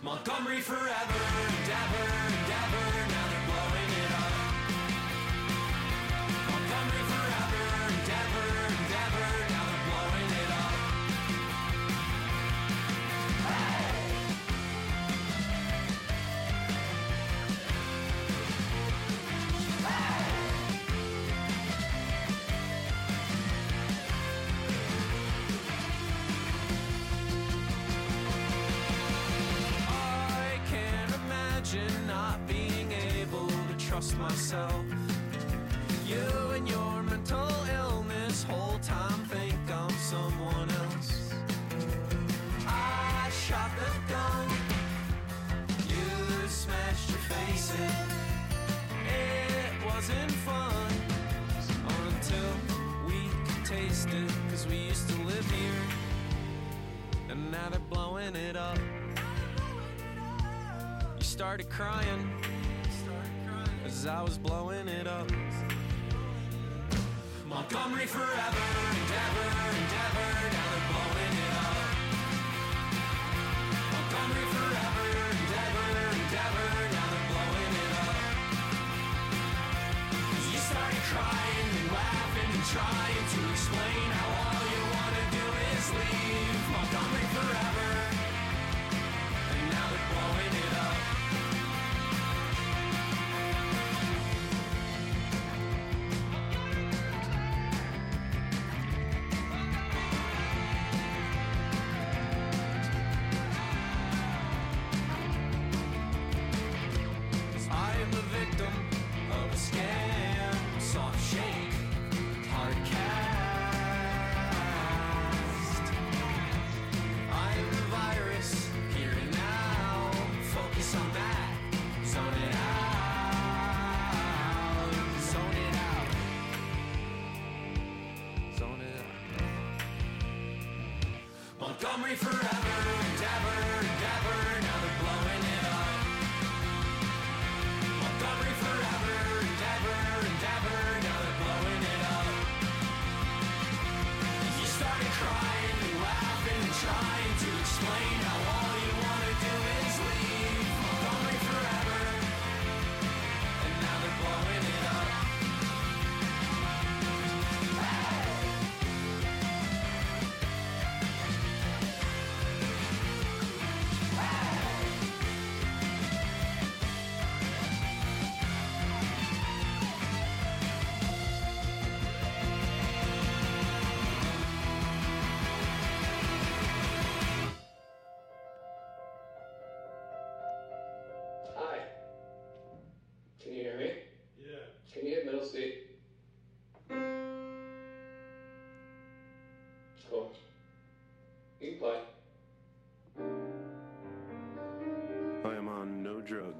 Montgomery forever and ever. Now they're blowing myself. You and your mental illness, whole time think I'm someone else. I shot the gun, you smashed your face in. It wasn't fun until we could taste it, cause we used to live here. And now they're blowing it up. You started crying as I was blowing it up. Montgomery forever and ever and ever. Now they're blowing it up.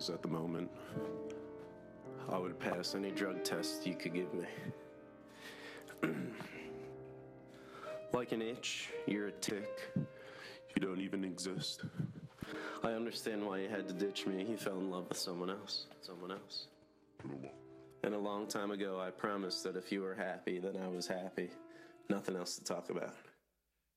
Drugs at the moment. I would pass any drug test you could give me. like an itch, you're a tick. You don't even exist. I understand why you had to ditch me. You fell in love with someone else. Someone else. And a long time ago, I promised that if you were happy, then I was happy. Nothing else to talk about.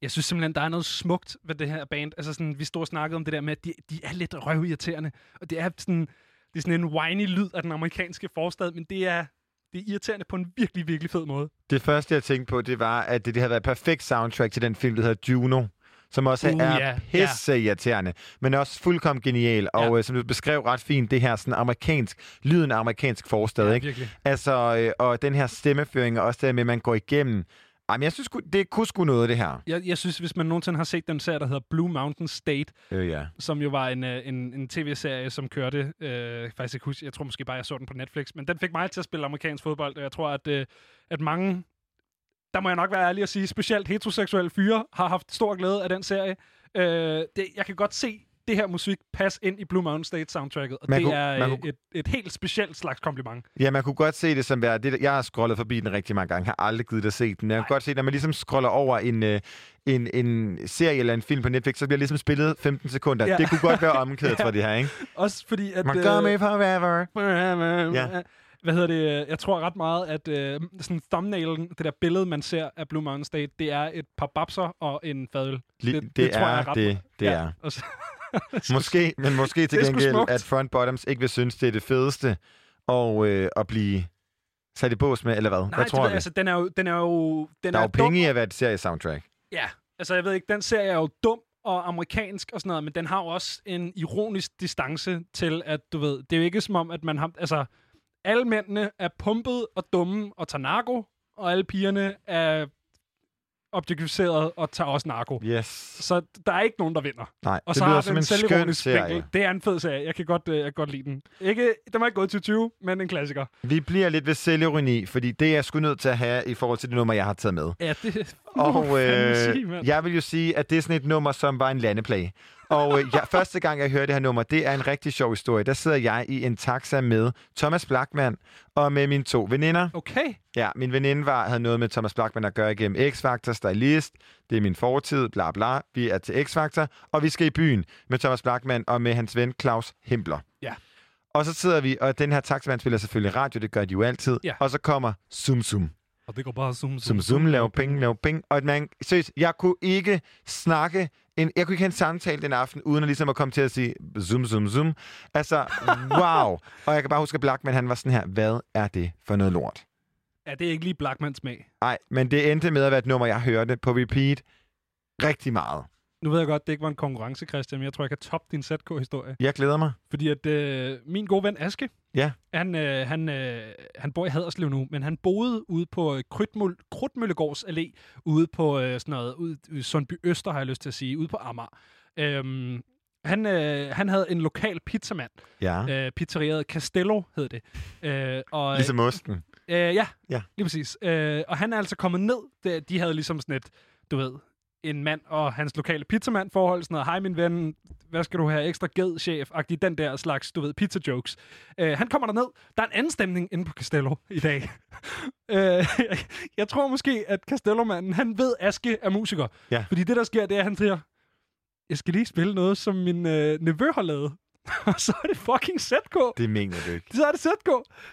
Jeg synes simpelthen, der er noget smukt ved det her band. Altså sådan, vi stod og snakkede om det der med, at de, de er lidt røvirriterende. Og det er sådan, det er sådan en whiny lyd af den amerikanske forstad, men det er, det er irriterende på en virkelig, virkelig fed måde. Det første, jeg tænkte på, det var, at det, det havde været et perfekt soundtrack til den film, der hedder Juno som også Uh, er ja, pisse irriterende, men også fuldkommen genial. Og øh, som du beskrev ret fint, det her sådan amerikansk, lyden af amerikansk forstad, Ja, ikke? virkelig. Altså, øh, og den her stemmeføring, og også det med, at man går igennem. Jamen, jeg synes, det kunne sgu noget, det her. Jeg, jeg synes, hvis man nogensinde har set den serie, der hedder Blue Mountain State, Øh, ja. som jo var en, øh, en, en tv-serie, som kørte, øh, faktisk ikke huske, jeg tror måske bare, jeg så den på Netflix, men den fik mig til at spille amerikansk fodbold, og jeg tror, at, øh, at mange, der må jeg nok være ærlig at sige, specielt heteroseksuelle fyre, har haft stor glæde af den serie. Øh, det, jeg kan godt se det her musik passe ind i Blue Mountain State soundtracket, og Man det kunne- er øh, kunne- et, et helt specielt slags kompliment. Ja, man kunne godt se det som være... Det, jeg har scrollet forbi den rigtig mange gange. har aldrig givet at se den. Jeg kan godt se, når man ligesom scroller over en, øh, en, en serie eller en film på Netflix, så bliver ligesom spillet 15 sekunder. Ja. Ja. Det kunne godt være omkædet Ja. fra det her, ikke? Også fordi, at... Montgomery forever. forever. Ja. Hvad hedder det? Jeg tror ret meget, at øh, sådan thumbnailen, det der billede, man ser af Blue Mountain State, det er et par babser og en fadøl. Li- det, det er det, det er. Og så, Måske, men måske til Det er gengæld, at Front Bottoms ikke vil synes, det er det fedeste og, øh, at blive sat i bås med, eller hvad? Nej, hvad det tror ved vi? altså, den er jo... Den er jo den der er jo dum. penge i at være et serie-soundtrack. Ja, altså jeg ved ikke, den serie er jo dum og amerikansk og sådan noget, men den har jo også en ironisk distance til, at du ved, det er jo ikke som om, at man har, altså, alle mændene er pumpet og dumme og tager narko, og alle pigerne er objektificeret og tager også narko. Yes. Så der er ikke nogen, der vinder. Nej, og det så lyder har som en skøn serie. vinkel. Det er en fed serie. Jeg kan godt, øh, jeg kan godt lide den. Ikke, den var ikke gået til 20, men en klassiker. Vi bliver lidt ved selvironi, fordi det er jeg sgu nødt til at have i forhold til det nummer, jeg har taget med. Ja, det Og øh, jeg vil jo sige, at det er sådan et nummer, som var en landeplage. Og øh, jeg, første gang, jeg hører det her nummer, det er en rigtig sjov historie. Der sidder jeg i en taxa med Thomas Blackman og med mine to veninder. Okay. Ja, min veninde var, havde noget med Thomas Blackman at gøre igennem X-Factor, stylist. Det er min fortid, bla bla. Vi er til X-Factor, og vi skal i byen med Thomas Blackman og med hans ven Claus Hempler. Ja. Og så sidder vi, og den her taxamand spiller selvfølgelig radio, det gør de jo altid. Ja. Og så kommer Zoom Zoom. Og det går bare zoom, Zoom Zoom, lav penge, lav penge. Og man, seriøst, jeg kunne ikke snakke, en, jeg kunne ikke have en samtale den aften, uden at ligesom at komme til at sige Zoom Zoom Zoom. Altså, wow. og jeg kan bare huske, at Blackman, han var sådan her, hvad er det for noget lort? Ja, det er ikke lige Blackmans smag. Nej, men det endte med at være et nummer, jeg hørte på repeat rigtig meget. Nu ved jeg godt, det ikke var en konkurrence, Christian, men jeg tror, jeg kan toppe din ZK-historie. Jeg glæder mig. Fordi at øh, min gode ven Aske, Ja. han, øh, han, øh, han bor i Haderslev nu, men han boede ude på øh, Krudtmøl, Krudtmøllegårds Allé, ude på øh, sådan noget, ude Sundby Øster, har jeg lyst til at sige, ude på Amager. Øhm, han, øh, han havde en lokal pizzamand. Ja. Øh, pizzeriet Castello hed det. Øh, og, Ligesom osten. Øh, ja, Ja. lige præcis. Øh, og han er altså kommet ned. De, de havde ligesom sådan et, du ved, en mand og hans lokale pizzamand forhold. Sådan noget, hej min ven, hvad skal du have? Ekstra ged, chef agtig den der slags, du ved, pizza jokes. Øh, han kommer derned. Der er en anden stemning inde på Castello i dag. øh, jeg tror måske, at Castello-manden, han ved, Aske er musiker. Ja. Fordi det, der sker, det er, at han siger, jeg skal lige spille noget, som min øh, nevø har lavet. og så er det fucking ZK. Det mener du ikke. Så er det ZK.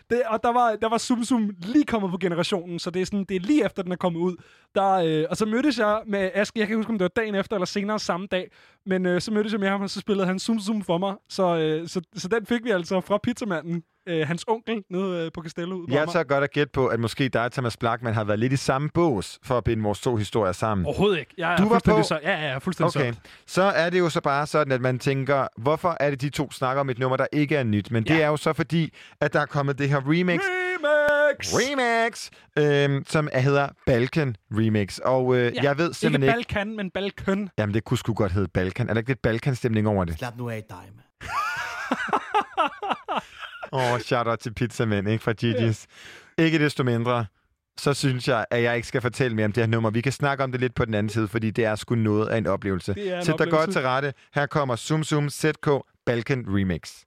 Det, og der var, der var Zoom Zoom lige kommet på generationen, så det er, sådan, det er lige efter, den er kommet ud. Der, øh, og så mødtes jeg med Aske, jeg kan ikke huske, om det var dagen efter eller senere samme dag, men øh, så mødtes jeg med ham, og så spillede han Zoom Zoom for mig. Så, øh, så, så den fik vi altså fra pizzamanden, øh, hans onkel, nede øh, på Castello. ude på Jeg tør godt at gætte på, at måske dig og Thomas Blackman har været lidt i samme bås for at binde vores to historier sammen. Overhovedet ikke. Jeg er Du var på- så, ja, ja, er fuldstændig Okay, solgt. så er det jo så bare sådan, at man tænker, hvorfor er det, de to snakker om et nummer, der ikke er nyt? Men det er jo så fordi, at der er kommet det her remix. Remix! Remix! Øhm, som er- hedder Balkan Remix. Og øh, jeg ved simpelthen ikke ikke... Balkan, men Balkøn. Jamen, det kunne sgu godt hedde Balkan. Er der ikke lidt Balkan-stemning over det? Slap nu af dig, mand. Åh, oh, shout-out til pizzamænd, ikke? Fra Gigi's. Ikke desto mindre, så synes jeg, at jeg ikke skal fortælle mere om det her nummer. Vi kan snakke om det lidt på den anden side, fordi det er sgu noget af en oplevelse. Det er en Sæt dig godt til rette. Her kommer Zoom Zoom ZK Balkan Remix.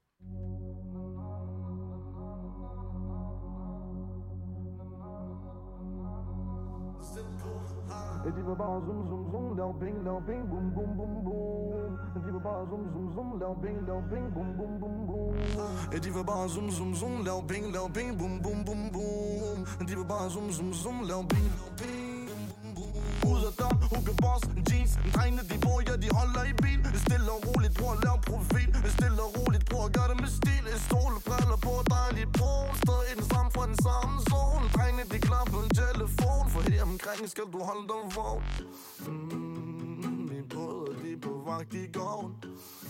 De var bare zoom, zoom, zoom, lav ping, lav ping, boom, boom, boom, boom vil bare zum zum zum Lav bing, lav bing, bum bum bum bum Ja, de vil bare zum zum zum Lav bing, lav bing, bum bum bum bum De vil bare zum zum zum Lav bing, lav bing ud af døren Hugo Boss, jeans Drengene de bor, ja de holder i bil Stille og roligt, prøv at lave profil Stille og roligt, prøv at gøre det med stil Et stol, briller på, dejligt brun Stod i den samme fra den samme zone. Drengene de klar på en telefon For her omkring skal du holde dig vågen mm, Min brødre de på vagt i gården.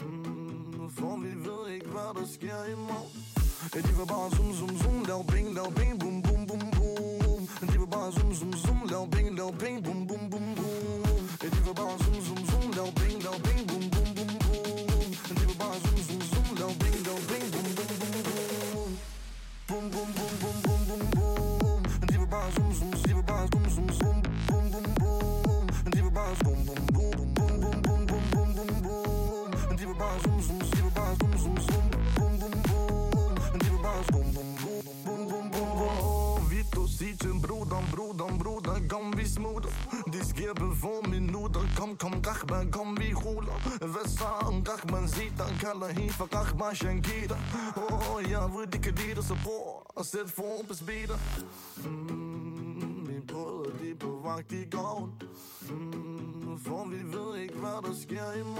Mm, for vi ved ikke, hvad der sker i morgen. Ja, de vil bare zoom, zoom, zoom, lav ping, lav ping, boom, boom, boom, boom. De vil bare zoom, zoom, zoom, lav ping, lav ping, boom, boom, boom, boom. Ja, de vil bare dann Bruder, Bruder, komm wie Dit Dies gebe von Kom Nuder, komm, komm, ben komm wie Hula. Wessa und ben Oh, ja, wo dicke Lieder, so boah, set dit bis Mmm, Min broer, die bewacht die Mmm, Von wie will ich, war das gär im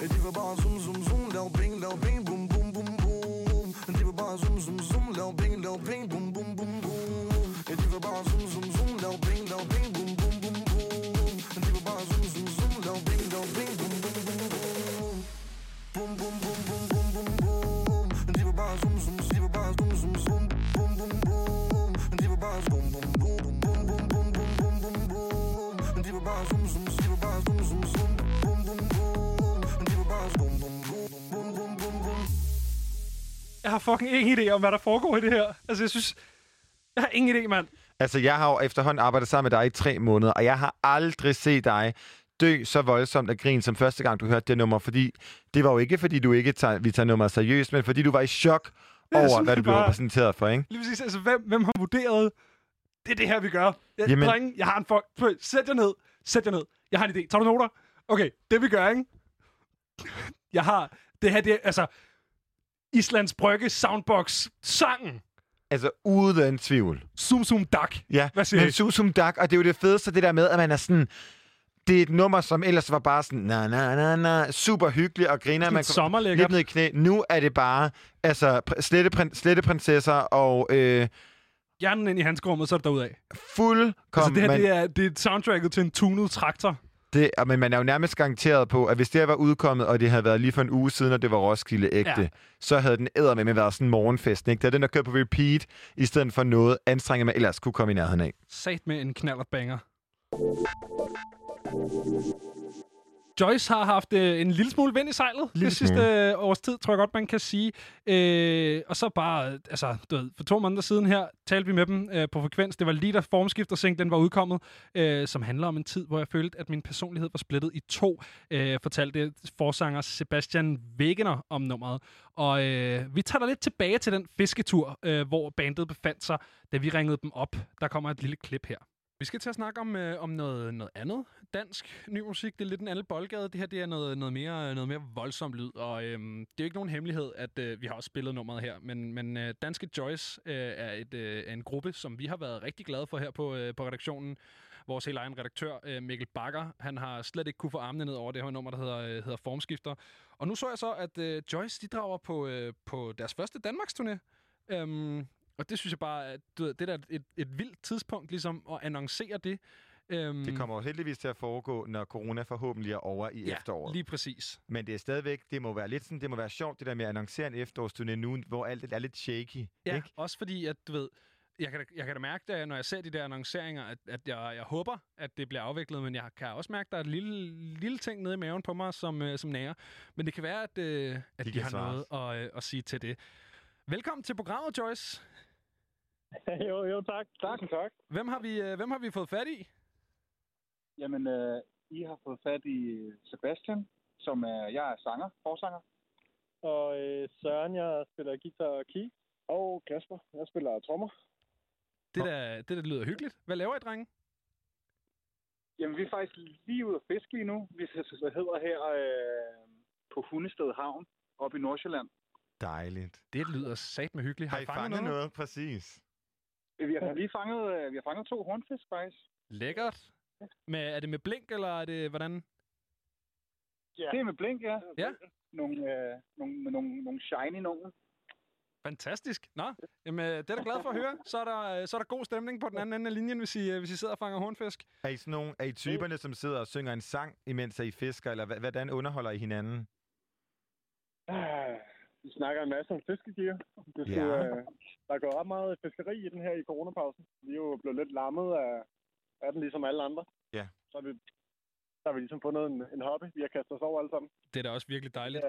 En Die war zoom zoom zoom, lau, bing, lau, bing, boom boom boom bum. Die war zoom zoom zoom, lau, bing, lau, bing, boom boom boom boom. Bare zoom, zoom, zoom, bare zoom, zoom, zoom, lav ping, lav ping, boom, boom, boom, boom. De vil bare zoom, zoom, zoom, lav ping, lav ping, boom, boom, boom, boom. Boom, boom, boom, boom, boom, boom, boom. De bare zoom, zoom, de bare zoom, zoom, zoom, boom, boom, boom. De bare zoom, boom, boom, boom, boom, boom, boom, boom, boom, boom. De bare zoom, zoom, de bare zoom, zoom, zoom, boom, boom, boom. De bare zoom, boom, boom, boom, boom, boom, boom. Jeg har fucking ingen idé om, hvad der foregår i det her. Altså, jeg synes... Jeg har ingen idé, mand. Altså, jeg har jo efterhånden arbejdet sammen med dig i tre måneder, og jeg har aldrig set dig dø så voldsomt af grin, som første gang, du hørte det nummer. Fordi det var jo ikke, fordi du ikke tager, vi tager nummeret seriøst, men fordi du var i chok over, hvad du blev bare- præsenteret for, ikke? Lige præcis. Altså, hvem, hvem har vurderet, det er det her, vi gør? Jeg, Jamen- drenge, jeg har en fuck... Prøv, Sæt jer ned. Sæt jer ned. Jeg har en idé. Tager du noter? Okay, det vi gør, ikke? Jeg har... Det her, det er, altså... Islands Brygge Soundbox sangen. Altså, uden tvivl. Zoom Zoom Duck. Ja, Hvad siger men I? Zoom Zoom Duck, og det er jo det fedeste, det der med, at man er sådan... Det er et nummer, som ellers var bare sådan, na, na, na, na, super hyggeligt og griner. Man sommerlækkert. lidt ned i knæ. Nu er det bare, altså, pr- slette, prin- slette prinsesser og øh, Hjernen ind i handskerummet, så er det derudad. fuldkommen... Altså, det her, man- det er, det er soundtracket til en tunet traktor. Det, og- men man er jo nærmest garanteret på, at hvis det her var udkommet, og det havde været lige for en uge siden, og det var Roskilde ægte, Ja. så havde den æder med været sådan en morgenfest. Ikke? Det er den, der kører på repeat, i stedet for noget anstrenget, man ellers kunne komme i nærheden af. Sat med en knallert banger. Joyce har haft øh, en lille smule vind i sejlet Lille det sidste smule. øh, års tid, tror jeg godt, man kan sige. Øh, og så bare, altså, du ved, for to måneder siden her, talte vi med dem øh, på frekvens. Det var lige da Formskifter Sing, den var udkommet, øh, som handler om en tid, hvor jeg følte, at min personlighed var splittet i to, øh, fortalte forsanger Sebastian Wegener om nummeret. Og øh, vi tager dig lidt tilbage til den fisketur, øh, hvor bandet befandt sig, da vi ringede dem op. Der kommer et lille klip her. Vi skal til at snakke om, øh, om noget, noget andet dansk ny musik. Det er lidt en anden boldgade. Det her det er noget, noget, mere, noget mere voldsom lyd, og øh, det er jo ikke nogen hemmelighed, at øh, vi har også spillet nummeret her. Men, men øh, Danske Joyce øh, er, et, øh, er en gruppe, som vi har været rigtig glade for her på, øh, på redaktionen. Vores helt egen redaktør, øh, Mikkel Bakker, han har slet ikke kunne få armene ned over det her nummer, der hedder, øh, hedder Formskifter. Og nu så jeg så, at øh, Joyce de drager på, øh, på deres første Danmarksturné. Øhm, og det synes jeg bare, at du ved, det er et, et vildt tidspunkt ligesom at annoncere det. Øhm, Det kommer jo heldigvis til at foregå, når corona forhåbentlig er over i ja, efteråret. lige præcis. Men det er stadigvæk, det må være lidt sådan, det må være sjovt, det der med at annoncere en efterårsturné nu, hvor alt er lidt shaky. Ja, Ikke? også fordi, at du ved, jeg kan, da, jeg kan da mærke, at når jeg ser de der annonceringer, at, at jeg, jeg håber, at det bliver afviklet, men jeg kan også mærke, at der er et lille, lille ting nede i maven på mig, som, øh, som nærer. Men det kan være, at, øh, at De de, har svare. noget at, øh, at sige til det. Velkommen til programmet, Joyce. jo, jo, tak. Tak, tak. Hvem har vi, øh, hvem har vi fået fat i? Jamen, øh, I har fået fat i Sebastian, som er, jeg er sanger, forsanger. Og øh, Søren, jeg spiller guitar og key. Og Kasper, jeg spiller trommer. Det der, det der lyder hyggeligt. Hvad laver I, drenge? Jamen, vi er faktisk lige ude at fiske lige nu. Vi så hedder her øh, på Hundested Havn, oppe i Nordsjælland. Dejligt. Det lyder sat med hyggeligt. Har I fanget noget? Præcis. Vi har lige fanget, øh, vi har fanget to hornfisk, faktisk. Lækkert. Med, er det med blink, eller er det hvordan? Ja. Det er med blink, ja. Ja. Nogle, øh, nogle, med nogle, nogle shiny nogen. Fantastisk. Nå, jamen, øh, det er da glad for at høre. Så er der, øh, så er der god stemning på den anden ende af linjen, hvis I, hvis I sidder og fanger hornfisk. Er I, sådan nogle, er I typerne, som sidder og synger en sang, imens I fisker, eller hvordan underholder I hinanden? Vi snakker en masse om fiskegear. Det Ja. skulle, øh, der går ret meget fiskeri i den her i coronapausen. Vi er jo blevet lidt lammet af, af den, ligesom alle andre. Ja. Så har vi, så har vi ligesom fundet en, en hobby, vi har kastet os over alle sammen. Det er da også virkelig dejligt.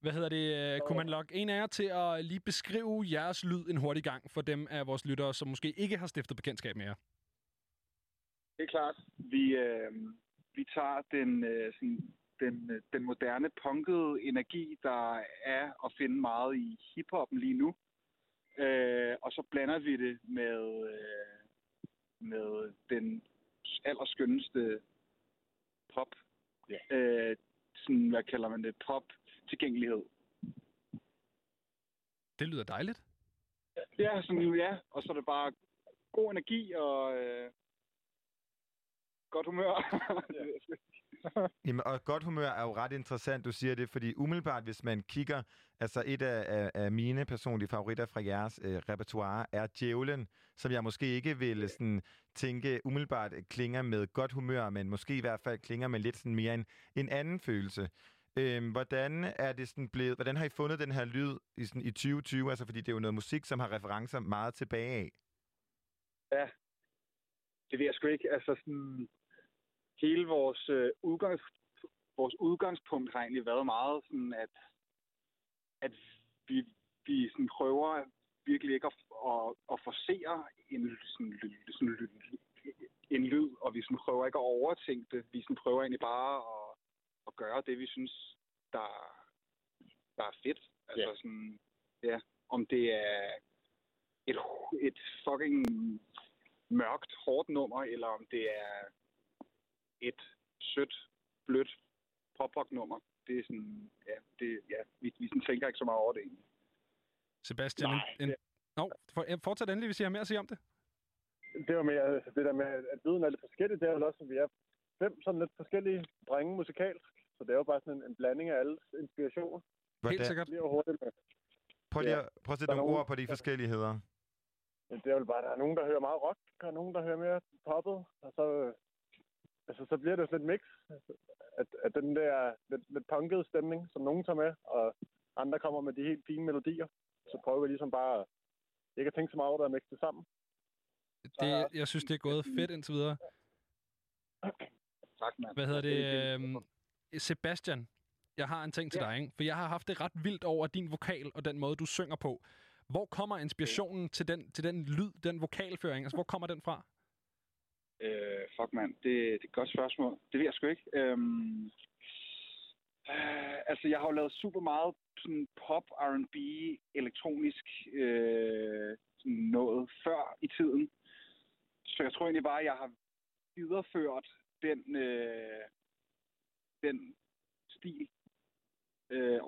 Hvad hedder det? øh, Kunne man logge en af jer til at lige beskrive jeres lyd en hurtig gang for dem af vores lyttere, som måske ikke har stiftet bekendtskab med jer? Det er klart. Vi, øh, vi tager den, øh, sådan, den, den moderne punkede energi, der er at finde meget i hiphoppen lige nu. Øh, og så blander vi det med, øh, med den allerskønneste pop. Ja. Øh, sådan, hvad kalder man det? Pop-tilgængelighed. Det lyder dejligt. Ja, sådan, ja. Og så er det bare god energi og øh, godt humør. Jamen, og godt humør er jo ret interessant, du siger det, fordi umiddelbart, hvis man kigger, altså et af, af, af mine personlige favoritter fra jeres øh, repertoire er Djævlen, som jeg måske ikke vil sådan, tænke umiddelbart klinger med godt humør, men måske i hvert fald klinger med lidt sådan mere en, en anden følelse. Øhm, hvordan er det sådan blevet, hvordan har I fundet den her lyd i, sådan, i 2020? Altså, fordi det er jo noget musik, som har referencer meget tilbage af. Ja, det ved jeg sgu ikke. Altså sådan, hele vores, øh, udgangs, vores udgangspunkt har egentlig været meget sådan, at, at vi, vi sådan prøver virkelig ikke at, at, at forsere en, sådan, sådan, en lyd, og vi sådan prøver ikke at overtænke det. Vi sådan prøver egentlig bare at, at gøre det, vi synes, der, der er fedt. Altså Ja. sådan, ja, om det er et, et fucking mørkt, hårdt nummer, eller om det er et sødt, blødt pop-rock-nummer. Det er sådan, ja, det, ja vi, vi sådan tænker ikke så meget over det egentlig. Sebastian, Nej, en, en... Nå, for, fortsæt endelig, hvis I har mere at sige om det. Det var mere det der med, at lyden er lidt forskellig. Det er vel også, at vi er fem sådan lidt forskellige drenge musikalsk. Så det er jo bare sådan en, en blanding af alles inspirationer. Hvordan- Lige og hurtigt med. Prøv lige at, prøv at sætte nogle ord på de forskelligheder. Det er vel bare, der er nogen, der hører meget rock, og nogen, der hører mere poppet, og så, altså, så bliver det jo sådan et mix at, at den der lidt, lidt punkede stemning, som nogen tager med, og andre kommer med de helt fine melodier. Så prøver vi ligesom bare ikke at tænke så meget over det og mixe det sammen. det jeg synes, det er gået fedt indtil videre. Tak, mand. Hvad hedder det? øhm, Sebastian, jeg har en ting til Ja. dig, ikke? For jeg har haft det ret vildt over din vokal og den måde, du synger på. Hvor kommer inspirationen til den, til den lyd, den vokalføring? Altså, hvor kommer den fra? Øh, fuck, mand. Det, det er et godt spørgsmål. Det ved jeg sgu ikke. Øhm, øh, altså, jeg har jo lavet super meget sådan pop, R&B, elektronisk øh, sådan noget før i tiden. Så jeg tror egentlig bare, at jeg har videreført den, øh, den stil øh,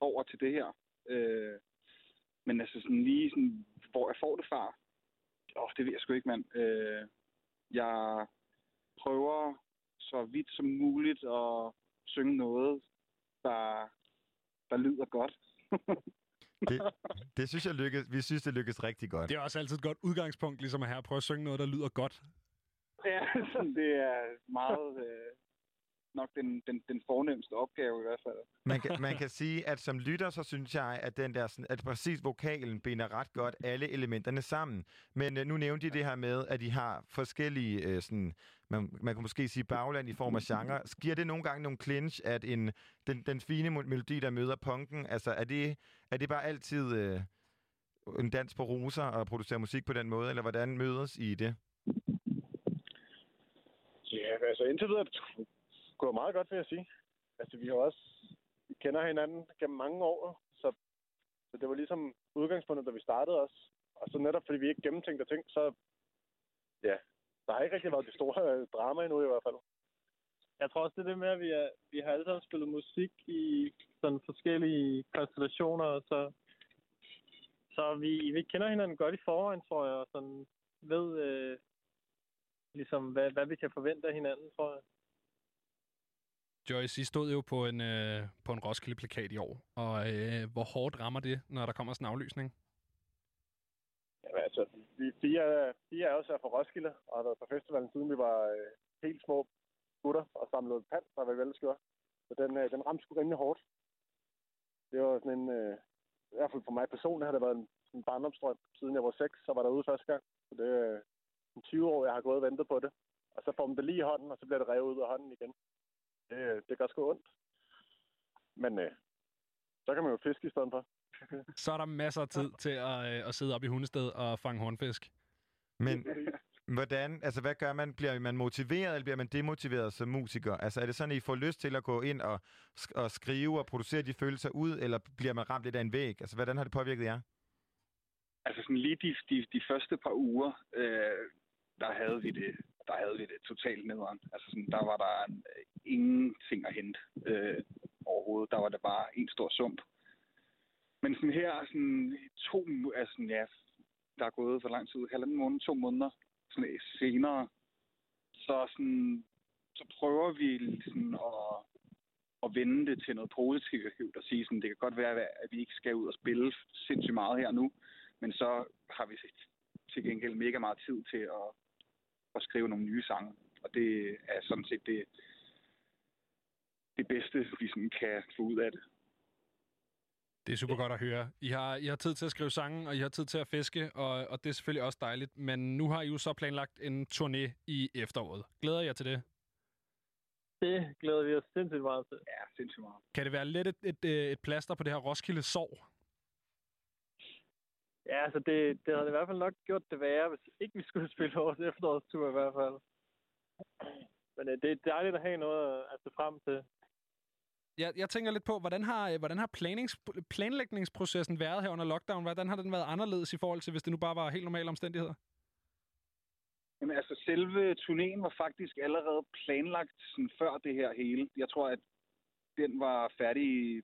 over til det her. Øh, men altså sådan lige sådan, hvor jeg får det fra, åh, det ved jeg sgu ikke, mand. Øh, jeg prøver så vidt som muligt at synge noget, der, der lyder godt. Det, det synes jeg lykkes, vi synes, det lykkes rigtig godt. Det er også altid et godt udgangspunkt, ligesom at her prøve at synge noget, der lyder godt. Ja, sådan, det er meget øh, nok den, den, den fornemmeste opgave i hvert fald. Man kan, man kan sige, at som lytter, så synes jeg, at den der, sådan- at præcis vokalen binder ret godt alle elementerne sammen. Men øh, nu nævnte de det her med, at de har forskellige, øh, sådan, man, man kan måske sige bagland i form af genre. Giver det nogle gange nogle clinch, at en, den, den fine melodi, der møder punken, altså er det, er det bare altid øh, en dans på roser at producere musik på den måde, eller hvordan mødes I i det? Ja, altså indtil videre er gået meget godt, vil jeg sige. Altså, vi har også vi kender hinanden gennem mange år, så, så det var ligesom udgangspunktet, da vi startede os. Og så netop fordi vi ikke gennemtænkte ting, så ja, der har ikke rigtig været det store øh, drama endnu i hvert fald. Jeg tror også, det er det med, at vi, er, vi har alle sammen spillet musik i sådan forskellige konstellationer, og så, så vi, vi kender hinanden godt i forvejen, tror jeg, og sådan ved øh, ligesom, hvad, hvad vi kan forvente af hinanden, tror jeg. Joyce, I stod jo på en, øh, på en Roskilde-plakat i år, og øh, hvor hårdt rammer det, når der kommer sådan en aflysning? Jamen, altså, vi fire, fire er også er fra Roskilde, og har været på festivalen siden vi var øh, helt små gutter og samlede pand, der var ellers gjorde. Så den, øh, den ramte sgu rimelig hårdt. Det var sådan en, øh, i hvert fald for mig personligt har det været en, en barndomstrøm. siden jeg var 6, så var der ude første gang. Så det er øh, 20 år, jeg har gået og ventet på det. Og så får man det lige i hånden, og så bliver det revet ud af hånden igen. Det, øh, det gør sgu ondt. Men øh, så kan man jo fiske i stedet for. Så er der masser af tid til at, øh, at sidde op i hundested og fange hornfisk. Men hvordan, altså hvad gør man? Bliver man motiveret, eller bliver man demotiveret som musiker? Altså er det sådan, at I får lyst til at gå ind og, sk- og skrive og producere de følelser ud, eller bliver man ramt lidt af en væg? Altså hvordan har det påvirket jer? Altså sådan lige de, de, de første par uger, øh, der havde vi det, der havde vi det øh, totalt nederen. Altså sådan, der var der øh, ingenting at hente øh, overhovedet. Der var det bare en stor sump. Men sådan her, sådan to, altså ja, der er gået for lang tid, halvanden måned, to måneder sådan, øh, senere, så sådan, så prøver vi sådan at, at vende det til noget positivt og sige sådan, det kan godt være, at vi ikke skal ud og spille sindssygt meget her nu, men så har vi til gengæld mega meget tid til at, at skrive nogle nye sange. Og det er sådan set det, det bedste, vi sådan kan få ud af det. Det er super godt at høre. I har, I har tid til at skrive sange, og I har tid til at fiske, og, og det er selvfølgelig også dejligt. Men nu har I jo så planlagt en turné i efteråret. Glæder jeg til det? Det glæder vi os sindssygt meget til. Ja, sindssygt meget. Kan det være lidt et, et, et plaster på det her Roskilde sår? Ja, altså det, det havde i hvert fald nok gjort det værre, hvis ikke vi skulle spille vores efterårstur i hvert fald. Men øh, det er dejligt at have noget at se frem til. Jeg, jeg tænker lidt på, hvordan har, øh, hvordan har planings, planlægningsprocessen været her under lockdown? Hvordan har den været anderledes i forhold til, hvis det nu bare var helt normale omstændigheder? Jamen altså, selve turnéen var faktisk allerede planlagt sådan, før det her hele. Jeg tror, at den var færdig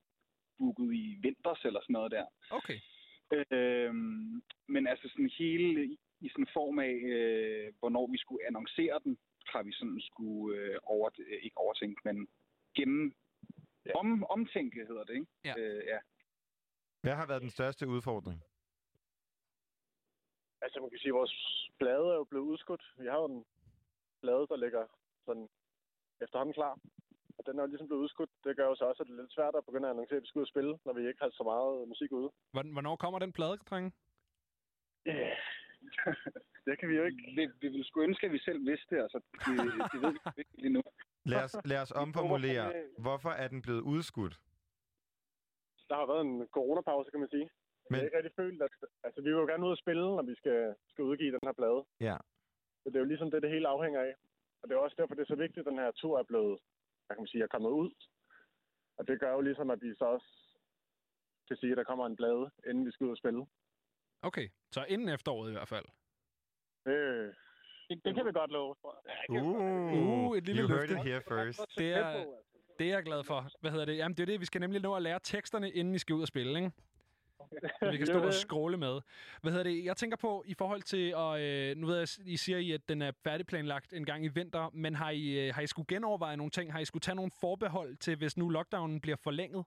booket i vinters eller sådan noget der. Okay. Øhm, men altså sådan hele i, i sådan form af, øh, hvornår vi skulle annoncere den, har vi sådan skulle øh, over, øh, ikke overtænkt, men gennem ja. om, omtænke hedder det, ikke? Ja. Øh, ja. Hvad har været den største udfordring? Altså, man kan sige, at vores plade er jo blevet udskudt. Vi har jo en plade, der ligger sådan efterhånden klar. Den er jo ligesom blevet udskudt. Det gør jo så også, at det er lidt svært at begynde at annoncere, at vi skal ud og spille, når vi ikke har så meget musik ude. Hvorn- Hvornår kommer den plade, drenge? Ja, det kan vi jo ikke. Vi, vi ville sgu ønske, at vi selv vidste det. Altså, det, det ved vi ikke lige nu. Lad os, lad os omformulere. Hvorfor er den blevet udskudt? Der har været en coronapause, kan man sige. Men... Jeg har ikke rigtig følt, at... Altså, vi vil jo gerne ud og spille, når vi skal, skal udgive den her plade. Ja. Så det er jo ligesom det, det hele afhænger af. Og det er også derfor, det er så vigtigt, at den her tur er blevet, kan man sige, er kommet ud. Og det gør jo ligesom, at vi så også kan sige, at der kommer en plade, inden vi skal ud og spille. Okay, så inden efteråret i hvert fald. Øh, det, det kan vi godt love, tror jeg. Uh, Uh, et lille you heard it here first. Det er, det er jeg glad for. Hvad hedder det? Jamen, det er det, vi skal nemlig nå at lære teksterne, inden I skal ud og spille, ikke? Vi kan stå og scrolle med. Hvad hedder det? Jeg tænker på, i forhold til, og øh, nu ved jeg, I siger I, at den er færdigplanlagt en gang i vinter, men har I, øh, har I skulle genoverveje nogle ting? Har I skulle tage nogle forbehold til, hvis nu lockdownen bliver forlænget?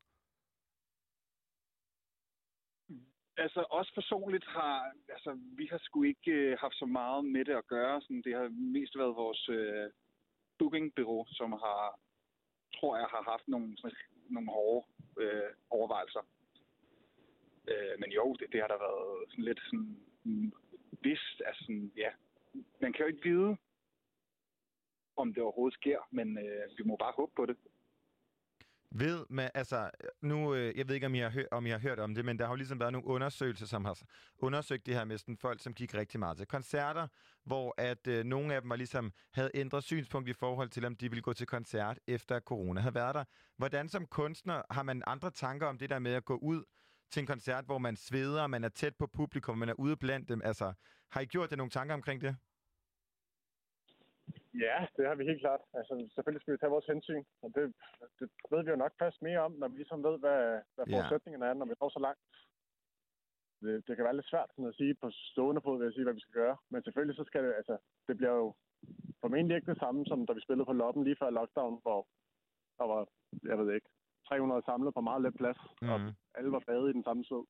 Altså, os personligt har, altså, vi har sgu ikke øh, haft så meget med det at gøre. Sådan, det har mest været vores øh, bookingbureau, som har, tror jeg, har haft nogle, sådan, nogle hårde øh, overvejelser. Øh, men jo, det, det har der været sådan lidt sådan, mm, vist, altså sådan, ja. Man kan jo ikke vide, om det overhovedet sker, men øh, vi må bare håbe på det. Ved, man, altså, nu, øh, jeg ved ikke, om I, har hør, om I har hørt om det, men der har jo ligesom været nogle undersøgelser, som har undersøgt det her med sådan folk, som gik rigtig meget til koncerter, hvor at øh, nogle af dem var ligesom, havde ændret synspunkt i forhold til, om de ville gå til koncert, efter corona havde været der. Hvordan som kunstner har man andre tanker om det der med at gå ud til en koncert, hvor man sveder, man er tæt på publikum, man er ude blandt dem? Altså, har I gjort jer nogle tanker omkring det? Ja, det har vi helt klart. Altså, selvfølgelig skal vi tage vores hensyn, og det, det ved vi jo nok først mere om, når vi ligesom ved, hvad, hvad forudsætningerne er, når vi når så langt. Det, det kan være lidt svært sådan at sige på stående fod, ved at sige, hvad vi skal gøre. Men selvfølgelig så skal det, altså, det bliver jo formentlig ikke det samme, som da vi spillede på Loppen lige før lockdown, hvor der var, jeg ved ikke, 300 samlet på meget let plads, mm. og alle var badet i den samme sved.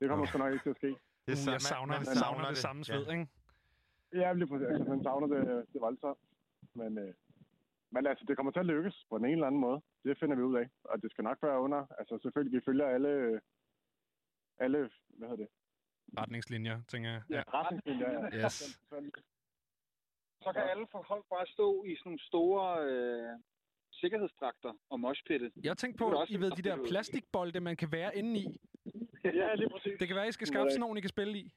Det kommer sgu nok ikke til at ske. Det Uh, jeg savner, man savner, savner det, det. samme sved, Ja. ikke? Ja, lige præcis. Altså, man savner det, det voldsomt. Men, øh, men altså, det kommer til at lykkes på den ene eller anden måde. Det finder vi ud af. Og det skal nok være under. Altså, selvfølgelig, vi følger alle, øh, alle hvad hedder det? Retningslinjer, tænker jeg. Ja, retningslinjer, ja. Yes. Så kan alle folk bare stå i sådan nogle store øh, sikkerhedsdragter og moshpitte. Jeg tænkte på, I ved, de der plastikbolde, man kan være inde i. ja, lige præcis. Det kan være, I skal skaffe sådan nogle, I kan spille i.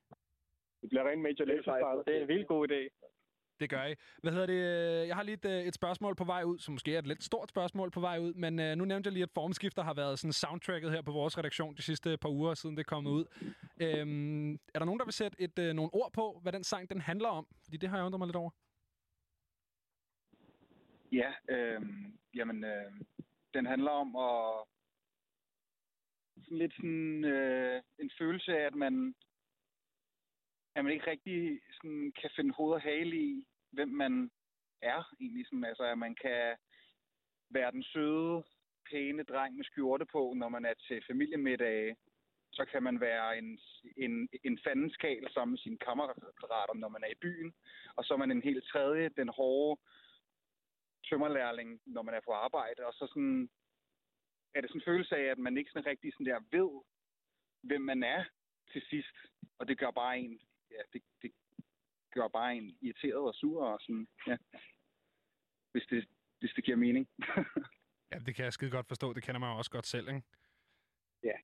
Det bliver rent Major Lazer Det er en vildt god idé. Det gør I. Hvad hedder det? Jeg har lige et, øh, et spørgsmål på vej ud, som måske er et lidt stort spørgsmål på vej ud, men uh, nu nævnte jeg lige, at formskifter har været sådan soundtracket her på vores redaktion de sidste par uger, siden det er kommet ud. Øhm, er der nogen, der vil sætte et, uh, nogle ord på, hvad den sang den handler om? Fordi det har jeg undret mig lidt over. Ja, øh, jamen, øh, den handler om at sådan lidt sådan øh, en følelse af, at man, at man ikke rigtig sådan, kan finde hoved og hale i, hvem man er egentlig. Sådan, altså, at man kan være den søde, pæne dreng med skjorte på, når man er til familiemiddag. Så kan man være en, en, en fandenskal sammen med sine kammerater, når man er i byen. Og så er man en helt tredje, den hårde tømmerlærling, når man er på arbejde. Og så sådan, er det sådan en følelse af, at man ikke sådan rigtig sådan der ved, hvem man er til sidst. Og det gør bare en, ja, det, det gør bare en irriteret og sur og sådan, ja. Hvis det, hvis det giver mening. Ja, det kan jeg skide godt forstå. Det kender man jo også godt selv, ikke? Ja.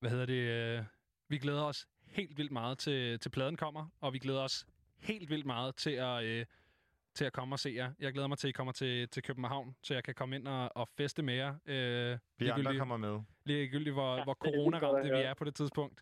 Hvad hedder det? øh, Vi glæder os helt vildt meget til, til pladen kommer, og vi glæder os helt vildt meget til at, øh, til at komme og se jer. Jeg glæder mig til, at I kommer til, til København, så jeg kan komme ind og, og feste med jer. Øh, Vi andre kommer med. Ligegyldigt, hvor, Ja, hvor corona-ramte vi er på det tidspunkt.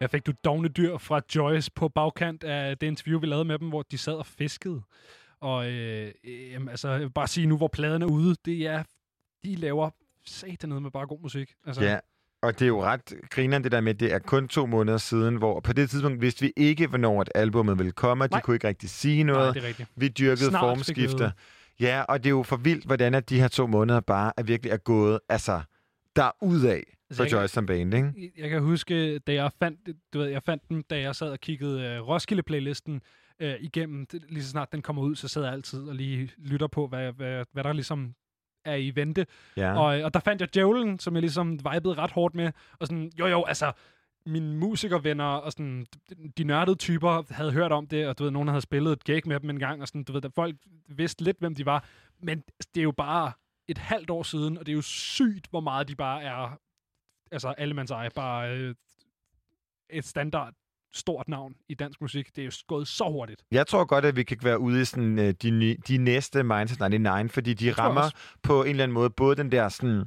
Jeg fik du dogne dyr fra Joyce på bagkant af det interview, vi lavede med dem, hvor de sad og fiskede. Og øh, øh, jamen, altså, jeg vil bare sige nu, hvor pladen er ude, det er, de laver satan noget med bare god musik. Altså, Ja, og det er jo ret grineren det der med, at det er kun to måneder siden, hvor på det tidspunkt vidste vi ikke, hvornår et albumet ville komme, og de Nej. kunne ikke rigtig sige noget. det er rigtigt. Vi dyrkede Snart formskifter. Ja, og det er jo for vildt, hvordan at de her to måneder bare er virkelig er gået, altså, der ud af for jeg kan- Joyce som band, ikke? Jeg kan huske, da jeg fandt, du ved, jeg fandt den, da jeg sad og kiggede øh, Roskilde-playlisten øh, igennem, lige så snart den kommer ud, så sidder jeg altid og lige lytter på, hvad, hvad, hvad der ligesom er i vente. Ja. Og, og der fandt jeg Djævlen, som jeg ligesom vibede ret hårdt med. Og sådan, jo jo, altså, mine musikervenner og sådan, de nørdede typer havde hørt om det, og du ved, nogen havde spillet et gig med dem en gang, og sådan, du ved, der folk vidste lidt, hvem de var. Men det er jo bare et halvt år siden, og det er jo sygt, hvor meget de bare er, altså allemands eje, bare øh, et standard stort navn i dansk musik. Det er jo gået så hurtigt. Jeg tror godt, at vi kan være ude i sådan, øh, de, de næste Mindset 99, fordi de rammer på en eller anden måde både den der sådan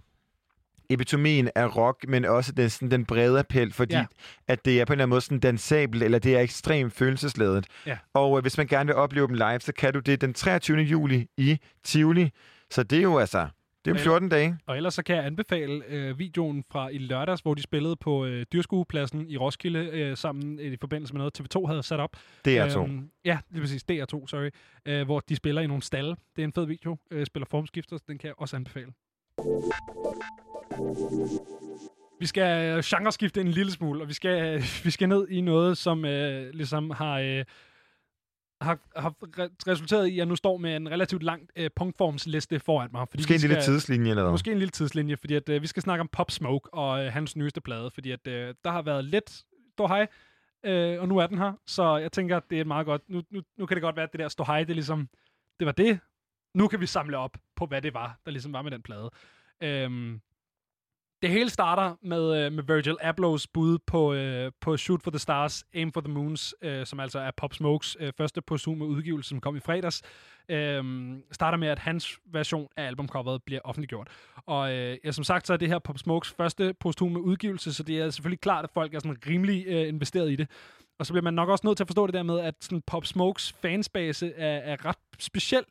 epitomien af rock, men også den, sådan, den brede appel, fordi ja. at det er på en eller anden måde sådan dansabelt, eller det er ekstremt følelsesladet. Ja. Og øh, hvis man gerne vil opleve dem live, så kan du det den 23. juli i Tivoli. Så det er jo altså, det er om Ja. 14 dage. Og ellers så kan jeg anbefale øh, videoen fra i lørdags, hvor de spillede på øh, Dyrskuepladsen i Roskilde øh, sammen øh, i forbindelse med noget, TV2 havde sat op. DR2. Øhm, ja, lige præcis. DR2, sorry. Øh, hvor de spiller i nogle stalle. Det er en fed video. Øh, spiller formskifter, så den kan jeg også anbefale. Vi skal øh, genreskifte en lille smule, og vi skal, øh, vi skal ned i noget, som øh, ligesom har, øh, har, har re- resulteret i, at jeg nu står med en relativt lang øh, punktformsliste foran mig. Fordi Måske en lille skal- tidslinje eller hvad? Måske en lille tidslinje, fordi at, øh, vi skal snakke om Pop Smoke og øh, hans nyeste plade, fordi at, øh, der har været lidt ståhej, øh, og nu er den her, så jeg tænker, at det er meget godt. Nu, nu, nu kan det godt være, at det der ståhej, det er ligesom, det var det. Nu kan vi samle op på, hvad det var, der ligesom var med den plade. Øhm, det hele starter med, øh, med Virgil Ablohs bud på, øh, på Shoot for the Stars, Aim for the Moons, øh, som altså er Pop Smokes øh, første posthume udgivelse, som kom i fredags. Øh, starter med, at hans version af albumcoveret bliver offentliggjort. Og øh, ja, som sagt, så er det her Pop Smokes første posthume udgivelse, så det er selvfølgelig klart, at folk er sådan rimelig øh, investeret i det. Og så bliver man nok også nødt til at forstå det der med, at sådan Pop Smokes fansbase er, er ret speciel,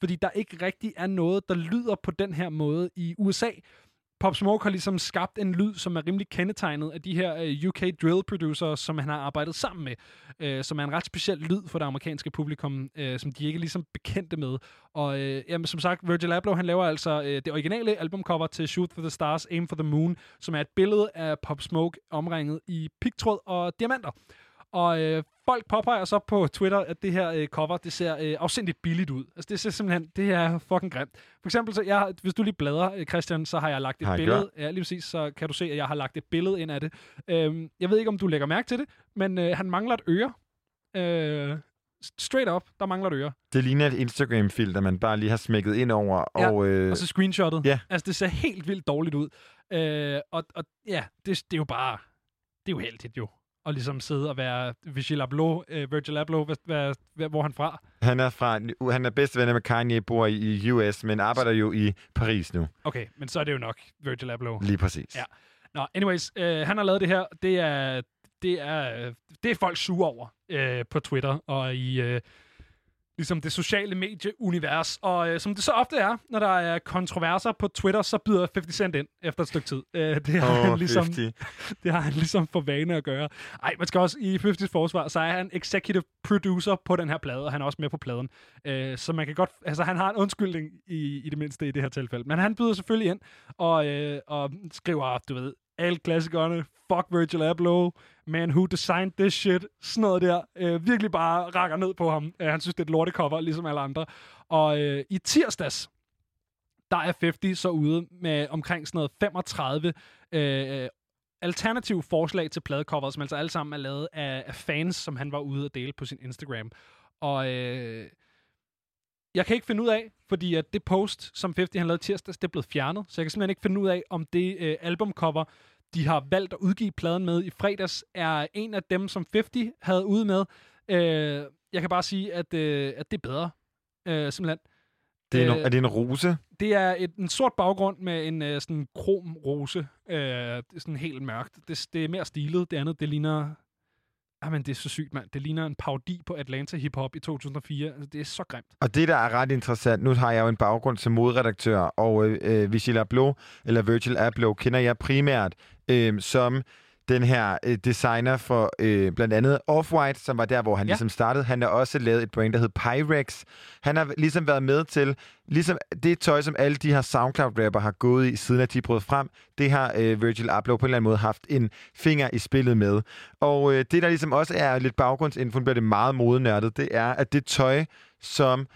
fordi der ikke rigtig er noget, der lyder på den her måde i USA. Pop Smoke har ligesom skabt en lyd, som er rimelig kendetegnet af de her øh, UK drill producers, som han har arbejdet sammen med, øh, som er en ret speciel lyd for det amerikanske publikum, øh, som de ikke er ligesom bekendte med. Og øh, jamen, som sagt, Virgil Abloh, han laver altså øh, det originale albumcover til Shoot for the Stars, Aim for the Moon, som er et billede af Pop Smoke omringet i pigtråd og diamanter. Og øh, folk påpeger så på Twitter, at det her øh, cover, det ser øh, afsindigt billigt ud. Altså det ser simpelthen, det er fucking grimt. For eksempel, så jeg, hvis du lige bladrer, øh, Christian, så har jeg lagt et Har billede. gjort? Ja, lige præcis, så kan du se, at jeg har lagt et billede ind af det. Øhm, jeg ved ikke, om du lægger mærke til det, men øh, han mangler et øre. Øh, straight up, der mangler et øre. Det ligner et Instagram-filter, man bare lige har smækket ind over. Ja, og, øh, og så screenshottet. Ja. Altså, det ser helt vildt dårligt ud. Øh, og, og ja, det, det er jo bare... Det er jo heldigt jo. At ligesom sidde og være Virgil Abloh, øh, Virgil Abloh, hvad, hvad, hvad, hvor er han fra? Han er fra, han er bedste venner med Kanye, bor i, i US, men arbejder jo i Paris nu. Okay, men så er det jo nok Virgil Abloh. Lige præcis. Ja. Nå, anyways, øh, han har lavet det her. Det er, det er, det er folk sure over øh, på Twitter og i øh, ligesom det sociale medieunivers. Og øh, som det så ofte er, når der er kontroverser på Twitter, så byder 50 Cent ind efter et stykke tid. Øh, det, har Åh, han ligesom, 50. det har han ligesom for vane at gøre. Ej, man skal også i 50's forsvar, så er han executive producer på den her plade, og han er også med på pladen. Øh, så man kan godt, altså han har en undskyldning i, i det mindste i det her tilfælde. Men han byder selvfølgelig ind og, øh, og skriver, du ved, alle klassikerne, fuck Virgil Abloh, man who designed this shit, sådan noget der. Øh, virkelig bare rakker ned på ham. Øh, han synes, det er et lortecover, ligesom alle andre. Og øh, i tirsdags, der er 50 så ude med omkring sådan noget 35 øh, alternative forslag til pladecover, som altså alle sammen er lavet af, af fans, som han var ude at dele på sin Instagram. Og øh, jeg kan ikke finde ud af, fordi at det post, som 50 han lavede tirsdags, det er blevet fjernet, så jeg kan simpelthen ikke finde ud af, om det øh, albumcover, de har valgt at udgive pladen med i fredags, er en af dem, som 50 havde ude med. Øh, jeg kan bare sige, at, øh, at det er bedre, øh, simpelthen. Det er, Øh, en, er det en rose? Det er et, en sort baggrund med en øh, sådan krom rose. Øh, det er sådan helt mørkt. Det, det er mere stilet. Det andet, det ligner Ah, men det er så sygt, mand. Det ligner en parodi på Atlanta hiphop i 2004. Altså, det er så grimt. Og det, der er ret interessant, nu har jeg jo en baggrund som modredaktør, og øh, øh, Vigil Abloh, eller Virgil Abloh, kender jeg primært øh, som den her øh, designer for øh, blandt andet Off-White, som var der, hvor han Ja. ligesom startede. Han har også lavet et brand, der hed Pyrex. Han har ligesom været med til, ligesom det tøj, som alle de her SoundCloud-rapper har gået i, siden at de brød frem, det har øh, Virgil Abloh på en eller anden måde haft en finger i spillet med. Og øh, det, der ligesom også er lidt baggrundsinfo, bliver det meget modenørdet, det er, at det tøj, som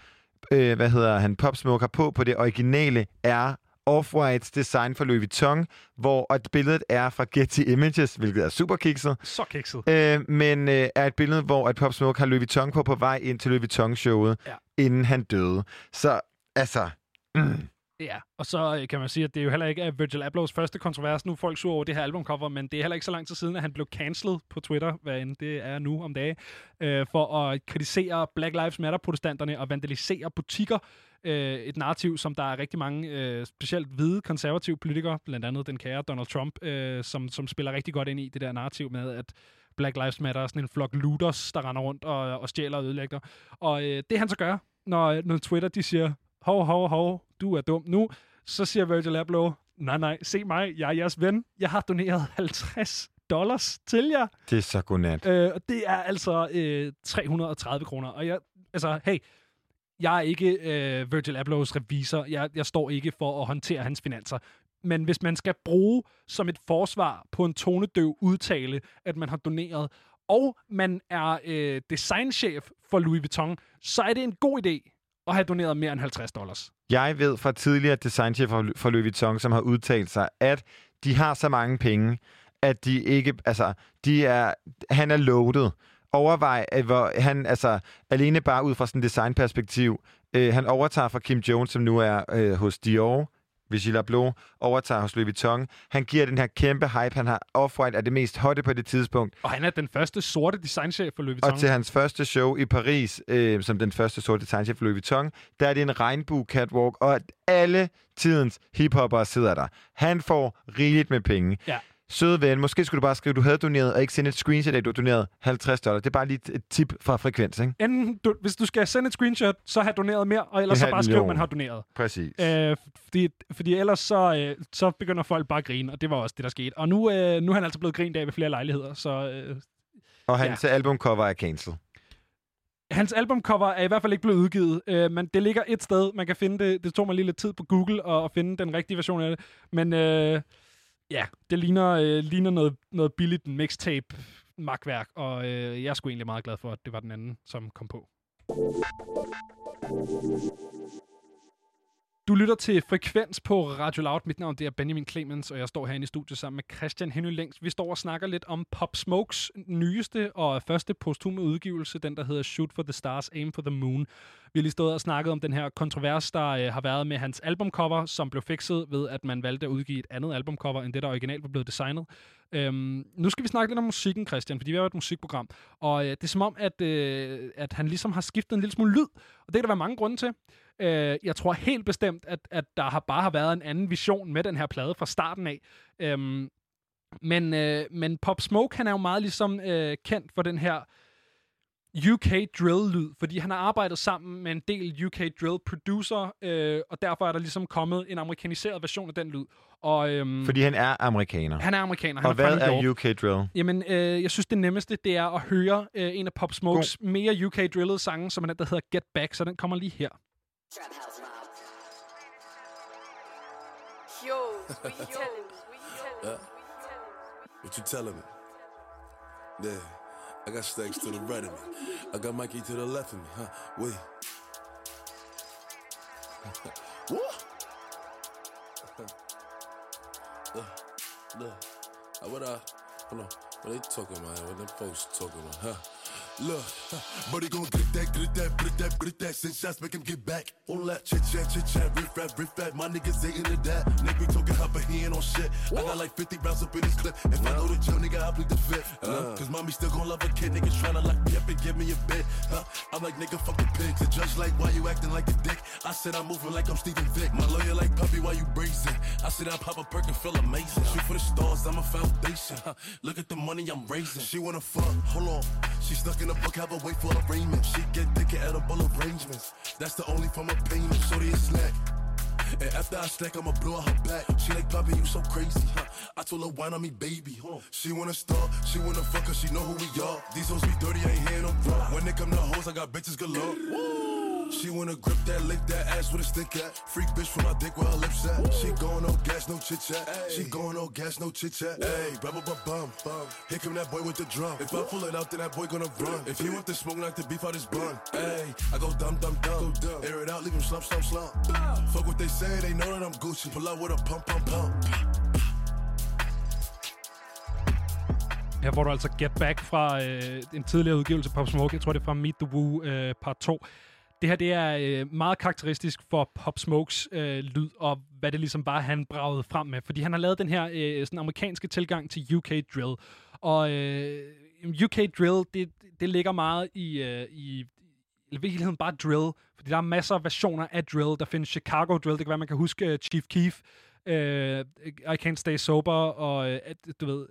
øh, hvad hedder han, Pop Smoke har på på det originale, er Off-Whites design for Louis Vuitton, hvor et billedet er fra Getty Images, hvilket er super kikset. Så kikset. Øh, men øh, er et billede, hvor at Pop Smoke har Louis Vuitton på på vej ind til Louis Vuitton-showet, Ja. inden han døde. Så, altså... Mm. Ja, og så øh, kan man sige, at det er jo heller ikke Virgil Ablohs første kontrovers. Nu er folk sur over det her albumcover, men det er heller ikke så lang tid siden, at han blev cancelled på Twitter, hvad end det er nu om dagen, øh, for at kritisere Black Lives Matter-protestanterne og vandalisere butikker. Øh, et narrativ, som der er rigtig mange, øh, specielt hvide konservative politikere, blandt andet den kære Donald Trump, øh, som, som spiller rigtig godt ind i det der narrativ med, at Black Lives Matter er sådan en flok looters, der render rundt og, og stjæler og ødelægger. Og øh, det han så gør, når, når Twitter de siger, hov, hov, hov, du er dum nu, så siger Virgil Abloh, nej, nej, se mig, jeg er jeres ven. Jeg har doneret 50 dollars til jer. Det er så godnat. Øh, og det er altså øh, 330 kroner. Og jeg, altså, hey, jeg er ikke øh, Virgil Ablohs revisor. Jeg, jeg står ikke for at håndtere hans finanser. Men hvis man skal bruge som et forsvar på en tonedøv udtale, at man har doneret, og man er øh, designchef for Louis Vuitton, så er det en god idé og have doneret mere end 50 dollars. Jeg ved fra tidligere designchef for Louis Vuitton, som har udtalt sig, at de har så mange penge, at de ikke, altså, de er, han er loaded. Overvej, at hvor han, altså, alene bare ud fra sådan et designperspektiv, øh, han overtager fra Kim Jones, som nu er øh, hos Dior, Vigil Abloh, overtager hos Louis Vuitton. Han giver den her kæmpe hype, han har Off-White er det mest hotte på det tidspunkt. Og han er den første sorte designchef for Louis Vuitton. Og til hans første show i Paris, øh, som den første sorte designchef for Louis Vuitton, der er det en regnbue catwalk, og alle tidens hiphoppere sidder der. Han får rigeligt med penge. Ja. Søde ven, måske skulle du bare skrive, at du havde doneret, og ikke sende et screenshot af, at du har doneret 50 dollar. Det er bare lige et, tip fra frekvens, ikke? Enten, du, hvis du skal sende et screenshot, så har doneret mere, og ellers så bare skriv, at man har doneret. Præcis. Øh, fordi, fordi ellers så, øh, så begynder folk bare at grine, og det var også det, der skete. Og nu, øh, nu er han altså blevet grint af ved flere lejligheder, så øh, Og hans ja. albumcover er cancel. hans albumcover er i hvert fald ikke blevet udgivet, øh, men det ligger et sted. Man kan finde det. Det tog mig lige lidt tid på Google at, at finde den rigtige version af det. Men øh, ja, det ligner, øh, ligner noget, noget billigt mixtape magtværk, og øh, jeg er sgu egentlig meget glad for, at det var den anden, som kom på. Du lytter til Frekvens på Radio Loud. Mit navn det er Benjamin Clemens, og jeg står herinde i studiet sammen med Christian Henny Længs. Vi står og snakker lidt om Pop Smokes nyeste og første posthume udgivelse, den der hedder Shoot for the Stars, Aim for the Moon. Vi har lige stået og snakket om den her kontrovers, der øh, har været med hans albumcover, som blev fikset ved, at man valgte at udgive et andet albumcover, end det, der originalt var blevet designet. Øhm, nu skal vi snakke lidt om musikken, Christian, fordi vi er et musikprogram. Og øh, det er som om, at, øh, at han ligesom har skiftet en lille smule lyd. Og det kan der være mange grunde til. Øh, jeg tror helt bestemt, at, at der har bare har været en anden vision med den her plade fra starten af. Øhm, men, øh, men Pop Smoke, han er jo meget ligesom øh, kendt for den her UK drill-lyd, fordi han har arbejdet sammen med en del UK drill producer, øh, og derfor er der ligesom kommet en amerikaniseret version af den lyd. Og, øhm, Fordi han er amerikaner. han er amerikaner. Han og er hvad er UK Drill? Jamen, øh, jeg synes, det nemmeste, det er at høre øh, en af Pop Smokes God. mere UK-drillede sange, som er den, der hedder Get Back, så den kommer lige her. Yo, what you telling me? What you telling me? Yeah. What you telling me? Yeah. I got stacks to the right of me. I got Mikey to the left of me, huh? Wait. what? look, look. Uh, what uh, hold on. What they talking about? What them folks talking about, huh? Look, but he gon' get that, get that, get that, get that. Send shots, make him get back. All that chit chat, chit chat, riff rap, riff rap. My niggas ain't into that. Nick be talking hot, but he ain't on shit. I got like 50 rounds up in this clip. If I know the jail, nigga, I plead the fifth. Uh, Cause mommy still gon' love a kid. Niggas tryna lock me up and give me a bit. Huh? I'm like, nigga, fuck the pigs. The judge like, why you acting like a dick? I said I'm moving like I'm Steven Vick. My lawyer like, puppy, why you brazen? I said I pop a perk and feel amazing. Shoot for the stars, I'm a foundation. Look at the money I'm raising. She wanna fuck, hold on. She stuck in a book, have a wait for arraignment. She get thick at edible arrangements. That's the only form of payment. Shorty is snack. And after I stack, I'ma blow her back. She like, Poppy, you so crazy. Huh? I told her, wine on me, baby. Huh? She wanna start, she wanna fuck she know who we are. These hoes be dirty, I ain't hearing them drop. When they come to hoes, I got bitches galore. She wanna grip that, lick that ass with a stick at. Freak bitch from my dick where her lips at. She going no gas, no chit chat. She going no gas, no chit chat. Hey, bum bum bum bum. Here come that boy with the drum. If I pull it out, then that boy gonna run. If he want the smoke, like the beef out his bun. Hey, I go dumb dumb dumb. Air it out, leave him slump slump slump. Fuck what they say, they know that I'm Gucci. Pull out with a pump pump pump. Her får du altså Get Back fra øh, en tidligere udgivelse Pop Smoke. Jeg tror, det er fra Meet the Woo øh, part 2. Det her det er øh, meget karakteristisk for Pop Smokes øh, lyd, og hvad det ligesom bare han bragede frem med. Fordi han har lavet den her øh, sådan amerikanske tilgang til UK Drill. Og øh, UK Drill, det, det ligger meget i, øh, i eller i virkeligheden bare drill, fordi der er masser af versioner af drill. Der findes Chicago Drill, det kan være, man kan huske øh, Chief Keef, øh, I Can't Stay Sober, og øh, at- du ved,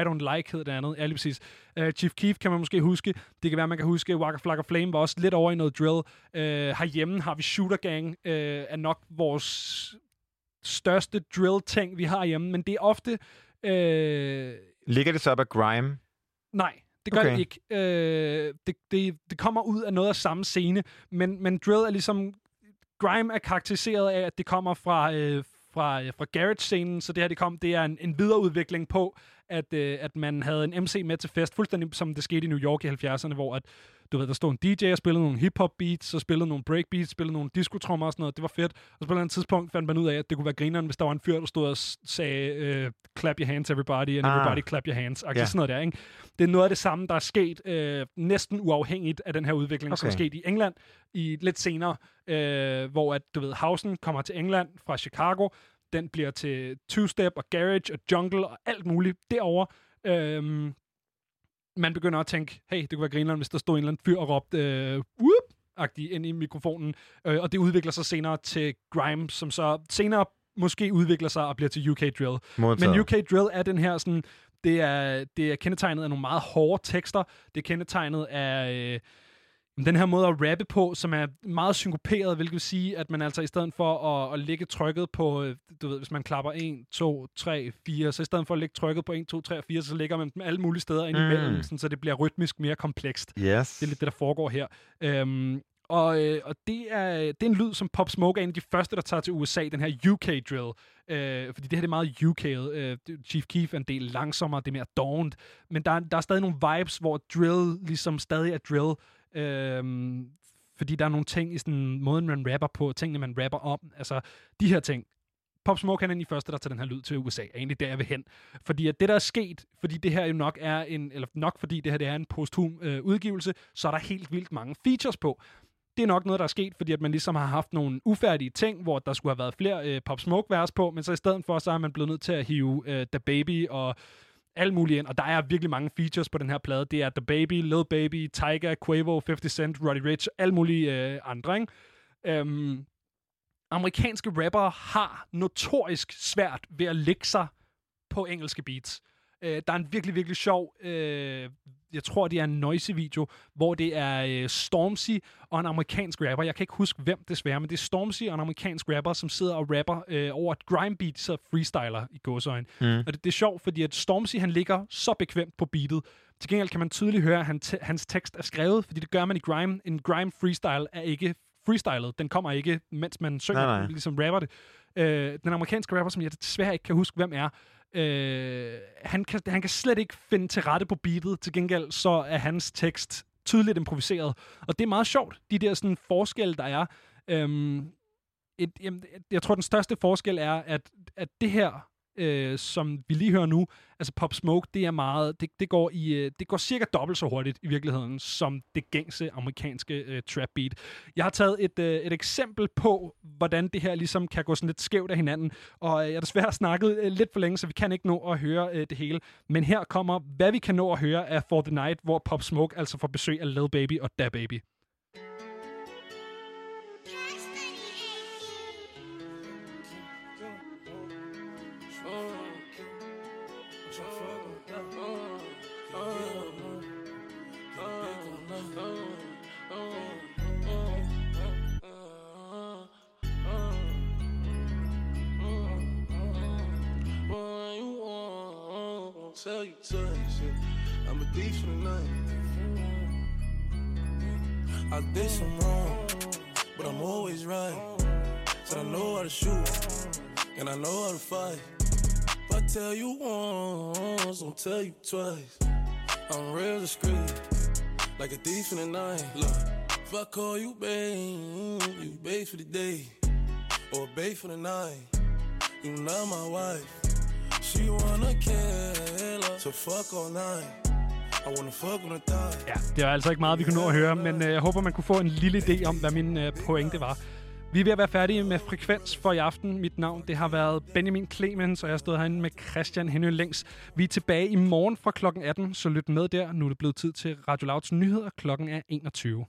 i Don't Like hed det andet. Ja, lige præcis. Uh, Chief Keef kan man måske huske. Det kan være, man kan huske Waka Flocka Flame var også lidt over i noget drill. Uh, herhjemme har vi Shooter Gang, uh, er nok vores største drill-ting, vi har hjemme. Men det er ofte... Uh, Ligger det så op af grime? Nej, det gør okay. Det ikke. Øh, det, det, det kommer ud af noget af samme scene, men, men drill er ligesom... Grime er karakteriseret af, at det kommer fra, øh, fra, øh, fra garage-scenen, så det her det kom, det er en, en videreudvikling på, at, øh, at man havde en MC med til fest, fuldstændig som det skete i New York i 70'erne, hvor at, du ved, der stod en DJ og spillede nogle hip-hop beats, så spillede nogle breakbeats, spillede nogle discotrommer og sådan noget. Det var fedt. Og så på et eller andet tidspunkt fandt man ud af, at det kunne være grineren, hvis der var en fyr, der stod og sagde, øh, clap your hands everybody, and Ah. everybody clap your hands. Og Ja. sådan noget der, ikke? Det er noget af det samme, der er sket øh, næsten uafhængigt af den her udvikling, okay. som er sket i England i lidt senere, øh, hvor at, du ved, Housen kommer til England fra Chicago, den bliver til two-step og garage og jungle og alt muligt derovre. Øhm, man begynder at tænke, hey, det kunne være grineren, hvis der stod en eller anden fyr og råbte, øh, whoop, ind i mikrofonen. Øh, og det udvikler sig senere til grime, som så senere måske udvikler sig og bliver til UK drill. Modtaget. Men UK drill er den her sådan, det er, det er kendetegnet af nogle meget hårde tekster. Det er kendetegnet af øh, den her måde at rappe på, som er meget synkoperet, hvilket vil sige, at man altså i stedet for at, at lægge trykket på, øh, du ved, hvis man klapper 1, 2, 3, 4, så i stedet for at lægge trykket på 1, 2, 3 og 4, så lægger man dem alle mulige steder ind imellem, Mm. sådan, så det bliver rytmisk mere komplekst. Yes. Det er lidt det, der foregår her. Øhm, og, øh, og det, er, det er en lyd, som Pop Smoke er en af de første, der tager til USA, den her UK-drill. Øh, fordi det her det er meget UK'et. Øh, Chief Keef er en del langsommere, det er mere dawned. Men der, er- der er stadig nogle vibes, hvor drill ligesom stadig er drill. Øh, fordi der er nogle ting i sådan måden, man rapper på, tingene, man rapper om. Altså, de her ting. Pop Smoke han er den første, der tager den her lyd til USA. Er egentlig der, jeg vil hen. Fordi at det, der er sket, fordi det her jo nok er en, eller nok fordi det her det er en posthum øh, udgivelse, så er der helt vildt mange features på. Det er nok noget, der er sket, fordi at man ligesom har haft nogle ufærdige ting, hvor der skulle have været flere øh, Pop Smoke-vers på, men så i stedet for, så er man blevet nødt til at hive øh, The Baby og alt muligt ind, og der er virkelig mange features på den her plade. Det er The Baby, Lil Baby, Tyga, Quavo, 50 Cent, Roddy Rich, alle mulige øh, andre, ikke? Øhm, amerikanske rappere har notorisk svært ved at lægge sig på engelske beats. Øh, der er en virkelig, virkelig sjov, øh, jeg tror, det er en noisy-video, hvor det er øh, Stormzy og en amerikansk rapper. Jeg kan ikke huske, hvem desværre, men det er Stormzy og en amerikansk rapper, som sidder og rapper øh, over et grime beat, så freestyler i gåsøjne. Mm. Og det, det er sjovt, fordi at Stormzy, han ligger så bekvemt på beatet. Til gengæld kan man tydeligt høre, at han hans tekst er skrevet, fordi det gør man i grime. En grime freestyle er ikke freestylet. Den kommer ikke, mens man synger, Nej, nej. ligesom rapper det. Øh, den amerikanske rapper, som jeg desværre ikke kan huske, hvem er, øh, han, kan, han kan slet ikke finde til rette på beatet. Til gengæld så er hans tekst tydeligt improviseret. Og det er meget sjovt, de der sådan forskelle, der er. Øhm, et, jamen, jeg tror, den største forskel er, at, at det her øh, som vi lige hører nu, altså Pop Smoke, det er meget, det, det, går i, øh, det går cirka dobbelt så hurtigt i virkeligheden, som det gængse amerikanske øh, trap beat. Jeg har taget et, øh, et eksempel på, hvordan det her ligesom kan gå sådan lidt skævt af hinanden, og øh, jeg har desværre snakket øh, lidt for længe, så vi kan ikke nå at høre øh, det hele. Men her kommer, hvad vi kan nå at høre af For The Night, hvor Pop Smoke altså får besøg af Lil Baby og Da Baby. You yeah. I'm a thief for the night. I did some wrong, but I'm always right. Said I know how to shoot, and I know how to fight. If I tell you once, I'll tell you twice. I'm real discreet, like a thief in the night. Look, if I call you babe, you babe for the day, or babe for the night. You not my wife. She wanna her, so fuck all night. I wanna fuck on the thigh. Ja, det var altså ikke meget, vi kunne nå at høre, men øh, jeg håber, man kunne få en lille idé om, hvad min øh, pointe var. Vi er ved at være færdige med Frekvens for i aften. Mit navn det har været Benjamin Clemens, og jeg har stået herinde med Christian Henø Længs. Vi er tilbage i morgen fra klokken 18, så lyt med der. Nu er det blevet tid til Radio Louds nyheder. Klokken er 21.